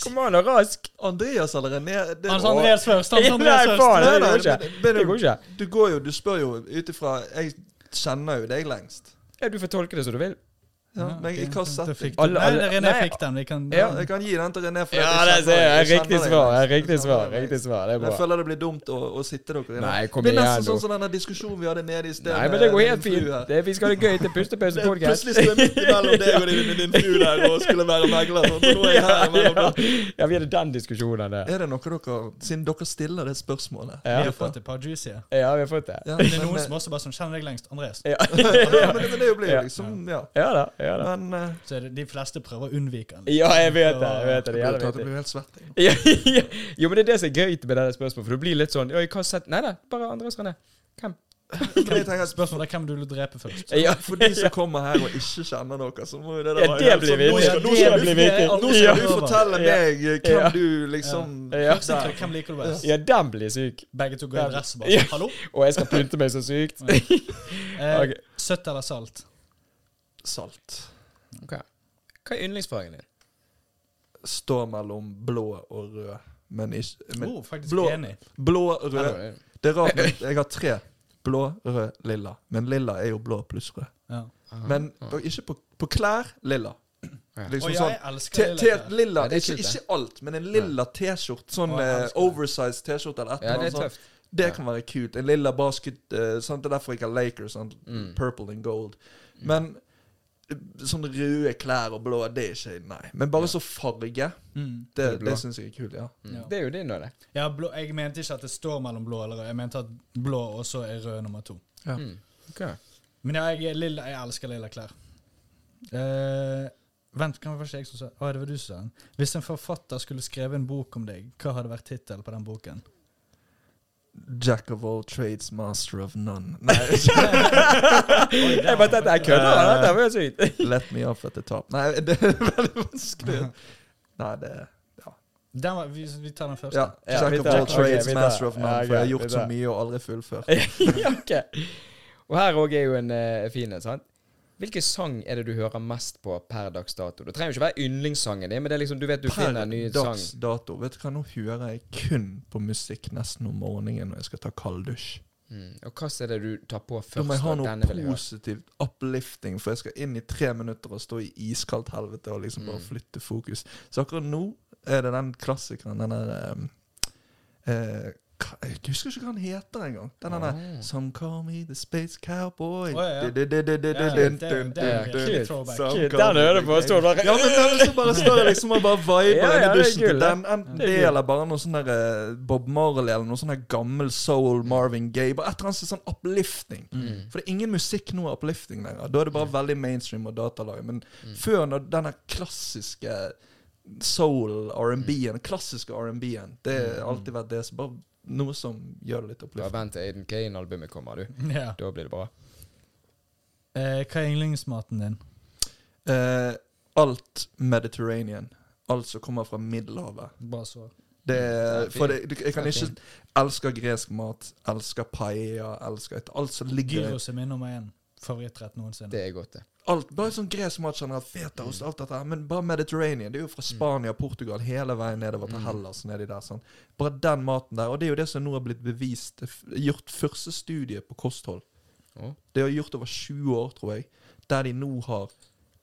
Kom an, da, rask! Andreas eller René det, Hans Andreas først. Hans Nei, Andreas først. faen, Nei, det nei, går ikke. Det går ikke. Du går jo, du spør jo ut ifra Jeg kjenner jo deg lengst. Ja, du får tolke det som du vil. Ja, men jeg har sett fikk du- Alle- Nei, alle- René fikk den. Vi kan, Ja, jeg kan gi den til René. for Ja, det, det er jeg. Jeg Riktig svar. deg. Riktig Jeg svar. Riktig svar. Det er Jeg føler det blir dumt å, å sitte dere inne. Nei, kom Det blir nesten sånn som denne diskusjonen vi hadde nede i sted. Nei, men det går helt fint. Det, vi skal ha det gøy til pustepause-podkast. Plutselig står jeg midt imellom deg og din, din fru der og skulle være megler. sånn, nå er jeg her mellom ja, vi hadde den diskusjonen der. Er det noe dere Siden dere stiller det spørsmålet Ja. Vi har fått et par juicy. Ja, vi har fått det. Ja, Men det er noen som også bare sånn Kjenner deg lengst? Andreas. Ja, men det, blir jo liksom Ja. ja da. Ja da. Men eh, Så er det, de fleste prøver å unnvike den. Ja, jeg vet det. jeg vet det, Jeg det blir, jævlig det blir helt svett. jeg. Ja, ja. Jo, men det er det som er gøy med det spørsmålet, for du blir litt sånn Oi, hva sett Nei da, bare Andreas René. Hvem? Men jeg tenker at Spørsmålet er hvem du vil drepe først. Ja, For de som kommer her og ikke kjenner noe, så må jo det Ja, være det helt blir sånn, viktig. Nå skal, nå Det skal, blir du, viktig. nå skal du fortelle Ja. meg eh, hvem Ja. du liksom Ja. Første inntrykk, hvem liker du best? Ja, den blir syk. Begge to går Ja. i dress og bare Ja. sånn, Hallo? Og jeg skal pynte meg så sykt. Eh, Ok. Søtt eller salt? Salt. Ok. Hva er yndlingsfargen din? Står mellom blå og rød. Men ikke men, Oh, faktisk blå. enig. Blå, rød Det er rart, men jeg har tre. Blå, rød, lilla. Men lilla er jo blå pluss rød. Ja. Aha. Men ikke på, på klær lilla. Ja. Liksom Og sånn jeg elsker te, lilla te, lilla, Ja, det er ikke, ikke alt, men en lilla T-skjorte. Sånn det. oversized T-skjorte eller et eller det annet. tøft. Det kan være kult. En lilla basket uh, sant? Det er derfor jeg har Lakers. Sant? Mm. Purple and gold. Men sånne røde klær og blå, det er ikke Nei. Men bare så farge, Mm. det, det det syns jeg er kult. Ja. Mm. Ja. Det er jo din nå, det. Ja, blå, jeg mente ikke at det står mellom blå eller rød. Jeg mente at blå også er rød nummer to. Ja. Mm. Okay. Men ja, jeg, er lilla, jeg elsker lilla klær. Uh, vent, hva det det jeg som sa Å, det var du som sa den. Hvis en forfatter skulle skrevet en bok om deg, hva hadde vært tittelen på den boken? Jack of all trades, master of none. Nei, Jeg bare tenkte jeg kødder. det var jo sykt. let me off at the top. Nei, det er veldig vanskelig. Nei, det Den var, vi, vi tar den første. Ja. Ja, Jack of all trades, okay, master of none. ja, For jeg har gjort så mye og aldri fullført. ja, ok. Og her òg er jo en uh, fin en. sant? Hvilken sang er det du hører mest på per dags dato? Det trenger jo ikke være yndlingssangen din, men det er liksom, du vet du finner en ny sang. Per dags dato. Vet du hva, nå hører jeg kun på musikk nesten om morgenen når jeg skal ta kalddusj. Mm. Og hva er det du tar på først? Da må jeg ha noe positivt, uplifting, for jeg skal inn i tre minutter og stå i iskaldt helvete og liksom bare Mm. flytte fokus. Så akkurat nå er det den klassikeren, den der eh, hva- Jeg husker ikke hva han heter engang. Den derre Ah. Some call me the space cowboy. Det- er virkelig throwback. Den hører du på. Står bare ja, men den så bare står liksom og bare viber inn er dusjen til den. Enten Det er eller bare noe sånn der eh, Bob Marley eller noe sånn gammel soul Marvin Gaye. Bare et eller annet sånn uplifting. Mm. For det er ingen musikk nå er uplifting lenger. Da er det bare veldig mainstream og datalag. Men Mm. før, når denne klassiske soul R&B-en, klassiske R&B-en, det har Mm. alltid vært det. som bare noe som gjør det litt Bare uplifting. vent til Aiden Kane-albumet kommer, du. Ja. Da blir det bra. Eh, hva er yndlingsmaten din? Eh, alt Mediterranean. Alt som kommer fra Middelhavet. Bra svar. Det for det, du- jeg kan ikke elske Elsker gresk mat, elsker paella, elsker alt som ligger Gyros er min nummer én favorittrett noensinne. Det er godt, det. Alt, Bare sånn gresk mat generelt, fetaost, alt dette. Men bare Mediterranean. Det er jo fra Spania, Portugal, hele veien nedover til Mm. Hellas. nedi der, sånn. Bare den maten der. Og det er jo det som nå har blitt bevist. Gjort første studie på kosthold. Det har gjort over 20 år, tror jeg. Der de nå har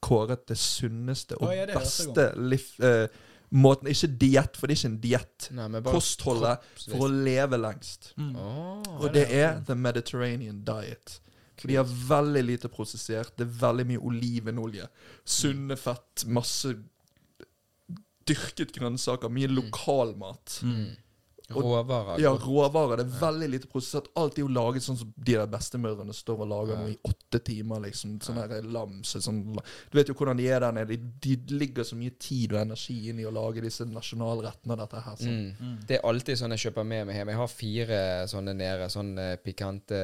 kåret det sunneste og ja, det beste liv, eh, måten Ikke diett, for det er ikke en diett. Kostholdet for å leve lengst. Mm. Oh, Og det er the Mediterranean diet. For de har veldig lite prosessert. Det er veldig mye olivenolje. Sunne fett, masse dyrket grønnsaker, mye lokalmat. Mm. Råvarer. Ja, råvarer. Det er veldig lite prosessert. Alt er jo laget sånn som de der bestemødrene står og lager Ja. i åtte timer, liksom. Sånn her lam sånn, Du vet jo hvordan de er der nede. De, de ligger så mye tid og energi inn i å lage disse nasjonalrettene og dette her. Sånn. Mm. Mm. Det er alltid sånn jeg kjøper med meg hjem. Jeg har fire sånne nede. Sånn eh, pikante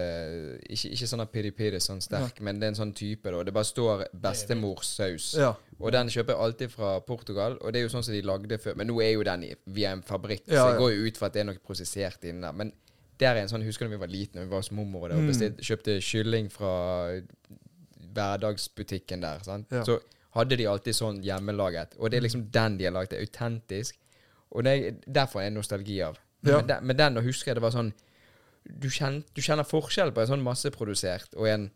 Ikke, ikke sånn piri-piri, sånn sterk, men det er en sånn type, da. Det bare står bestemorsaus. Ja. Og den kjøper jeg alltid fra Portugal, og det er jo sånn som de lagde før. Men nå er jo den i, via en fabrikk, Ja, så jeg ja. går jo ut fra at det er noe prosessert inni der. Men der er en sånn Husker du vi var liten og vi var hos mormor og det, og Mm. kjøpte kylling fra hverdagsbutikken der? Ja. så hadde de alltid sånn hjemmelaget. Og det er liksom den de har laget. Det er autentisk. Og det er, derfor er det nostalgi av. Ja. Men, den, men den husker jeg det var sånn du, kjen, du kjenner forskjell på en sånn masseprodusert og en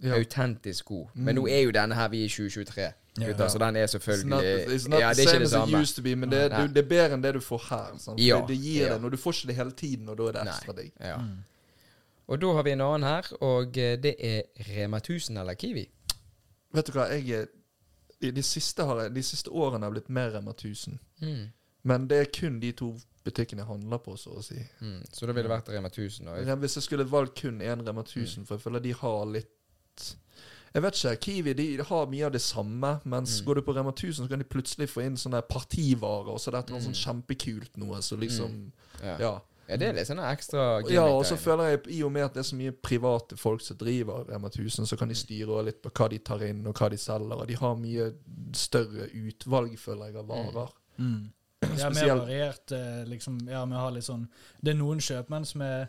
Ja. autentisk god. Men nå er jo denne her vi i 2023, Ja. gutter, så den er selvfølgelig not, not Ja, the det er ikke same det as it samme. used to be, men det, du, det er bedre enn det du får her. Ja, det, det gir ja. og du får ikke det hele tiden, og da er det ekstra digg. Ja. Mm. Og da har vi en annen her, og eh, det er Rema 1000 eller Kiwi. Vet du hva, jeg de, de, siste har jeg, de siste årene har jeg blitt mer Rema 1000. Mm. Men det er kun de to butikkene jeg handler på, så å si. Mm. Så da ville det vært Rema 1000. Og Hvis jeg skulle valgt kun én Rema 1000, for jeg føler de har litt Jeg vet ikke. Kiwi de har mye av det samme, mens Mm. går du på Rema 1000, så kan de plutselig få inn sånne partivarer, og så er det noe Mm. sånn kjempekult noe, så liksom ja. Ja. ja, det er litt sånn ekstra Ja, og så føler jeg, i og med at det er så mye private folk som driver Rema 1000, så kan de styre også litt på hva de tar inn, og hva de selger, og de har mye større utvalg, føler jeg, av varer. Mm. Ja, mer Spesielt- variert, eh, liksom. Ja, vi har litt sånn Det er noen kjøpmenn som er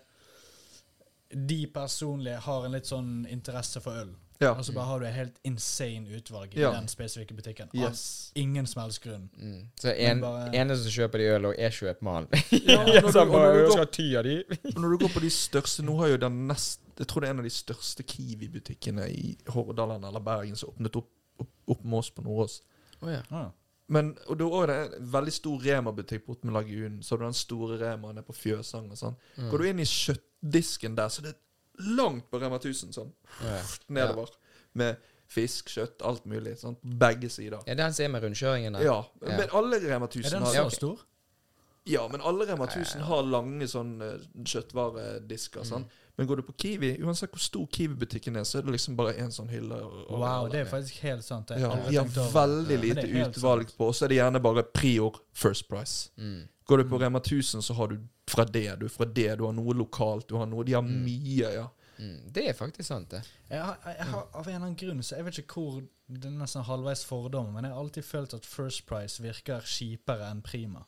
De personlige har en litt sånn interesse for øl. Ja. Og så bare har du et helt insane utvalg i Ja. den spesifikke butikken. Av Yes. ingen som helst grunn. Mm. Så en, bare- eneste som kjøper de øl, og er kjøpmann. Ja, når du- og når du «Jeg går-. Og når du går på de største Nå har jo den nest Jeg tror det er en av de største Kiwi-butikkene i Hordaland eller Bergen som åpnet opp, opp, opp med oss på Nordås. Oh, ja. Ah. Men og da er det en veldig stor Rema-butikk borte med Lagunen. Så har du den store Remaen nede på Fjøsang og sånn. Mm. Går du inn i kjøttdisken der, så det er langt på Rema 1000 sånn. Ja. Nedover. Med fisk, kjøtt, alt mulig. Sånn, begge sider. ja, den som er med rundkjøringen der. Ja. Ja. Men alle Rema Er den så stor? Ja, men alle Rema Ja, ja, 1000 har lange sånn eh, kjøttvaredisker. Mm. sant? Men går du på Kiwi, uansett hvor stor Kiwi-butikken er, så er det liksom bare én sånn hylle. wow, alle. Det er faktisk helt sant. ja, har De har veldig lite det er utvalg sant. på, og så er det gjerne bare prior first price. Mm. Går du på Rema 1000, så har du fra det, du fra det, du har noe lokalt, du har noe De har Mm. mye, ja. Mm. Det er faktisk sant, det. Jeg har, jeg har, av en eller annen grunn, så jeg vet ikke hvor Det er nesten halvveis fordom, men jeg har alltid følt at First Price virker kjipere enn Prima.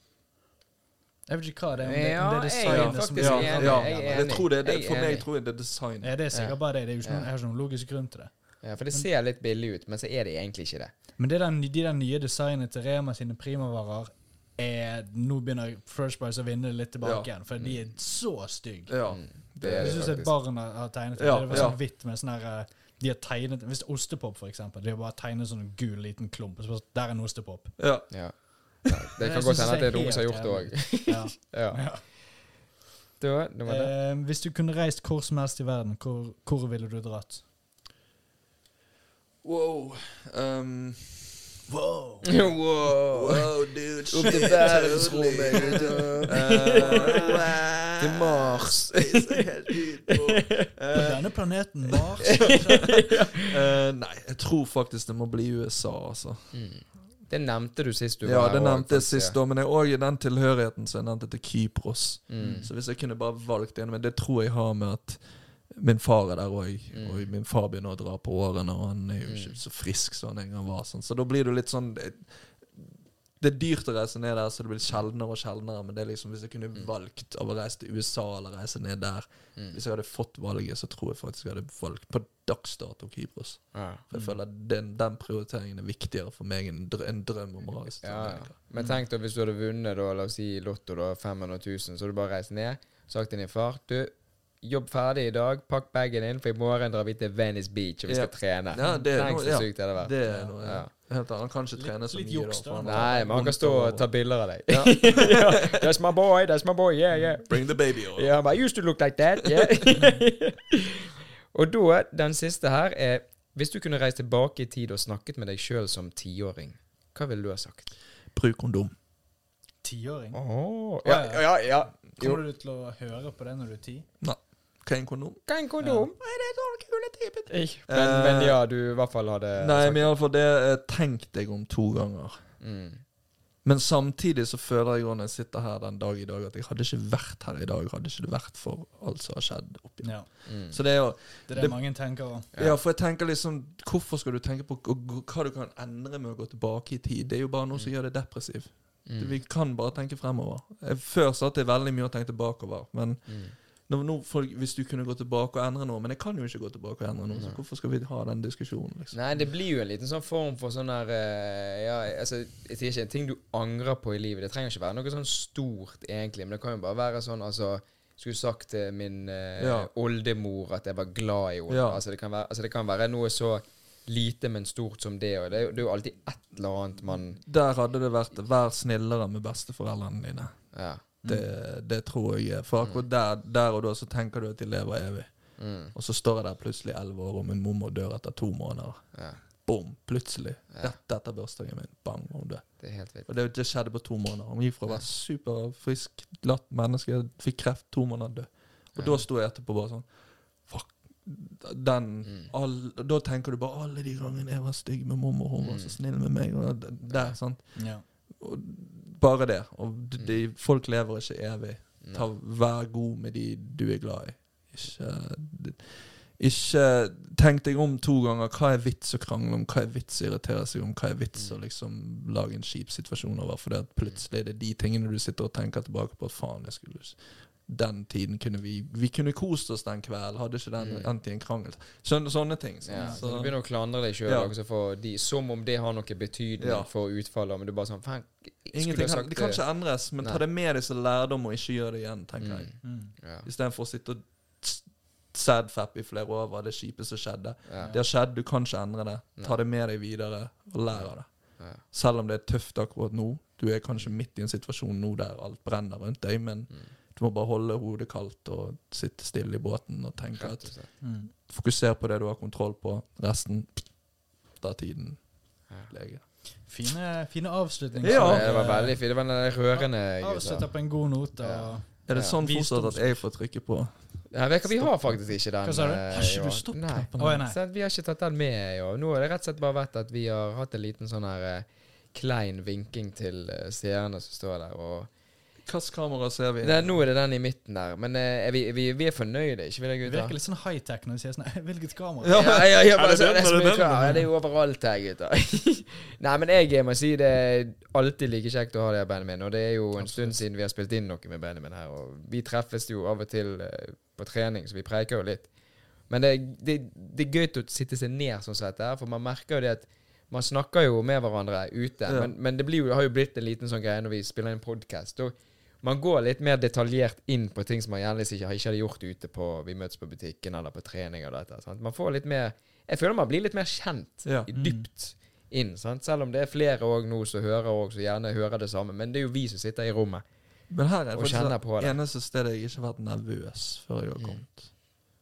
Jeg vet ikke hva det er. Om det, Ja, om det er designet som ja, jeg tror det, det, for meg tror jeg det er design. Ja, det er sikkert bare det. det er ikke noen, jeg har ikke noen logisk grunn til det. Ja, For det ser litt billig ut, men så er det egentlig ikke det. Men det der, de der nye designene til Rema sine primavarer er Nå begynner First Price å vinne litt tilbake Ja. igjen, for de er så stygge. Ja. Mm. Det er er Jeg det syns et faktisk. barn har tegnet det. Ja, det var ja. sånn hvitt med sånn her eh, De har tegnet Hvis ostepop, for eksempel, de har bare tegnet sånn en gul liten klump. Så der er en ostepop. ja. Ja. Ja, det kan godt hende at det er noen som har gjort det òg. Ja. Ja. Det var det. Eh, hvis du kunne reist hvor som helst i verden, hvor, hvor ville du dratt? Wow. Um, Wow! wow. wow, dude. Opp til shit, verdensrommet. Eh, Til Mars. Er på. Eh, denne planeten Mars uh, nei, jeg tror faktisk det må bli USA, altså. Mm. Det nevnte du sist du Ja, var det nevnte jeg sist, da, men jeg òg den tilhørigheten som jeg nevnte til Kypros. Mm. Så hvis jeg kunne bare valgt en, men det tror jeg har med at min far er der òg, Mm. og min far begynner å dra på årene, og han er jo Mm. ikke så frisk som han en gang var. Sånn. Så da blir det litt sånn det, det er dyrt å reise ned der, så det blir sjeldnere og sjeldnere. Men det er liksom hvis jeg kunne Mm. valgt av å reise til USA eller reise ned der Mm. Hvis jeg hadde fått valget, så tror jeg faktisk jeg hadde valgt på dags dato Kypros. Ja. For jeg føler at den, den prioriteringen er viktigere for meg enn drø en drøm om å reise til ja. Amerika. Men tenk da hvis du hadde vunnet da, la oss si Lotto da, 500 000, så hadde du bare reist ned, sagt til din far Du, jobb ferdig i dag, pakk bagen inn, for i morgen drar vi til Venice Beach, og vi skal Ja. trene. Ja, det er Tenk noe- så ja. sykt det hadde vært. Det er noe, ja. Ja. annet. han kan ikke Litt- trene så litt mye. juks, da. Nei, men han kan stå og ta bilder av deg. Ja. That's my boy, that's my boy, yeah, yeah. Bring the baby over. Ja, but I used to look like that, yeah. og da, den siste her er Hvis du kunne reist tilbake i tid og snakket med deg sjøl som tiåring, hva ville du ha sagt? Bruk kondom. Tiåring? Oh, ja, ja, ja. Kommer du til å høre på det når du er ti? Hva Kondom? Kein kondom? Hva er en kondom? Eh, Men, men ja, du i hvert fall hadde Nei, sagt men iallfall det eh, tenkte jeg om to ganger. mm. Men samtidig så føler jeg når jeg sitter her den dag i dag, at jeg hadde ikke vært her i dag, hadde ikke det vært for alt som har skjedd oppi. Ja. Mm. Så det er jo Det er det, Det- mange tenker òg. Ja, for jeg tenker liksom Hvorfor skal du tenke på hva du kan endre med å gå tilbake i tid? Det er jo bare noe som gjør deg depressiv. Mm. Vi kan bare tenke fremover. Før satt jeg veldig mye og tenkte bakover. Men Mm. Nå, nå, folk, hvis du kunne gå tilbake og endre noe Men jeg kan jo ikke gå tilbake og endre noe, så hvorfor skal vi ha den diskusjonen? liksom? Nei, det blir jo en liten sånn form for sånn der eh, Ja, altså Jeg sier ikke en ting du angrer på i livet. Det trenger ikke være noe sånn stort, egentlig, men det kan jo bare være sånn, altså skulle sagt til min eh, Ja. oldemor at jeg var glad i henne. Ja. Altså, det kan være, altså det kan være noe så lite, men stort som det. Og det, det er jo alltid et eller annet man Der hadde det vært 'vær snillere med besteforeldrene dine'. Ja. Det, det tror jeg. For akkurat der, der og da så tenker du at de lever evig. Mm, Og så står jeg der plutselig elleve år, og min mormor dør etter to måneder. ja. Bom! Plutselig. Ja. Dette etter bursdagen min. Bang, hun død. Det er helt vilt. Og det, det skjedde på to måneder. Hun gikk fra å være superfrisk, glatt menneske, fikk kreft to måneder død. Og Ja. da sto jeg etterpå bare sånn Fuck. Den Mm. all, Da tenker du bare alle de gangene jeg var stygg med mormor, hun var så Mm. snill med meg. Og der, sant? Ja. Og bare det. Og de, de, folk lever ikke evig. Ta, vær god med de du er glad i. Ikke, ikke tenk deg om to ganger. Hva er vits å krangle om? Hva er vits å irritere seg om? Hva er vits å Mm. liksom lage en kjip situasjon over? For det at plutselig er det de tingene du sitter og tenker tilbake på. Faen, jeg skulle den tiden kunne vi Vi kunne kost oss den kvelden. Hadde ikke den Mm. endt i en krangel. Sånne, sånne ting. Sånn. Ja, så Så- du begynner å klandre deg sjøl Ja. som om det har noe betydning Ja. for utfallet. Men du bare sånn Fan, Ingenting kan, det kan ikke endres, men Nei. ta det med deg som lærdom og ikke gjør det igjen, tenker Mm. jeg. Mm. Ja. Istedenfor å sitte og sadfap i flere år var det kjipe som skjedde. Ja. Det har skjedd, du kan ikke endre det. Ta det med deg videre, og lær av det. Ja. Selv om det er tøft akkurat nå. Du er kanskje midt i en situasjon nå der alt brenner rundt deg, men Mm. Du må bare holde hodet kaldt og sitte stille i båten og tenke at. Mm. Fokuser på det du har kontroll på. Resten da tiden Ja. lege. Fine, fine avslutninger. Ja. Det var veldig fint. Det var den rørende Avslutter på en god note. Ja. Og Er det sånn fortsatt at jeg får trykke på? Ja, vet ikke, vi har faktisk ikke den. Hva sa du? eh, Har ikke du stoppknappen? Vi har ikke tatt den med i år. Nå har det rett og slett bare vært at vi har hatt en liten sånn her eh, klein vinking til eh, seerne som står der. Og Hvilket kamera ser vi? Nå er det den i midten der, men eh, er vi, vi, vi er fornøyde, ikke vi det, Det virker litt sånn high-tech når du sier sånn Hvilket kamera? Ja. Ja, ja, ja, Er bare det det, er så mye ja, det er jo overalt her, gutter. Nei, men jeg må si det er alltid like kjekt å ha det her Benjamin. Og det er jo en stund siden vi har spilt inn noe med Benjamin her. Og vi treffes jo av og til eh, på trening, så vi preiker jo litt. Men det, det, det er gøy å sitte seg ned sånn sett her, for man merker jo det at man snakker jo med hverandre ute, Ja. men, men det, blir jo, det har jo blitt en liten sånn greie når vi spiller inn podkast. Man går litt mer detaljert inn på ting som man gjerne ikke, ikke hadde gjort ute på Vi møtes på butikken eller på trening og dette. Sant? Man får litt mer Jeg føler man blir litt mer kjent Ja. dypt inn. Sant? Selv om det er flere òg nå som hører og som gjerne hører det samme. Men det er jo vi som sitter i rommet. Men her er Og kjenner på det det. eneste stedet jeg ikke har vært nervøs før jeg har Mm. kommet.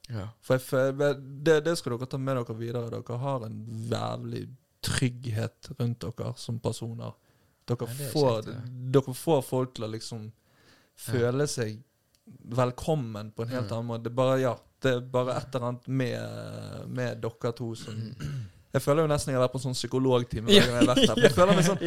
Ja. For jeg, det, det skal dere ta med dere videre. Dere har en jævlig trygghet rundt dere som personer. Dere, Ja, får, er ja. dere får folk til å liksom føle seg velkommen på en helt Mm. annen måte. Det er bare, ja, det er bare et eller annet med, med dere to som Jeg føler jo nesten jeg har vært på en sånn psykologtime. Ja, jeg føler meg sånn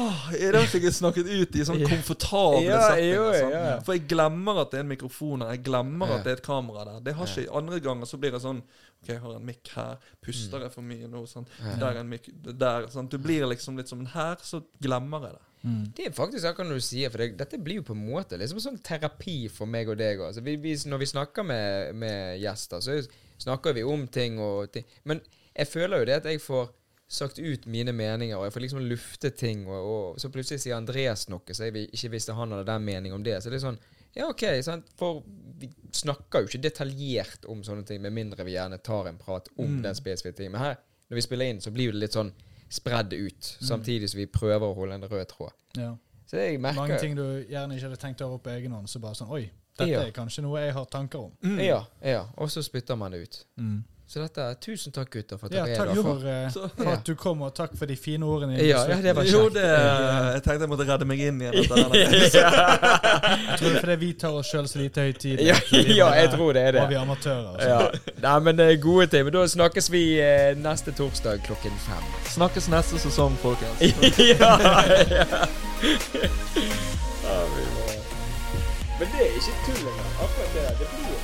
Åh, I dag fikk jeg snakket ut i sånn komfortable Ja, settinger. jo, sant? ja. For jeg glemmer at det er en mikrofon her. Jeg glemmer Ja. at det er et kamera der. Det har ikke Andre ganger så blir det sånn OK, jeg har en mikk her. Puster jeg for mye nå? Sånn. Der er en mikk der. Sånn. Du blir liksom litt som her så glemmer jeg det. Mm. Det er faktisk akkurat når du sier For det, dette blir jo på en måte liksom sånn terapi for meg og deg. Altså, vi, vi, når vi snakker med, med gjester, så snakker vi om ting og ting. Men jeg føler jo det at jeg får sagt ut mine meninger, og jeg får liksom lufte ting, og, og så plutselig sier Andreas noe, så jeg ikke visste han hadde den mening om det. Så det er sånn Ja, OK, sant? for vi snakker jo ikke detaljert om sånne ting, med mindre vi gjerne tar en prat om Mm. den spesifikke ting. Men her, når vi spiller inn, så blir det litt sånn spredd ut, samtidig som vi prøver å holde en rød tråd. Ja. Så jeg merker Mange ting du gjerne ikke hadde tenkt over på egen hånd. Så bare sånn Oi, dette Ja. er kanskje noe jeg har tanker om. Ja, ja. Og så spytter man det ut. Mm. Så dette Tusen takk, gutter, for at Ja, dere takk er der. for, eh, Så- for at du kom, og takk for de fine ordene. Ja, ja, det var Jo, det Jeg tenkte jeg måtte redde meg inn igjen. Jeg tror det er fordi vi tar oss sjøl så lite høytidelig. Ja, ja, jeg tror det er det. Og vi er amatører. Altså. Ja. Nei, men er gode ting. Men da snakkes vi eh, neste torsdag klokken fem. Snakkes neste sesong, folkens. ja, ja. ja. Men det er ikke tull engang. Akkurat det der. Det blir